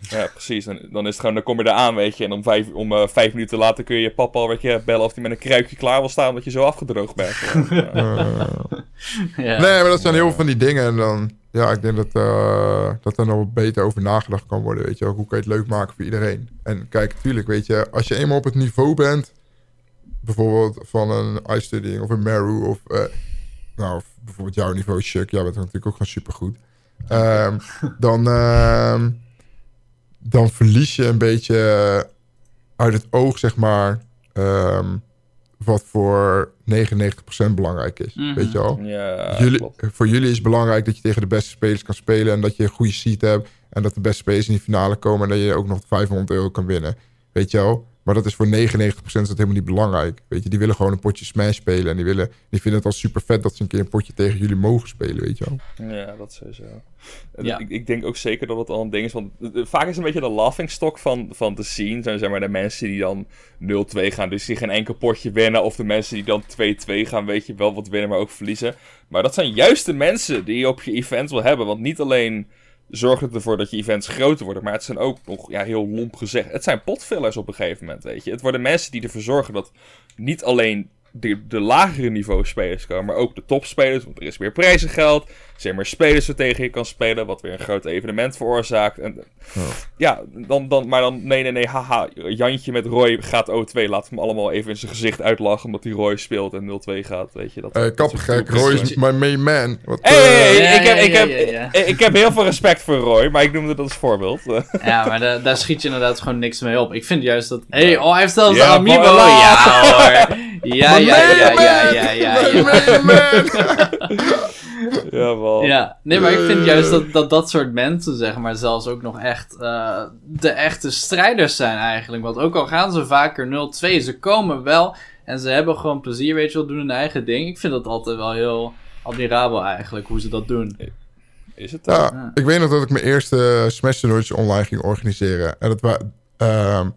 Ja, precies. Dan, dan is het gewoon, dan kom je er aan, weet je. En om vijf, om, eh, vijf minuten later kun je je papa al weet je, bellen of hij met een kruikje klaar wil staan, omdat je zo afgedroogd bent. Ja. Ja. Nee, maar dat zijn heel veel van die dingen. En dan, ja, ik denk dat, eh, dat er nog wat beter over nagedacht kan worden. Weet je wel. Hoe kan je het leuk maken voor iedereen? En kijk, tuurlijk, weet je, als je eenmaal op het niveau bent, bijvoorbeeld van een iStudying of een Meru of, eh, nou, of bijvoorbeeld jouw niveau, Chuck, jij bent natuurlijk ook gewoon supergoed. Ehm, dan, ehm, dan verlies je een beetje uit het oog, zeg maar, ehm, wat voor 99% belangrijk is. Mhm. Weet je wel? Ja, jullie, klopt. voor jullie is het belangrijk dat je tegen de beste spelers kan spelen en dat je een goede seat hebt en dat de beste spelers in die finale komen en dat je ook nog 500 euro kan winnen. Weet je wel? Maar dat is voor 99% is dat helemaal niet belangrijk. Weet je, die willen gewoon een potje Smash spelen en die, willen, die vinden het al super vet dat ze een keer een potje tegen jullie mogen spelen, weet je wel? Ja, dat sowieso. Ja. Ik, ik denk ook zeker dat het al een ding is. Want eh, vaak is het een beetje de laughingstock van, van de scene. Zijn zeg maar de mensen die dan 0-2 gaan. Dus die geen enkel potje winnen. Of de mensen die dan 2-2 gaan. Weet je wel wat winnen, maar ook verliezen. Maar dat zijn juist de mensen die je op je event wil hebben. Want niet alleen zorgt het ervoor dat je events groter worden. Maar het zijn ook nog, ja, heel lomp gezegd. Het zijn potfillers op een gegeven moment. Weet je. Het worden mensen die ervoor zorgen dat niet alleen de, de lagere niveau spelers komen, maar ook de topspelers. Want er is meer prijzengeld. Er zijn meer spelers waar tegen je kan spelen, wat weer een groot evenement veroorzaakt. En, ja, dan, dan, maar dan, nee, nee, nee, haha. Jantje met Roy gaat O2. Laat hem allemaal even in zijn gezicht uitlachen, omdat hij Roy speelt en 0-2 gaat. Weet je, dat, Eh soort Roy is my main man. Wat, Hey, hey, hey, Ja, ik, heb, ja, ik, heb, ja, ik heb heel veel respect voor Roy, maar ik noemde dat als voorbeeld. Ja, maar da- daar schiet je inderdaad gewoon niks mee op. Ik vind juist dat... Hé, hey, oh, hij heeft zelfs Ja, een amiibo. Ja hoor. Ja, ja, ja, ja, ja, ja, ja. Man. ja, wel. Ja, nee, maar ik vind juist dat, dat dat soort mensen, zeg maar, zelfs ook nog echt eh, de echte strijders zijn eigenlijk. Want ook al gaan ze vaker 0-2, ze komen wel en ze hebben gewoon plezier, weet je wel, doen hun eigen ding. Ik vind dat altijd wel heel admirabel eigenlijk, hoe ze dat doen. Is het dan? Ja, ik weet nog dat ik mijn eerste Smash toernooitje online ging organiseren. En dat wa ehm,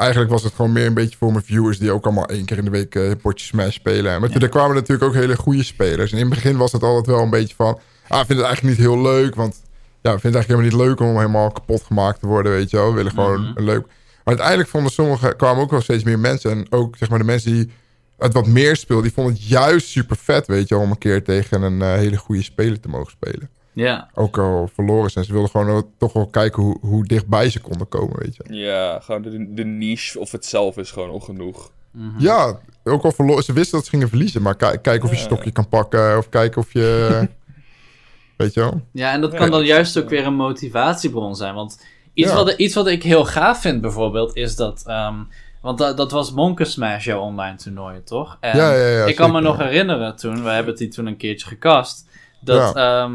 eigenlijk was het gewoon meer een beetje voor mijn viewers... die ook allemaal één keer in de week eh, een potje Smash spelen. Maar er kwamen natuurlijk ook hele goede spelers. En in het begin was het altijd wel een beetje van... Ah, ik vind het eigenlijk niet heel leuk, want... Ja, ik vind het eigenlijk helemaal niet leuk om helemaal kapot gemaakt te worden, weet je wel. We willen gewoon Mhm. een leuk... Maar uiteindelijk vonden sommigen... kwamen ook wel steeds meer mensen. En ook, zeg maar, de mensen die het wat meer speelden... die vonden het juist super vet, weet je wel... om een keer tegen een eh, hele goede speler te mogen spelen Ja, ook al verloren zijn. Ze wilden gewoon toch wel kijken hoe, hoe dichtbij ze konden komen, weet je. Ja, gewoon de, de niche of het zelf is gewoon ongenoeg. Mhm. Ja, ook al verloren. Ze wisten dat ze gingen verliezen, maar ki- kijken of je Ja. stokje kan pakken of kijken of je... weet je wel? Ja, en dat Ja, kan dan juist ook weer een motivatiebron zijn. Want iets, Ja. wat, iets wat ik heel gaaf vind bijvoorbeeld, is dat... ehm, want dat, dat was Monken Smash, jouw online toernooi, toch? En Ja, ja, ja, ik kan me nog herinneren toen, we hebben die toen een keertje gecast... Dat ehm,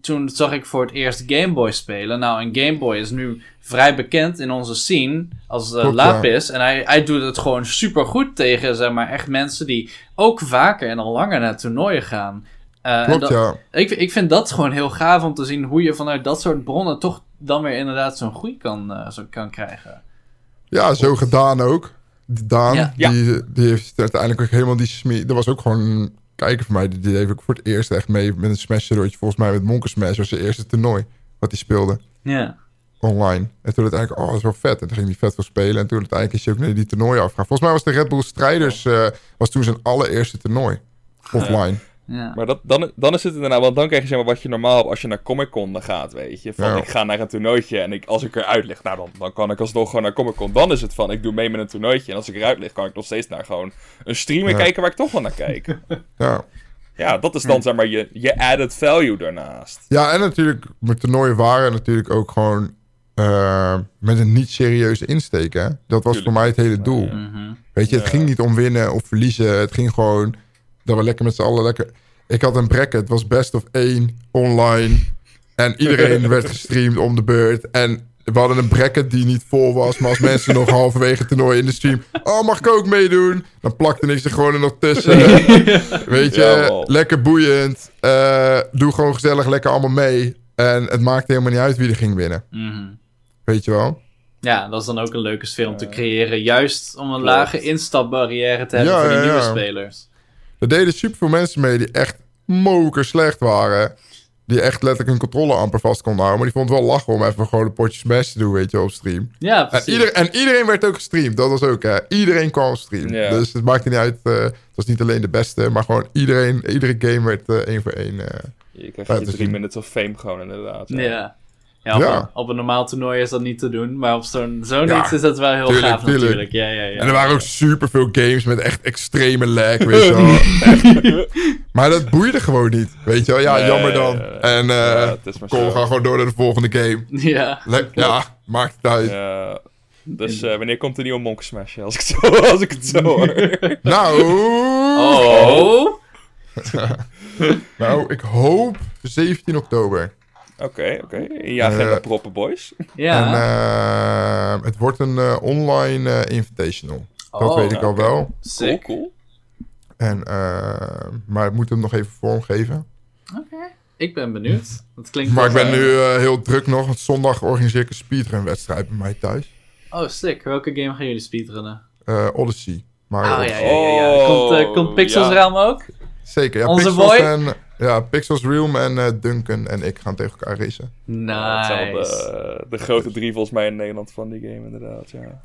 toen zag ik voor het eerst Game Boy spelen. Nou, en Game Boy is nu vrij bekend in onze scene als ja. Lapis. En hij, hij doet het gewoon super goed tegen, zeg maar, echt mensen die ook vaker en al langer naar toernooien gaan. Eh, Klopt, dat- ja. ik, ik vind dat gewoon heel gaaf om te zien hoe je vanuit dat soort bronnen toch dan weer inderdaad zo'n groei kan, eh, zo kan krijgen. Ja, zo gedaan ook. Daan, Ja. Ja. Die, die heeft uiteindelijk ook helemaal die smie... Dat was ook gewoon een kijker van mij. Die, die heeft ook voor het eerst echt mee met een smash toernooitje. Volgens mij met Monken Smash was zijn eerste toernooi. Wat hij speelde. Ja. Online. En toen uiteindelijk, oh, dat is wel vet. En toen ging hij vet veel spelen. En toen uiteindelijk is hij ook naar die toernooien afgegaan. Volgens mij was de Red Bull Strijders... eh, was toen zijn allereerste toernooi. Offline. Ja. Maar dat, dan, dan is het inderdaad, want dan krijg je zeg maar wat je normaal hebt als je naar Comic Con gaat, weet je. Van Ja. ik ga naar een toernooitje en ik, als ik eruit lig, nou dan, dan kan ik alsnog gewoon naar Comic Con. Dan is het van, ik doe mee met een toernooitje en als ik eruit lig, kan ik nog steeds naar gewoon een streamer Ja. kijken waar ik toch wel naar kijk. Ja. ja, dat is dan zeg maar je, je added value daarnaast. Ja, en natuurlijk, mijn toernooien waren natuurlijk ook gewoon eh, met een niet serieuze insteek. Hè? Dat was Tuurlijk. voor mij het hele doel. Mhm. Weet je, het Ja. ging niet om winnen of verliezen. Het ging gewoon dat we lekker met z'n allen lekker... Ik had een bracket, het was best of één online. En iedereen werd gestreamd om de beurt. En we hadden een bracket die niet vol was. Maar als mensen nog halverwege het toernooi in de stream... Oh, mag ik ook meedoen? Dan plakte ik er gewoon er nog tussen. Weet je, lekker boeiend. Eh, doe gewoon gezellig lekker allemaal mee. En het maakte helemaal niet uit wie er ging winnen. Mhm. Weet je wel? Ja, dat is dan ook een leuke sfeer om te creëren. Juist om een Klopt. lage instapbarrière te hebben Ja, voor die ja, nieuwe ja. spelers. Er deden superveel mensen mee die echt moker slecht waren. Die echt letterlijk hun controle amper vast konden houden. Maar die vond het wel lachen om even gewoon een potje smash te doen, weet je, op stream. Ja, En, precies. ieder, en iedereen werd ook gestreamd. Dat was ook, hè. Iedereen kwam op stream. Ja. Dus het maakte niet uit. eh, het was niet alleen de beste, maar gewoon iedereen, iedere game werd eh, één voor één. eh. Je krijgt je drie minutes of fame gewoon inderdaad. Ja. Ja, op, Ja. Een, op een normaal toernooi is dat niet te doen. Maar op zo'n zo'n Ja, iets is dat wel heel tuurlijk, gaaf tuurlijk. natuurlijk. Ja, ja, ja. En er waren ook superveel games met echt extreme lag, weet je wel. Echt. Maar dat boeide gewoon niet, weet je wel. Ja, Nee, jammer dan. En eh maar kom, we gaan gewoon door naar de volgende game. Ja. Le- ja, maakt het uit. Ja. Dus eh, wanneer komt de nieuwe Monk Smash? Als ik het zo, als ik het zo hoor. Nou, Oh! nou, ik hoop 17 oktober. Oké, oké. In je agenda Eh, proppen, boys. Ja. En eh, het wordt een eh, online invitational. Dat Oh, weet ik al oké. wel. Cool, Sick. cool. En, eh, maar ik moet hem nog even vormgeven. Ik ben benieuwd. Dat klinkt Maar ik ben nu heel druk nog. Want zondag organiseer ik een speedrun wedstrijd bij mij thuis. Oh, sick. Welke game gaan jullie speedrunnen? Eh, Odyssey. Mario Oh, ja, Odyssey. ja, ja. ja. Komt, eh, komt Pixels ja. Realm ook? Zeker. Ja, Onze Pixels boy? En, ja, Pixels Realm en eh, Duncan en ik gaan tegen elkaar racen. Ja, zijn Nice. de, de grote drie volgens mij in Nederland van die game, inderdaad. Ja.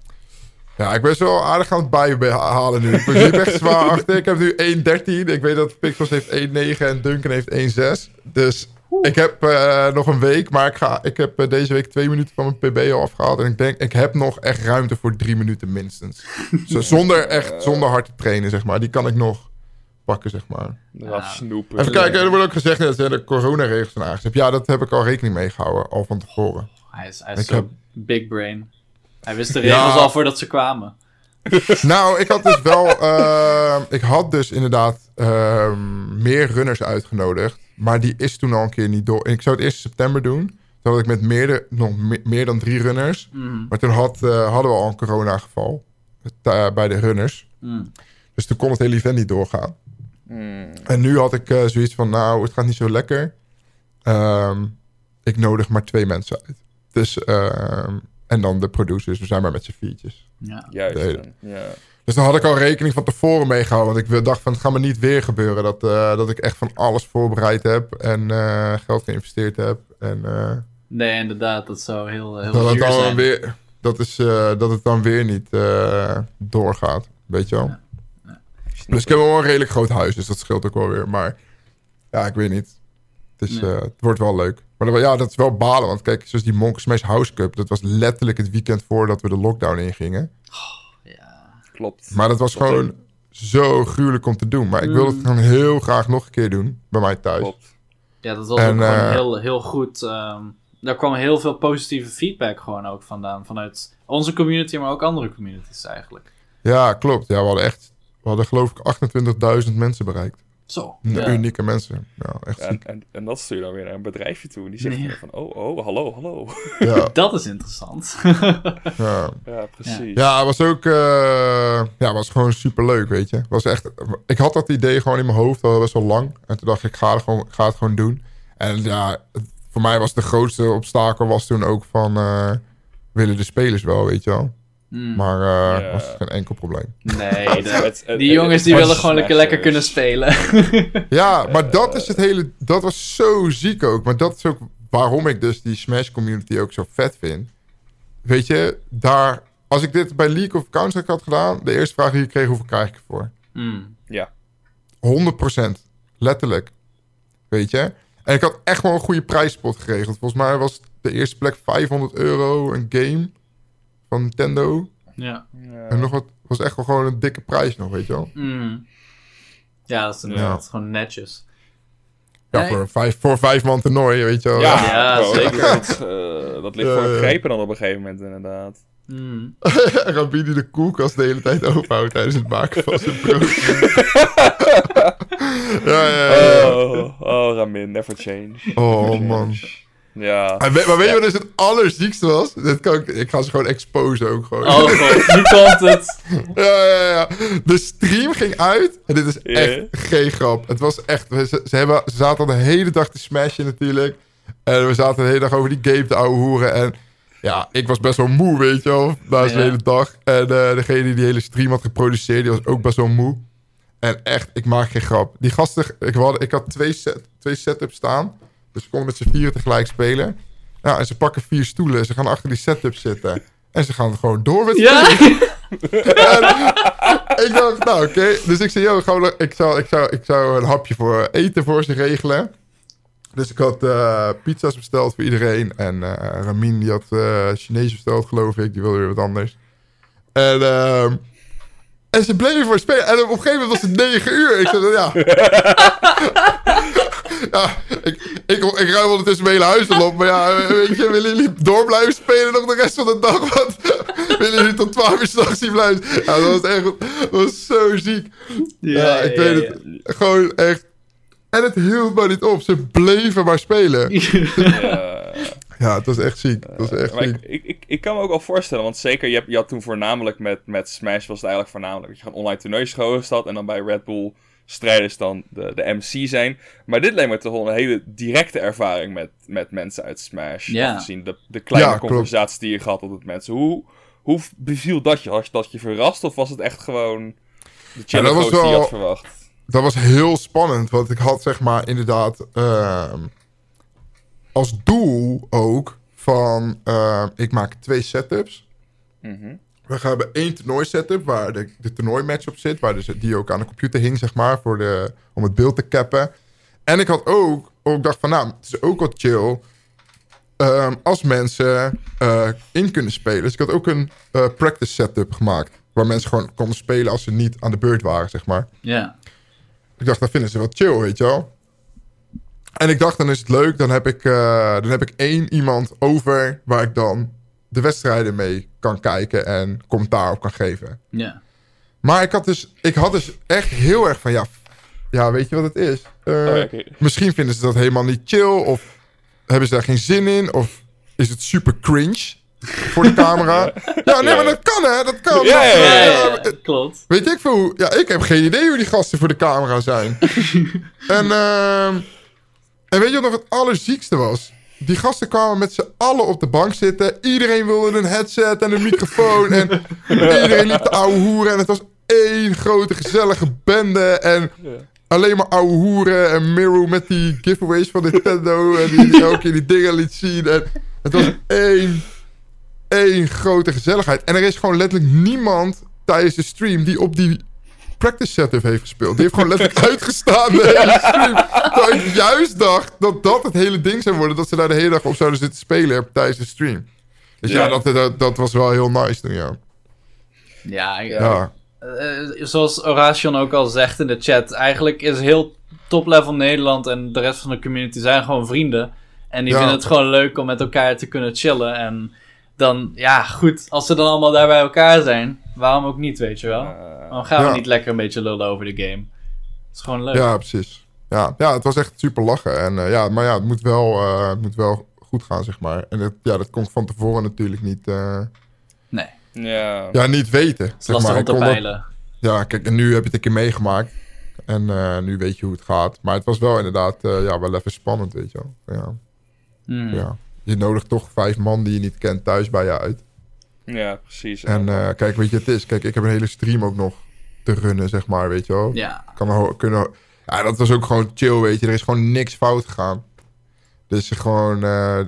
Ja, ik ben zo aardig aan het bijhalen nu. Ik ben nu echt zwaar achter. Ik heb nu 1.13. Ik weet dat Pixels heeft 1.9 en Duncan heeft 1.6. Dus ik heb eh, nog een week. Maar ik, ga, ik heb eh, deze week twee minuten van mijn PB al afgehaald. En ik denk, ik heb nog echt ruimte voor drie minuten minstens. Zo, zonder, echt, zonder hard te trainen, zeg maar. Die kan ik nog pakken, zeg maar. Ja. snoepen. Even kijken, er wordt ook gezegd dat er de coronaregels zijn aangezet. Ja, dat heb ik al rekening mee gehouden, al van tevoren. Hij is, hij is Ik zo heb- big brain. Hij wist de Ja. regels al voordat ze kwamen. Nou, ik had dus wel. eh, ik had dus inderdaad ehm, meer runners uitgenodigd. Maar die is toen al een keer niet door. Ik zou het eerst in september doen. Toen had ik met meerdere, nog me- meer dan drie runners. Mm, Maar toen had, eh, hadden we al een corona-geval eh, bij de runners. mm. Dus toen kon het hele event niet doorgaan. Hmm. En nu had ik eh, zoiets van: Nou, het gaat niet zo lekker. Ehm, ik nodig maar twee mensen uit. Dus, ehm, en dan de producers. We zijn maar met z'n viertjes. Ja. Juist. Ja. Dus dan had ik al rekening van tevoren meegehouden. Want ik wil- dacht van het gaat me niet weer gebeuren. Dat, eh, dat ik echt van alles voorbereid heb. En eh, geld geïnvesteerd heb. En eh, Nee, inderdaad. Dat zou heel, heel dat, het dan zijn. weer, dat, is, eh, dat het dan weer niet eh, doorgaat. Weet je wel? Ja. Dus ik heb wel een redelijk groot huis. Dus dat scheelt ook wel weer. Maar ja, ik weet niet. Nee. eh, het wordt wel leuk. Maar dat- ja, dat is wel balen. Want kijk, zoals die Monk Smash House Cup. Dat was letterlijk het weekend voordat we de lockdown ingingen. Ja. Klopt. Maar dat was Klopt, gewoon zo gruwelijk om te doen. Maar ik wil het Mm. gewoon heel graag nog een keer doen. Bij mij thuis. Klopt. ja, dat was En, ook gewoon eh, heel, heel goed. ehm, daar kwam heel veel positieve feedback gewoon ook vandaan. Vanuit onze community, maar ook andere communities eigenlijk. Ja, klopt. Ja, we hadden echt... We hadden geloof ik 28.000 mensen bereikt. Zo. Ja. Unieke mensen. Ja, echt En, ziek. en, en dat stuur je dan weer naar een bedrijfje toe. En die zegt Nee. van, oh, oh, hallo, hallo. Ja, Dat is interessant. ja. Ja, precies. ja, het was ook... eh, ja, was gewoon super leuk, weet je. Was echt, ik had dat idee gewoon in mijn hoofd al best wel lang. En toen dacht ik, ik ga, het gewoon, ik ga het gewoon doen. En ja, voor mij was de grootste obstakel was toen ook van... eh, willen de spelers wel, weet je wel. Hmm. Maar eh Ja. was geen enkel probleem. Nee, Het- de- het- het- die jongens die willen gewoon lekker, lekker kunnen spelen. Ja, maar dat is het hele... Dat was zo ziek ook. Maar dat is ook waarom ik dus die Smash community ook zo vet vind. Weet je, daar... Als ik dit bij League of Counter-Strike had gedaan... De eerste vraag die ik kreeg, hoeveel krijg ik ervoor? Hmm. Ja. 100%. Letterlijk. Weet je? En ik had echt wel een goede prijspot geregeld. Volgens mij was de eerste plek 500 euro een game van Nintendo. Ja. Ja. En nog wat was echt wel gewoon een dikke prijs nog, weet je wel? Hmm. Ja, dat is inderdaad gewoon netjes. Ja, Nee. voor, vijf, voor vijf man toernooi, weet je wel. Ja, Ja, bro, zeker. Dat, eh, dat ligt voor ja. begrepen dan op een gegeven moment, inderdaad. Hmm. Rabbi die de koelkast de hele tijd openhoudt tijdens het maken van zijn brood. ja, ja, ja. Oh, oh, Ramin, never change. Oh, man. Ja. En we- maar weet je wat dus het allerziekste was? Dit kan ik, ik ga ze gewoon exposen ook gewoon. Oh god, nu komt het. Ja, ja, ja. De stream ging uit. En dit is echt geen grap. Het was echt... Ze, ze, hebben, ze zaten al de hele dag te smashen natuurlijk. En we zaten de hele dag over die game te ouwe hoeren. En ja, ik was best wel moe, weet je wel. Na zo'n Ja. hele dag. En eh, degene die die hele stream had geproduceerd, die was ook best wel moe. En echt, ik maak geen grap. Die gasten... Ik, had, ik had twee, set, twee setups staan. Dus ze konden met z'n vieren tegelijk spelen. Ja, en ze pakken vier stoelen. Ze gaan achter die setup zitten. En ze gaan gewoon door met Ja? ik dacht, nou oké. Dus ik zei, we, ik, zou, ik, zou, ik zou een hapje voor eten voor ze regelen. Dus ik had eh, pizza's besteld voor iedereen. En eh Ramin die had eh Chinees besteld, geloof ik. Die wilde weer wat anders. En, ehm, en ze bleven voor spelen. En op een gegeven moment was het 9 uur. Ik zei, ja. ja, ik, ik, ik ruim ondertussen mijn hele huis al op. Maar ja, weet je, willen jullie door blijven spelen nog de rest van de dag? Wat? willen jullie tot 12 uur s'nachts hier blijven? Ja, dat was echt, dat was zo ziek. Ja, ik weet het. Gewoon echt. En het hield maar niet op. Ze bleven maar spelen. Ja. Ja, het was echt ziek. Het was echt Maar ziek. ik, ik, ik, kan me ook wel voorstellen, want zeker, je, hebt, je had toen voornamelijk met, met Smash, was het eigenlijk voornamelijk dat je gewoon online toernoois had en dan bij Red Bull strijders dan de, de MC zijn. Maar dit leek me toch wel een hele directe ervaring met, met mensen uit Smash. Ja. Afgezien de, de kleine Ja, conversaties die je gehad had met mensen. Hoe, hoe beviel dat je? Had je dat je verrast of was het echt gewoon de was die je wel- had verwacht? Dat was heel spannend. Want ik had zeg maar inderdaad... ehm, als doel ook van... ehm, ik maak twee setups. Mhm. We gaan hebben één toernooi setup waar de, de toernooimatch op zit. Waar dus, die ook aan de computer hing, zeg maar, voor de, om het beeld te cappen. En ik had ook, ook dacht van, nou, het is ook wat chill ehm, als mensen eh, in kunnen spelen. Dus ik had ook een eh, practice setup gemaakt. Waar mensen gewoon konden spelen als ze niet aan de beurt waren, zeg maar. Ja. Ik dacht, dat vinden ze wel chill, weet je wel. En ik dacht, dan is het leuk. Dan heb ik, eh, dan heb ik één iemand over waar ik dan de wedstrijden mee kan kijken en commentaar op kan geven. Ja. Maar ik had dus, ik had dus echt heel erg van, ja, ja weet je wat het is? Eh, Oh. Misschien vinden ze dat helemaal niet chill of hebben ze daar geen zin in of is het super cringe voor de camera. ja, nee, Ja. maar dat kan hè, dat kan. Ja, ja, Dat- ja, Ja, ja. ja, ja, klopt. Weet ik veel hoe... Ja, ik heb geen idee hoe die gasten voor de camera zijn. en, ehm, en weet je wat nog het allerziekste was? Die gasten kwamen met z'n allen op de bank zitten. Iedereen wilde een headset en een microfoon. en iedereen liep te ouwe hoeren. En het was één grote gezellige bende. En alleen maar ouwe hoeren. En Miru met die giveaways van Nintendo. En die, die elke keer die dingen liet zien. En het was één één grote gezelligheid. En er is gewoon letterlijk niemand tijdens de stream die op die practice setup heeft gespeeld. Die heeft gewoon letterlijk uitgestaan de hele stream. Terwijl ik juist dacht dat dat het hele ding zou worden. Dat ze daar de hele dag op zouden zitten spelen tijdens de stream. Dus ja, Ja. dat, dat, dat was wel heel nice toen, ja. Ja, ik- Ja, eh, zoals Oration ook al zegt in de chat, eigenlijk is heel top-level Nederland en de rest van de community zijn gewoon vrienden. En die Ja. vinden het gewoon leuk om met elkaar te kunnen chillen. En dan, ja, goed, als ze dan allemaal daar bij elkaar zijn, waarom ook niet, weet je wel? Eh, Dan gaan we Ja. niet lekker een beetje lullen over de game. is gewoon leuk. Ja, precies. Ja, ja, het was echt super lachen. En, eh, ja, maar ja, het moet, wel, eh, het moet wel goed gaan, zeg maar. En het, ja, dat kon ik van tevoren natuurlijk niet, eh, Nee, Ja. ja, niet weten. het is zeg lastig maar. om te Ik kon dat- peilen. ja, kijk, en nu heb je het een keer meegemaakt. En eh, nu weet je hoe het gaat. Maar het was wel inderdaad eh, ja, wel even spannend, weet je wel. Ja, Hmm. ja. Je nodigt toch vijf man die je niet kent thuis bij je uit. Ja, precies. En eh, kijk, weet je, het is. Kijk, ik heb een hele stream ook nog te runnen, zeg maar, weet je wel. Ja, Kan kunnen. Ja, dat was ook gewoon chill, weet je. Er is gewoon niks fout gegaan. Dus gewoon, eh,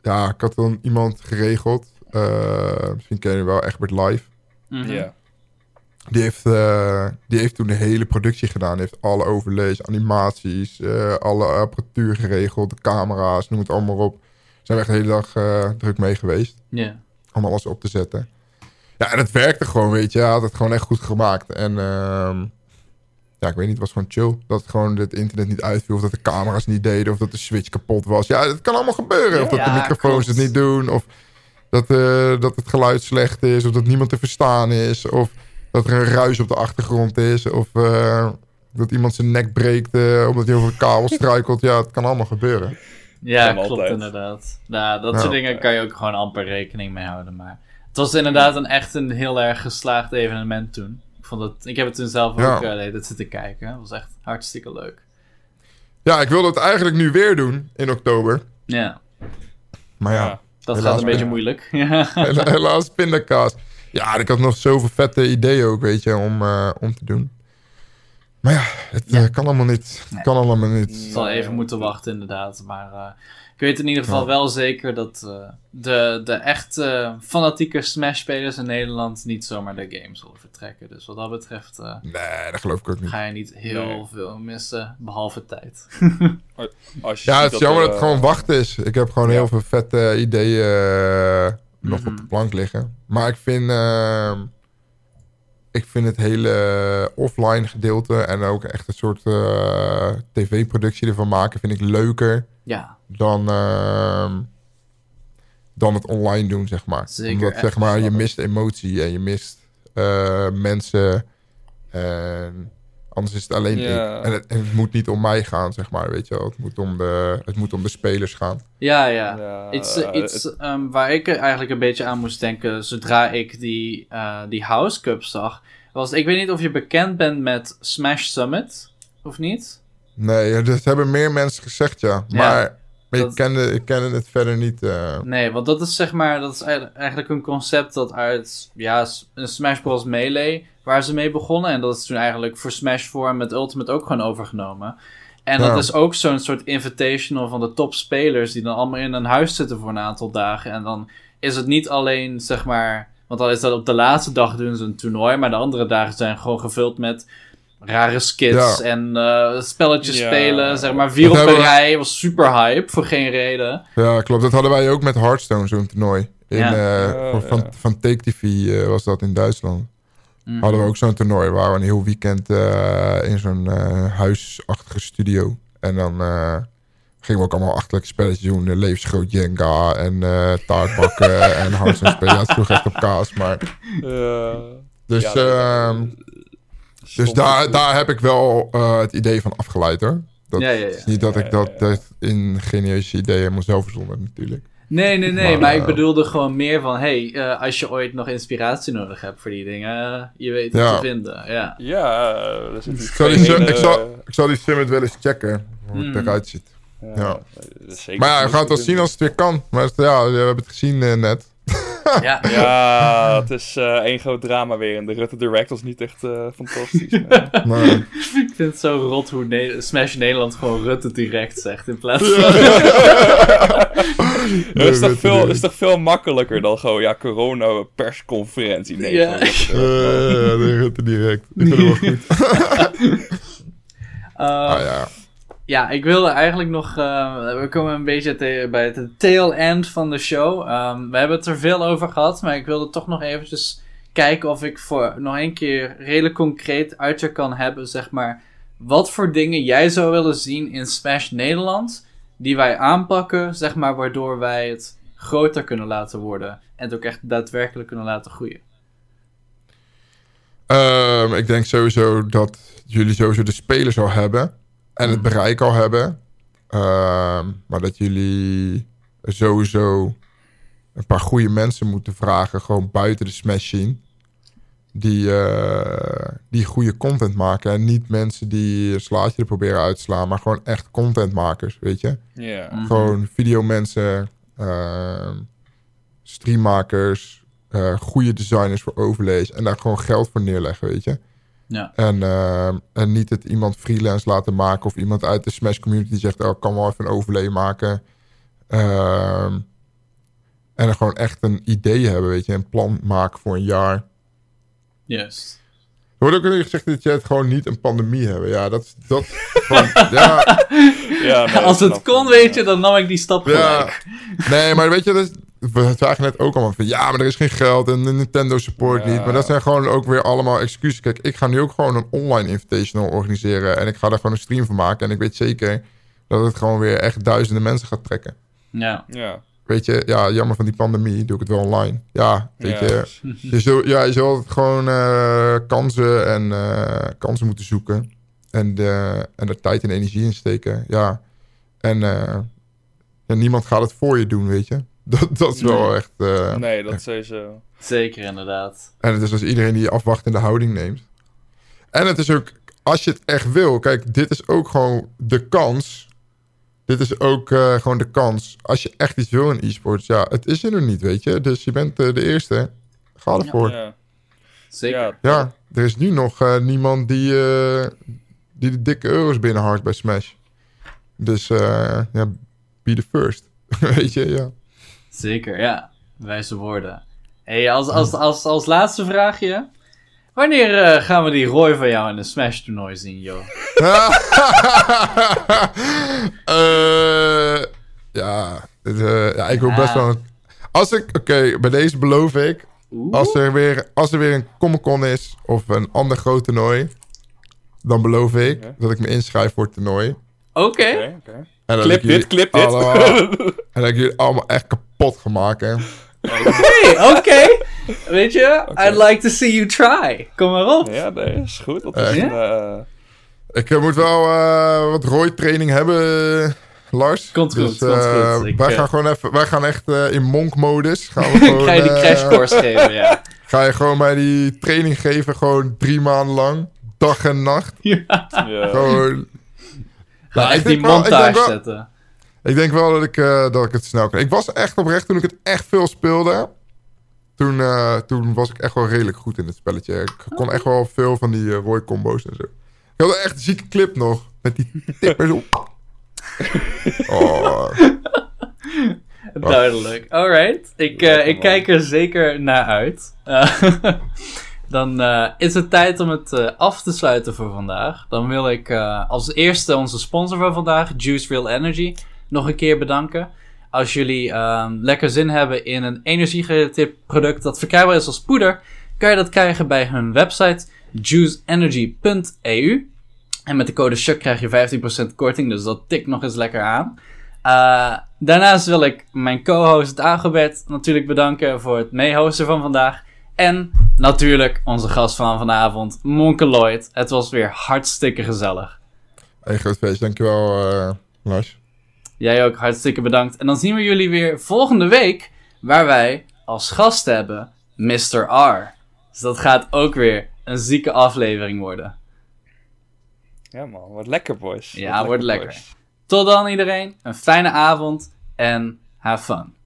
ja, ik had dan iemand geregeld. Eh, misschien ken je wel, Egbert Live. Mhm. ja. Die heeft, eh, die heeft toen de hele productie gedaan. Die heeft alle overlees, animaties, eh, alle apparatuur geregeld, de camera's, noem het allemaal op. Zijn we echt de hele dag eh, druk mee geweest. ja. Om alles op te zetten. Ja, en het werkte gewoon, weet je. Hij had het gewoon echt goed gemaakt. En ehm, ja, ik weet niet, het was gewoon chill. Dat gewoon het internet niet uitviel. Of dat de camera's niet deden. Of dat de switch kapot was. Ja, het kan allemaal gebeuren. Of dat de microfoons klopt. het niet doen. Of dat, eh, dat het geluid slecht is. Of dat niemand te verstaan is. Of dat er een ruis op de achtergrond is. Of eh, dat iemand zijn nek breekt eh, omdat hij over een kabel struikelt. Ja, het kan allemaal gebeuren. Ja, klopt altijd. inderdaad. Nou, dat soort dingen kan je ook gewoon amper rekening mee houden. Maar het was inderdaad een echt een heel erg geslaagd evenement toen. Ik, vond het, ik heb het toen zelf Ja. ook uh, dat zitten kijken. Het was echt hartstikke leuk. Ja, ik wilde het eigenlijk nu weer doen in oktober. Ja, Maar ja, Ja. dat gaat een beetje moeilijk. Helaas pindakaas. Ja, ik had nog zoveel vette ideeën ook, weet je, om, eh, om te doen. Maar ja, het Ja. eh, kan allemaal niet. Het Nee. kan allemaal niet. Ik zal even moeten wachten, inderdaad. Maar eh, ik weet in ieder geval Ja. wel zeker dat eh, de, de echte fanatieke Smash-spelers in Nederland niet zomaar de game zullen vertrekken. Dus wat dat betreft eh, Nee, dat geloof ik ook niet. ga je niet heel Nee. veel missen, behalve tijd. Als je Ja, het is jammer er, dat het gewoon wachten is. Ik heb gewoon Ja. heel veel vette ideeën nog Mhm. op de plank liggen. Maar ik vind, eh, ik vind het hele offline gedeelte en ook echt een soort eh, tv-productie ervan maken, vind ik leuker Ja, dan, ehm, dan het online doen, zeg maar. Zeker, Omdat, zeg maar, je mist emotie en je mist eh, mensen. En anders is het alleen Ja. ik. En het, en het moet niet om mij gaan, zeg maar, weet je wel. Het moet om de, het moet om de spelers gaan. ja, ja. ja, Iets, eh, iets ehm, waar ik eigenlijk een beetje aan moest denken zodra ik die, eh, die House Cup zag, was... Ik weet niet of je bekend bent met Smash Summit, of niet? Nee, dat hebben meer mensen gezegd, ja. Ja, Maar, ik, kende, ik kende het verder niet. eh. Nee, want dat is zeg maar, dat is eigenlijk- een concept dat uit, ja, Smash Bros. Melee, waar ze mee begonnen. En dat is toen eigenlijk voor Smash 4 met Ultimate ook gewoon overgenomen. En Ja. dat is ook zo'n soort invitational van de topspelers die dan allemaal in een huis zitten voor een aantal dagen. En dan is het niet alleen, zeg maar, want dan is dat op de laatste dag doen ze een toernooi, maar de andere dagen zijn gewoon gevuld met rare skits Ja. en eh, spelletjes Ja. spelen. Zeg maar, vier Dat op een rij was super hype, voor geen reden. Ja, klopt. Dat hadden wij ook met Hearthstone, zo'n toernooi. In, Ja. eh, Oh, van, van, ja. van Take TV eh, was dat in Duitsland. Mhm. Hadden we ook zo'n toernooi waar we een heel weekend eh, in zo'n eh, huisachtige studio. En dan eh, gingen we ook allemaal achterlijke spelletjes doen. Levensgroot Jenga en eh taartbakken en Hearthstone spelen. Ja, het sloeg echt op kaas. Maar, dus ja, ehm, dus soms- daar, daar heb ik wel eh, het idee van afgeleid hoor. Dat Ja, ja, ja. is niet dat Ja, ik dat, ja, ja. dat ingenieuze idee helemaal zelf verzonnen natuurlijk. Nee, nee, nee, Maar, maar, ik eh, bedoelde gewoon meer van: hey, eh, als je ooit nog inspiratie nodig hebt voor die dingen, je weet het Ja. te vinden. Ja. Ja, er zit Ik zal, die, sim- ik, zal, ik zal die summit wel eens checken. Hoe het Mm. eruit ziet. ja, dat is Maar ja, we gaan het wel zien als het weer kan. Maar ja, we hebben het gezien net. ja. Ja, het is eh één groot drama weer. En de Rutte Direct was niet echt eh, fantastisch. nee. Maar, ik vind het zo rot hoe Ne- Smash Nederland gewoon Rutte direct zegt in plaats van. Dat is, toch veel, is toch veel makkelijker dan gewoon, ja, corona persconferentie. Nee, Ja. Rutte eh, Direct. de Rutte direct. Ik vind het wel goed. Uh, Ah ja. Ja, ik wilde eigenlijk nog. eh, we komen een beetje bij het tail end van de show. Ehm, we hebben het er veel over gehad, maar ik wilde toch nog eventjes kijken of ik voor nog een keer redelijk concreet uit je kan hebben, zeg maar. Wat voor dingen jij zou willen zien in Smash Nederland, die wij aanpakken, zeg maar, waardoor wij het groter kunnen laten worden. En het ook echt daadwerkelijk kunnen laten groeien. Ehm, ik denk sowieso dat jullie sowieso de spelers al hebben. En het bereik al hebben. Ehm, maar dat jullie sowieso een paar goede mensen moeten vragen. Gewoon buiten de Smash scene. Die, eh, die goede content maken. En niet mensen die een slaatje er proberen uit te slaan. Maar gewoon echt contentmakers, weet je. Ja. Mhm. Gewoon videomensen, ehm streammakers, eh, goede designers voor overlays. En daar gewoon geld voor neerleggen, weet je. Ja. En, ehm, en niet het iemand freelance laten maken of iemand uit de Smash community die zegt, oh, ik kan wel even een overlay maken. Ehm, en er gewoon echt een idee hebben, weet je. Een plan maken voor een jaar. Juist. Er wordt ook gezegd in de chat gewoon niet een pandemie hebben. Ja, dat is... Dat, gewoon, ja, Ja, nee, Als dat het kon, weet je, dan nam ik die stap Ja, gelijk. nee, maar weet je, dat is, we zagen net ook allemaal van ja, maar er is geen geld en de Nintendo support Ja. niet. Maar dat zijn gewoon ook weer allemaal excuses. Kijk, ik ga nu ook gewoon een online invitational organiseren en ik ga daar gewoon een stream van maken. En ik weet zeker dat het gewoon weer echt duizenden mensen gaat trekken. Ja. Ja. Weet je, ja, jammer van die pandemie, doe ik het wel online. Ja, weet Ja, je, je zult, ja, je zult altijd gewoon eh, kansen en eh, kansen moeten zoeken. En, de, en er tijd en energie in steken. Ja. En, eh, en niemand gaat het voor je doen, weet je. Dat, dat is wel Nee. echt... eh, Nee, dat sowieso. Zeker, inderdaad. En het is als iedereen die afwachtende houding neemt. En het is ook, als je het echt wil... Kijk, dit is ook gewoon de kans. Dit is ook eh, gewoon de kans. Als je echt iets wil in e-sports, ja, het is er nog niet, weet je. Dus je bent eh, de eerste. Ga ervoor. Ja. Zeker. Ja, Ja, er is nu nog eh, niemand die, eh, die de dikke euro's binnenharkt bij Smash. Dus eh, ja, be the first. Weet je, ja. Zeker, ja. Wijze woorden. hey, als, als, als, als laatste vraagje. Wanneer eh, gaan we die Roy van jou in een Smash toernooi zien, joh? Eh, ja, eh, ja, ik wil Ja. best wel... een- Als ik, oké, bij deze beloof ik... Oeh. Als er, weer, als er weer een Comic-Con is of een ander groot toernooi... dan beloof ik dat ik me inschrijf voor het toernooi. Oké. Oké, oké. En dat Clip ik jullie dit, clip dit. allemaal- en dat ik jullie allemaal echt kapot ga maken. Hey, oké. Weet je, I'd like to see you try. Kom maar op. Ja, nee, is goed. Dat Eh. is Ja? een, eh, Ik eh, moet wel eh, wat rooi-training hebben, eh, Lars. Komt goed, Dus, komt eh, goed. Ik, wij eh, gaan gewoon even, wij gaan echt eh, in monk-modus. Gaan we gewoon, ga je die eh, crash course geven, ja. Ga je gewoon mij die training geven, gewoon drie maanden lang, dag en nacht. ja. ja. Gewoon. Ga Nou, echt die denk wel- ik montage denk wel- zetten. Ik denk wel dat ik, eh, dat ik het snel kan. Ik was echt oprecht toen ik het echt veel speelde. Toen, eh, toen was ik echt wel redelijk goed in het spelletje. Ik kon echt wel veel van die Roy combo's en zo. Ik had een echt zieke clip nog. Met die tippers op. Oh. Duidelijk. Alright. Ik, ik kijk er zeker naar uit. Dan is het tijd om het af te sluiten voor vandaag. Dan wil ik als eerste onze sponsor van vandaag, Juice Real Energy, nog een keer bedanken. Als jullie ehm, lekker zin hebben in een energiegerelateerd product dat verkrijgbaar is als poeder, kan je dat krijgen bij hun website juiceenergy.eu. En met de code SHUK krijg je 15% korting, dus dat tikt nog eens lekker aan. Eh, daarnaast wil ik mijn co-host Dagobert natuurlijk bedanken voor het meehosten van vandaag. En natuurlijk onze gast van vanavond, Monke Lloyd. Het was weer hartstikke gezellig. Hey, groot feest. Dankjewel, eh Lars. Jij ook hartstikke bedankt. En dan zien we jullie weer volgende week, waar wij als gast hebben Mr. R. Dus dat gaat ook weer een zieke aflevering worden. ja, man. Wat lekker, boys. Ja, wordt lekker. Tot dan iedereen, een fijne avond en have fun.